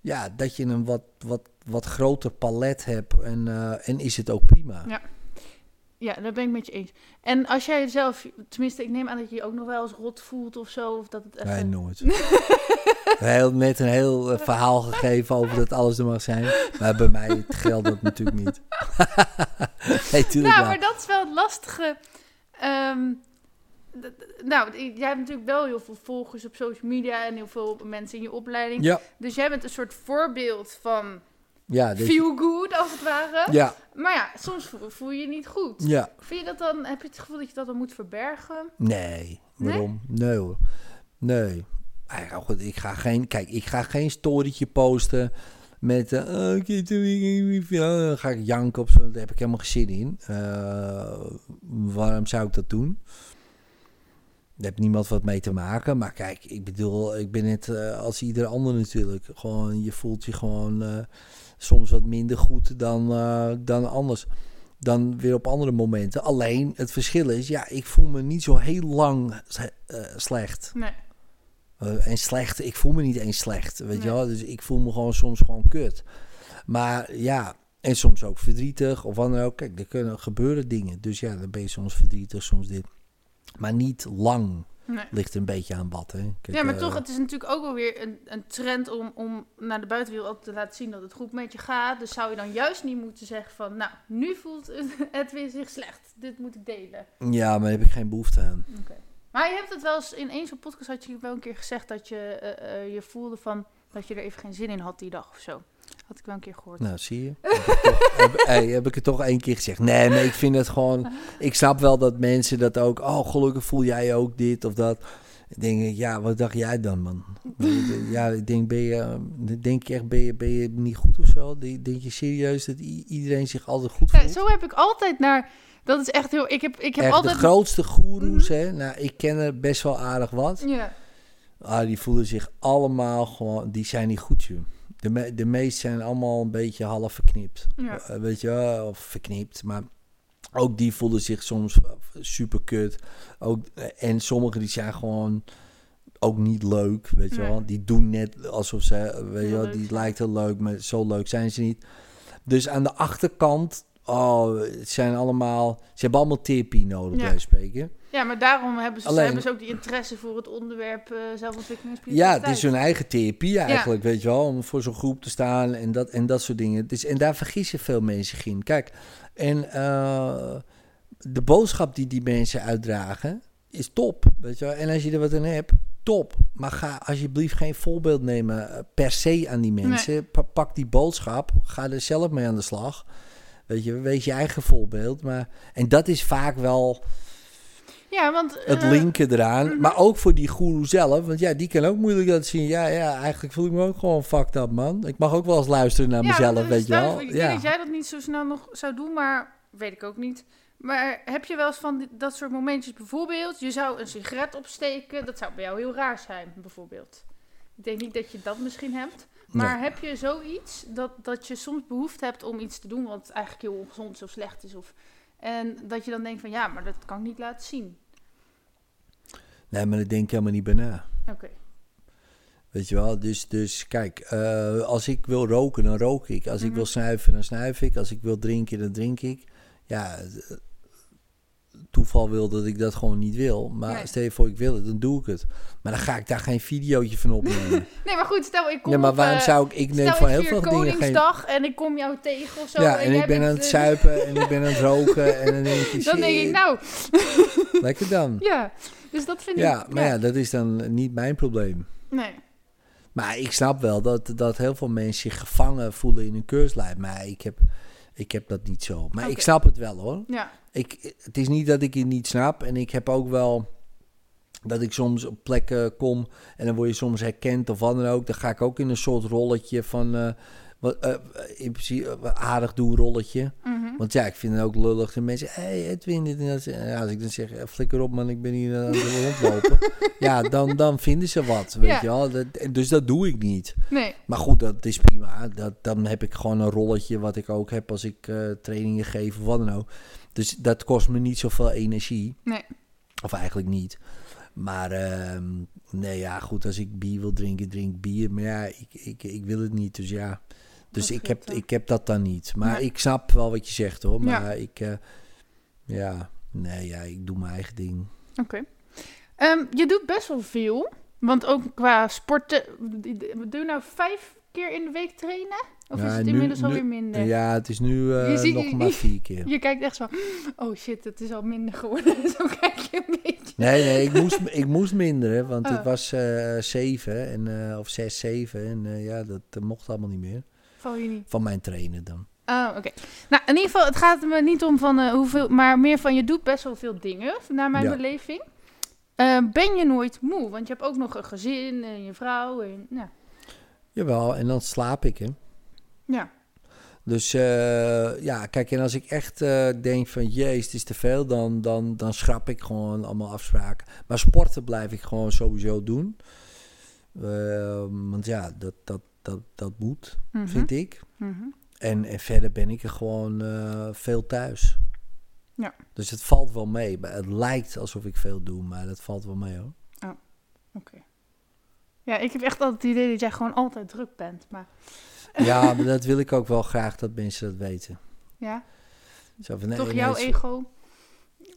Speaker 2: ja, dat je een wat, wat, wat groter palet hebt en, eh, en is het ook prima.
Speaker 1: Ja. Ja, daar ben ik met je eens. En als jij zelf, tenminste, ik neem aan dat je je ook nog wel eens rot voelt of zo. Of dat het even...
Speaker 2: Nee, nooit. [LAUGHS] heel, net een heel eh, verhaal gegeven over dat alles er mag zijn. Maar bij mij geldt dat natuurlijk niet. [LAUGHS] nee,
Speaker 1: nou, maar dat is wel het lastige. Ehm, nou, jij hebt natuurlijk wel heel veel volgers op social media en heel veel mensen in je opleiding.
Speaker 2: Ja,
Speaker 1: Dus jij bent een soort voorbeeld van
Speaker 2: ja, dus,
Speaker 1: feel good, als het ware.
Speaker 2: ja,
Speaker 1: Maar ja, soms voel, je je niet goed.
Speaker 2: ja.
Speaker 1: Vind je dat dan, heb je het gevoel dat je dat dan moet verbergen?
Speaker 2: Nee, waarom? Nee hoor. Nee. Ja, goed, ik ga geen, kijk, ik ga geen storytje posten met, ja, dan ga ik janken op zo, daar heb ik helemaal geen zin in. Eh, waarom zou ik dat doen? Daar heeft niemand wat mee te maken. Maar kijk, ik bedoel, ik ben net eh, als ieder ander natuurlijk. Gewoon, je voelt je gewoon soms wat minder goed dan, eh, dan anders. Dan weer op andere momenten. Alleen het verschil is, ja, ik voel me niet zo heel lang eh, slecht.
Speaker 1: Nee.
Speaker 2: Eh, en slecht, ik voel me niet eens slecht, weet je wel. Dus ik voel me gewoon soms gewoon kut. Maar ja, en soms ook verdrietig of wat dan ook. Kijk, er kunnen gebeuren dingen. Dus ja, dan ben je soms verdrietig, soms dit. Maar niet lang.
Speaker 1: Nee.
Speaker 2: Ligt een beetje aan wat, hè. Kijk,
Speaker 1: Ja, maar
Speaker 2: eh,
Speaker 1: toch, het is natuurlijk ook wel weer een, een trend om, om naar de buitenwereld ook te laten zien dat het goed met je gaat. Dus zou je dan juist niet moeten zeggen van, nou, nu voelt het [LAUGHS] weer zich slecht. Dit moet ik delen.
Speaker 2: Ja, maar daar heb ik geen behoefte aan.
Speaker 1: Oké. Maar je hebt het wel eens, in een zo'n podcast had je wel een keer gezegd dat je eh, eh, je voelde van, dat je er even geen zin in had die dag of zo. Had ik wel een keer gehoord.
Speaker 2: Nou, zie je. heb, ik toch, [LAUGHS] heb, hey, heb ik het toch één keer gezegd. Nee, maar ik vind het gewoon... [LAUGHS] Ik snap wel dat mensen dat ook... Oh, gelukkig voel jij ook dit of dat. Ik denk, ja, wat dacht jij dan, man? [LAUGHS] Ja, ik denk, ben je, denk je echt, ben je, ben je niet goed of zo? Denk je serieus dat iedereen zich altijd goed
Speaker 1: Ja,
Speaker 2: voelt?
Speaker 1: zo heb ik altijd naar, dat is echt heel, ik heb, ik heb
Speaker 2: echt
Speaker 1: altijd...
Speaker 2: de grootste goeroes, hè? Nou, ik ken er best wel aardig wat.
Speaker 1: Ja,
Speaker 2: Ah, die voelen zich allemaal gewoon... Die zijn niet goed, joh. De, me, de meest zijn allemaal een beetje half verknipt.
Speaker 1: ja.
Speaker 2: Eh, weet je of verknipt. Maar ook die voelen zich soms super kut. Ook, eh, en sommigen die zijn gewoon ook niet leuk, weet je wel. Die doen net alsof ze, eh, weet je wel, die lijkt heel leuk, maar zo leuk zijn ze niet. Dus aan de achterkant, oh, het zijn allemaal, ze hebben allemaal therapie nodig,
Speaker 1: Ja.
Speaker 2: bij spreken.
Speaker 1: ja, maar daarom hebben ze,
Speaker 2: Alleen-
Speaker 1: hebben ze ook die interesse voor het onderwerp eh, zelfontwikkeling
Speaker 2: Ja, het is hun eigen therapie eigenlijk, weet je wel. Om voor zo'n groep te staan en dat, en dat soort dingen. Dus, en daar vergissen veel mensen in. Kijk, en eh, de boodschap die die mensen uitdragen is top, weet je wel. En als je er wat aan hebt, top. Maar ga alsjeblieft geen voorbeeld nemen eh, per se aan die mensen. Pa- Pak die boodschap, ga er zelf mee aan de slag. Weet je, wees je eigen voorbeeld. Maar, en dat is vaak wel
Speaker 1: Ja, want...
Speaker 2: het
Speaker 1: eh,
Speaker 2: linken eraan.
Speaker 1: mhm.
Speaker 2: Maar ook voor die guru zelf. Want ja, die kan ook moeilijk dat zien. Ja, ja, eigenlijk voel ik me ook gewoon fucked up, man. Ik mag ook wel eens luisteren naar
Speaker 1: ja,
Speaker 2: mezelf, weet je wel.
Speaker 1: Ik
Speaker 2: Ja.
Speaker 1: denk dat jij dat niet zo snel nog zou doen, maar weet ik ook niet. Maar heb je wel eens van dat soort momentjes bijvoorbeeld, je zou een sigaret opsteken, dat zou bij jou heel raar zijn, bijvoorbeeld. Ik denk niet dat je dat misschien hebt. Maar heb je zoiets dat, dat je soms behoefte hebt om iets te doen wat eigenlijk heel ongezond is of slecht is? Of, en dat je dan denkt van ja, maar dat kan ik niet laten zien.
Speaker 2: Nee, maar daar denk ik helemaal niet bij na.
Speaker 1: Oké.
Speaker 2: Weet je wel, dus, dus kijk, eh, als ik wil roken, dan rook ik. Als ik
Speaker 1: Mhm.
Speaker 2: wil snuiven, dan snuif ik. Als ik wil drinken, dan drink ik. Ja, eh, toeval wil dat ik dat gewoon niet wil. Maar
Speaker 1: Nee.
Speaker 2: stel je voor, ik wil het, dan doe ik het. Maar dan ga ik daar geen videootje van opnemen. [LAUGHS]
Speaker 1: Nee, maar goed, stel ik kom
Speaker 2: nee, maar waarom
Speaker 1: eh,
Speaker 2: zou ik... Ik neem van
Speaker 1: ik
Speaker 2: heel veel dingen geen...
Speaker 1: Koningsdag en ik kom jou tegen of zo.
Speaker 2: Ja, en ik ben aan het zuipen en ik ben aan het [LAUGHS] roken. En dan denk
Speaker 1: Dan denk ik, nou, [LAUGHS]
Speaker 2: lekker dan.
Speaker 1: ja. Dus dat vind
Speaker 2: Ja,
Speaker 1: ik...
Speaker 2: maar ja, dat is dan niet mijn probleem.
Speaker 1: Nee.
Speaker 2: Maar ik snap wel dat, dat heel veel mensen zich gevangen voelen in een keurslijf. Maar ik heb, ik heb dat niet zo. Maar ik snap het wel hoor.
Speaker 1: Ja.
Speaker 2: Ik, het is niet dat ik het niet snap. En ik heb ook wel dat ik soms op plekken kom en dan word je soms herkend of wat dan ook. Dan ga ik ook in een soort rolletje van, eh, wat, eh, in principe eh, aardig doen rolletje.
Speaker 1: Mhm.
Speaker 2: Want ja, ik vind het ook lullig dat mensen, hé hey, Edwin, dit en dat. Ja, als ik dan zeg, eh, flikker op man, ik ben hier aan het rondlopen. [LAUGHS] ja, dan, dan vinden ze wat, weet
Speaker 1: Ja.
Speaker 2: je wel. Dat, dus dat doe ik niet.
Speaker 1: Nee.
Speaker 2: Maar goed, dat is prima. Dat, dan heb ik gewoon een rolletje wat ik ook heb als ik eh, trainingen geef of wat dan ook. Dus dat kost me niet zoveel energie.
Speaker 1: Nee.
Speaker 2: Of eigenlijk niet. Maar ehm, nee, ja, goed, als ik bier wil drinken, drink bier. Maar ja, ik, ik, ik wil het niet, dus ja. Dus ik heb, ik heb dat dan niet. Maar ik snap wel wat je zegt hoor.
Speaker 1: Ja.
Speaker 2: Maar ik, eh, ja, nee, ja, ik doe mijn eigen ding.
Speaker 1: Oké. Ehm, je doet best wel veel. Want ook qua sporten... Doe je nou vijf keer in de week trainen? Of
Speaker 2: Ja,
Speaker 1: is het inmiddels
Speaker 2: nu-
Speaker 1: alweer minder?
Speaker 2: Ja, het is nu eh,
Speaker 1: Je ziet-
Speaker 2: nog maar vier keer.
Speaker 1: Je kijkt echt zo... Oh shit, het is al minder geworden. [LAUGHS] zo kijk je een beetje.
Speaker 2: Nee, nee, ik moest, ik moest minderen, want het
Speaker 1: Oh.
Speaker 2: was eh zeven en, of zes, zeven. En ja, dat mocht allemaal niet meer.
Speaker 1: Val je niet.
Speaker 2: Van mijn trainer dan.
Speaker 1: Oh, oké. Nou, in ieder geval, het gaat me niet om van eh, hoeveel, maar meer van je doet best wel veel dingen, naar mijn
Speaker 2: Ja.
Speaker 1: beleving. Eh, ben je nooit moe? Want je hebt ook nog een gezin en je vrouw. En, ja.
Speaker 2: Jawel, en dan slaap ik, hè.
Speaker 1: ja.
Speaker 2: Dus eh, ja, kijk, en als ik echt denk van, jezus, het is te veel, dan, dan, dan schrap ik gewoon allemaal afspraken. Maar sporten blijf ik gewoon sowieso doen. Eh, want ja, dat, dat, dat, dat moet,
Speaker 1: Mhm.
Speaker 2: vind ik.
Speaker 1: Mhm.
Speaker 2: En, en verder ben ik er gewoon eh, veel thuis.
Speaker 1: Ja.
Speaker 2: Dus het valt wel mee. Het lijkt alsof ik veel doe, maar dat valt wel mee hoor.
Speaker 1: Oké. Ja, ik heb echt altijd het idee dat jij gewoon altijd druk bent. Maar [LAUGHS]
Speaker 2: Ja, maar dat wil ik ook wel graag dat mensen dat weten.
Speaker 1: ja,
Speaker 2: Zo van, nee,
Speaker 1: toch jouw ego?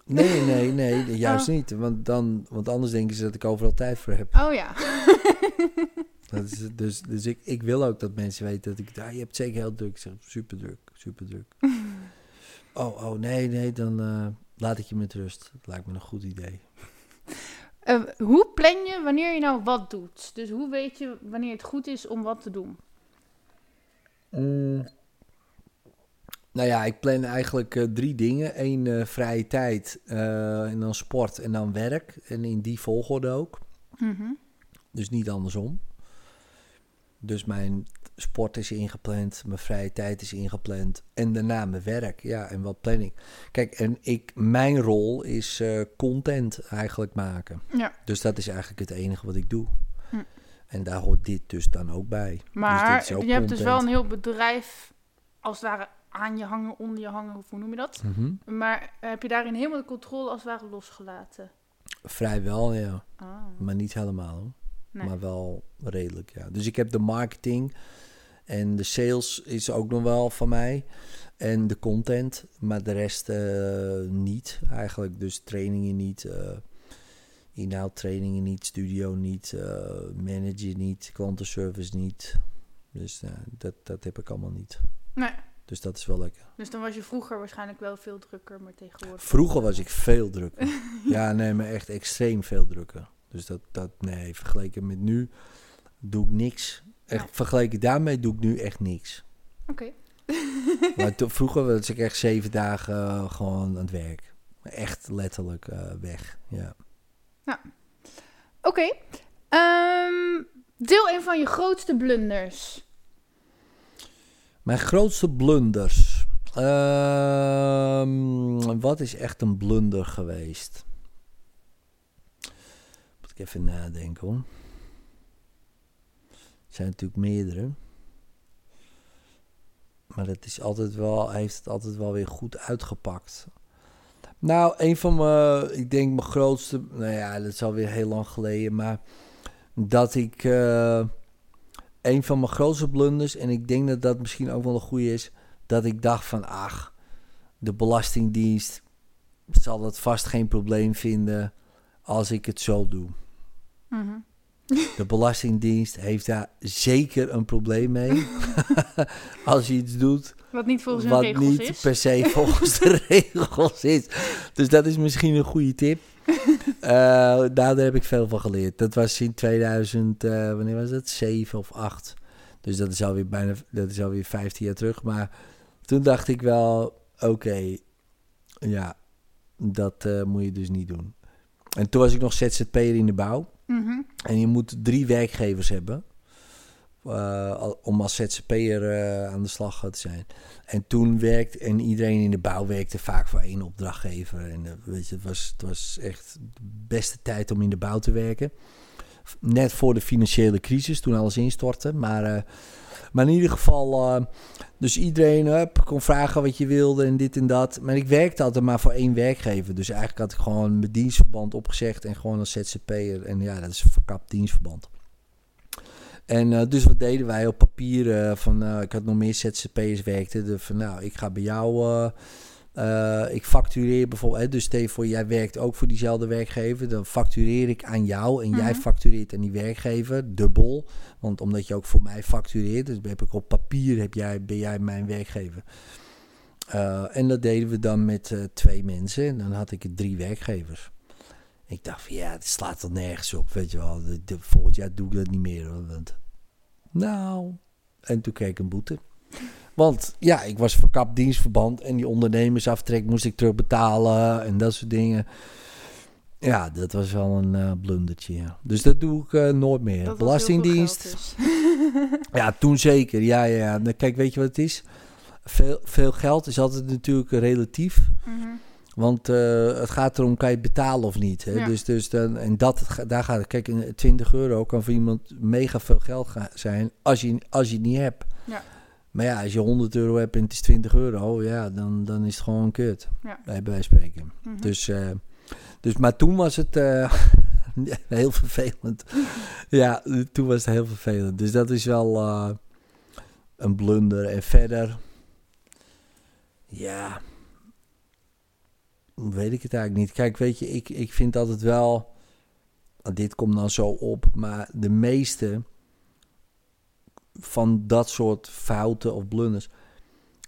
Speaker 2: Nee, nee, nee, [LAUGHS] juist
Speaker 1: Oh.
Speaker 2: niet. Want, dan, want anders denken ze dat ik overal tijd voor heb.
Speaker 1: Oh ja. [LAUGHS]
Speaker 2: Dat is, dus dus ik, ik wil ook dat mensen weten dat ik... Ah, je hebt zeker heel druk. Ik zeg, super druk, super druk. [LAUGHS] oh, oh, nee, nee, dan eh, laat ik je met rust. Dat lijkt me een goed idee. [LAUGHS]
Speaker 1: Eh, hoe plan je wanneer je nou wat doet? Dus hoe weet je wanneer het goed is om wat te doen?
Speaker 2: Mm. Nou ja, ik plan eigenlijk eh, drie dingen. Eén eh, vrije tijd, en dan sport en dan werk. En in die volgorde ook.
Speaker 1: Mhm.
Speaker 2: Dus niet andersom. Dus mijn sport is ingepland, mijn vrije tijd is ingepland en daarna mijn werk. Ja, en wat plan ik? Kijk, en ik, mijn rol is eh, content eigenlijk maken.
Speaker 1: Ja.
Speaker 2: Dus dat is eigenlijk het enige wat ik doe.
Speaker 1: Hm.
Speaker 2: En daar hoort dit dus dan ook bij.
Speaker 1: Maar
Speaker 2: dus dit is ook
Speaker 1: je hebt dus wel een heel bedrijf als het ware aan je hangen, onder je hangen, of hoe noem je dat?
Speaker 2: Mhm.
Speaker 1: Maar heb je daarin helemaal de controle als het ware losgelaten?
Speaker 2: Vrijwel, ja.
Speaker 1: Ah.
Speaker 2: Maar niet helemaal. hoor.
Speaker 1: Nee.
Speaker 2: Maar wel redelijk, ja. Dus ik heb de marketing en de sales is ook nog wel van mij. En de content, maar de rest eh, niet eigenlijk. Dus trainingen niet, eh inhoudtrainingen niet, studio niet, eh manager niet, klantenservice niet. Dus dat, dat heb ik allemaal niet.
Speaker 1: Nee.
Speaker 2: Dus dat is wel lekker.
Speaker 1: Dus dan was je vroeger waarschijnlijk wel veel drukker, maar tegenwoordig...
Speaker 2: Vroeger was ik veel drukker. [LAUGHS] ja, nee, maar echt extreem veel drukker. Dus dat, dat nee, vergeleken met nu doe ik niks. Echt,
Speaker 1: Nee.
Speaker 2: Vergeleken daarmee doe ik nu echt niks.
Speaker 1: Oké. [LAUGHS]
Speaker 2: Maar to- vroeger was ik echt zeven dagen gewoon aan het werk. Echt letterlijk eh, weg. Ja.
Speaker 1: Oké. Ehm, deel een van je grootste blunders.
Speaker 2: Mijn grootste blunders. Ehm, wat is echt een blunder geweest? Even nadenken. Er zijn natuurlijk meerdere. Maar het is altijd wel, hij heeft het altijd wel weer goed uitgepakt. Nou, een van mijn, ik denk mijn grootste, nou ja, dat is alweer heel lang geleden, maar dat ik, eh, een van mijn grootste blunders, en ik denk dat dat misschien ook wel een goede is, dat ik dacht van, ach, de Belastingdienst zal het vast geen probleem vinden als ik het zo doe.
Speaker 1: Mhm.
Speaker 2: De Belastingdienst heeft daar zeker een probleem mee. [LAUGHS] als je iets doet
Speaker 1: Wat niet volgens
Speaker 2: wat
Speaker 1: regels
Speaker 2: niet
Speaker 1: is.
Speaker 2: per se volgens de [LAUGHS] regels is. Dus dat is misschien een goede tip. [LAUGHS] Eh, nou, daar heb ik veel van geleerd. Dat was in 2000, eh, wanneer was het? 7 of 8. Dus dat is alweer bijna, dat is alweer 15 jaar terug. Maar toen dacht ik wel, oké, ja, dat eh, moet je dus niet doen. En toen was ik nog ZZP'er in de bouw. En je moet drie werkgevers hebben. eh, om als ZZP'er eh aan de slag te zijn. En toen werkte, en iedereen in de bouw werkte vaak voor één opdrachtgever. En eh, weet je, het was, het was echt de beste tijd om in de bouw te werken. Net voor de financiële crisis, toen alles instortte. Maar, maar in ieder geval, eh, dus iedereen kon vragen wat je wilde en dit en dat. Maar ik werkte altijd maar voor één werkgever. Dus eigenlijk had ik gewoon mijn dienstverband opgezegd en gewoon als ZZP'er. En ja, dat is een verkapt dienstverband. En eh, dus wat deden wij op papier? eh, van, ik had nog meer ZZP'ers werkten. De, van, nou, ik ga bij jou... eh, ik factureer bijvoorbeeld... Hè, dus stel voor, jij werkt ook voor diezelfde werkgever. Dan factureer ik aan jou en jij
Speaker 1: Mhm.
Speaker 2: factureert aan die werkgever. Dubbel. Want omdat je ook voor mij factureert. Dus heb ik op papier heb jij, ben jij mijn werkgever. Eh, en dat deden we dan met eh, twee mensen. En dan had ik drie werkgevers. Ik dacht van ja, het slaat er nergens op, weet je wel. Volgend jaar doe ik dat niet meer. Want, nou, en toen kreeg ik een boete. Want ja, ik was verkapt dienstverband en die ondernemersaftrek moest ik terugbetalen en dat soort dingen. Ja, dat was wel een eh, blundertje. Ja. Dus dat doe ik eh, nooit meer.
Speaker 1: Dat
Speaker 2: Belastingdienst.
Speaker 1: dus. [LAUGHS] [LAUGHS]
Speaker 2: Ja, toen zeker. Ja, ja, ja. Nou, Kijk, weet je wat het is? Veel, veel geld is altijd natuurlijk relatief.
Speaker 1: Mhm.
Speaker 2: Want eh, het gaat erom, kan je het betalen of niet. Hè?
Speaker 1: Ja.
Speaker 2: Dus, dus dan, en dat, daar gaat het. Kijk, een 20 euro kan voor iemand mega veel geld zijn als je, als je het niet hebt.
Speaker 1: Ja.
Speaker 2: Maar ja, als je 100 euro hebt en het is 20 euro, ja, dan, dan is het gewoon kut.
Speaker 1: Ja.
Speaker 2: Bij wij spreken.
Speaker 1: Mhm.
Speaker 2: Dus, eh, dus, maar toen was het eh, [LAUGHS] heel vervelend. [LAUGHS] ja, toen was het heel vervelend. Dus dat is wel eh, een blunder. En verder, ja, weet ik het eigenlijk niet. Kijk, weet je, ik, ik vind altijd wel, dit komt dan zo op, maar de meeste van dat soort fouten of blunders,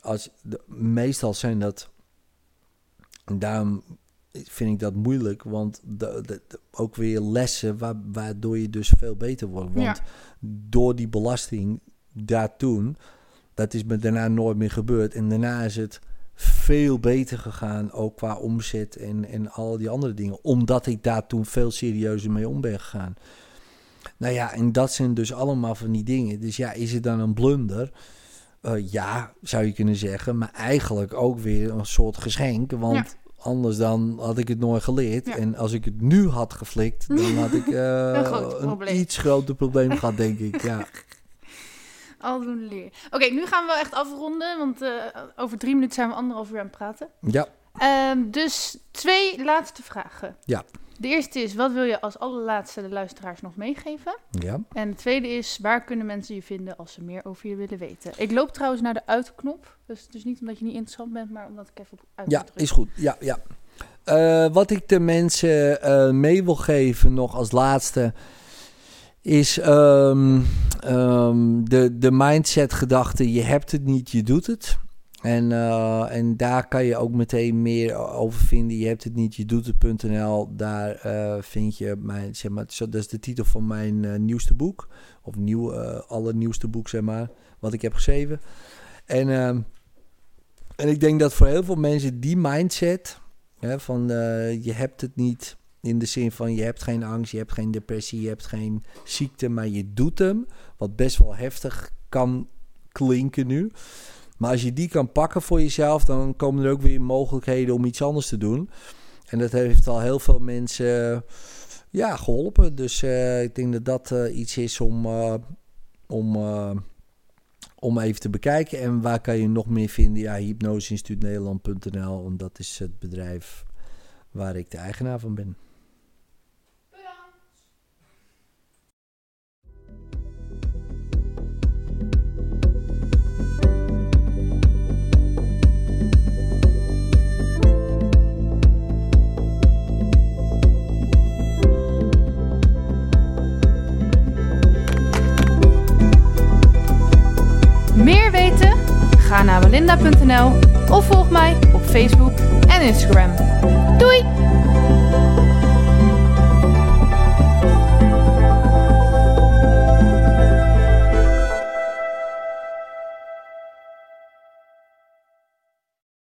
Speaker 2: als, de, meestal zijn dat, daarom vind ik dat moeilijk, want de, de- de- ook weer lessen wa- waardoor je dus veel beter wordt. Want
Speaker 1: Ja.
Speaker 2: door die belasting daar toen, dat is me daarna nooit meer gebeurd. En daarna is het veel beter gegaan, ook qua omzet en, en al die andere dingen. Omdat ik daar toen veel serieuzer mee om ben gegaan. Nou ja, en dat zijn dus allemaal van die dingen. Dus ja, is het dan een blunder? Eh, ja, zou je kunnen zeggen. Maar eigenlijk ook weer een soort geschenk. Want
Speaker 1: Ja.
Speaker 2: anders dan had ik het nooit geleerd.
Speaker 1: Ja.
Speaker 2: En als ik het nu had geflikt, dan [LAUGHS] had ik eh,
Speaker 1: Een groot
Speaker 2: iets groter probleem gehad, denk ik. Ja. [LAUGHS]
Speaker 1: Aldoende leren. Oké, nu gaan we wel echt afronden, want eh, over drie minuten zijn we anderhalf uur aan het praten.
Speaker 2: ja,
Speaker 1: Ehm, dus twee laatste vragen.
Speaker 2: Ja.
Speaker 1: De eerste is, wat wil je als allerlaatste de luisteraars nog meegeven?
Speaker 2: ja.
Speaker 1: En de tweede is, waar kunnen mensen je vinden als ze meer over je willen weten? Ik loop trouwens naar de uitknop. Dus is niet omdat je niet interessant bent, maar omdat ik even op uit
Speaker 2: Ja, is goed. Ja, ja. Eh, wat ik de mensen eh, mee wil geven nog als laatste is ehm, ehm, de, de mindset gedachte je hebt het niet, je doet het. En, uh, en daar kan je ook meteen meer over vinden. Je hebt het niet, je doet het.nl. Daar uh, vind je mijn, zeg maar, dat is de titel van mijn uh, nieuwste boek. Of nieuw, allernieuwste boek, zeg maar, wat ik heb geschreven. En, ehm, en ik denk dat voor heel veel mensen die mindset, hè, van je hebt het niet in de zin van je hebt geen angst, je hebt geen depressie, je hebt geen ziekte, maar je doet hem. Wat best wel heftig kan klinken nu. Maar als je die kan pakken voor jezelf, dan komen er ook weer mogelijkheden om iets anders te doen. En dat heeft al heel veel mensen ja, geholpen. Dus uh, ik denk dat dat uh, iets is om, uh, om, om even te bekijken. En waar kan je nog meer vinden? Ja, hypnoseinstituutnederland.nl. En dat is het bedrijf waar ik de eigenaar van ben.
Speaker 1: Meer weten? Ga naar belinda.nl of volg mij op Facebook en Instagram. Doei!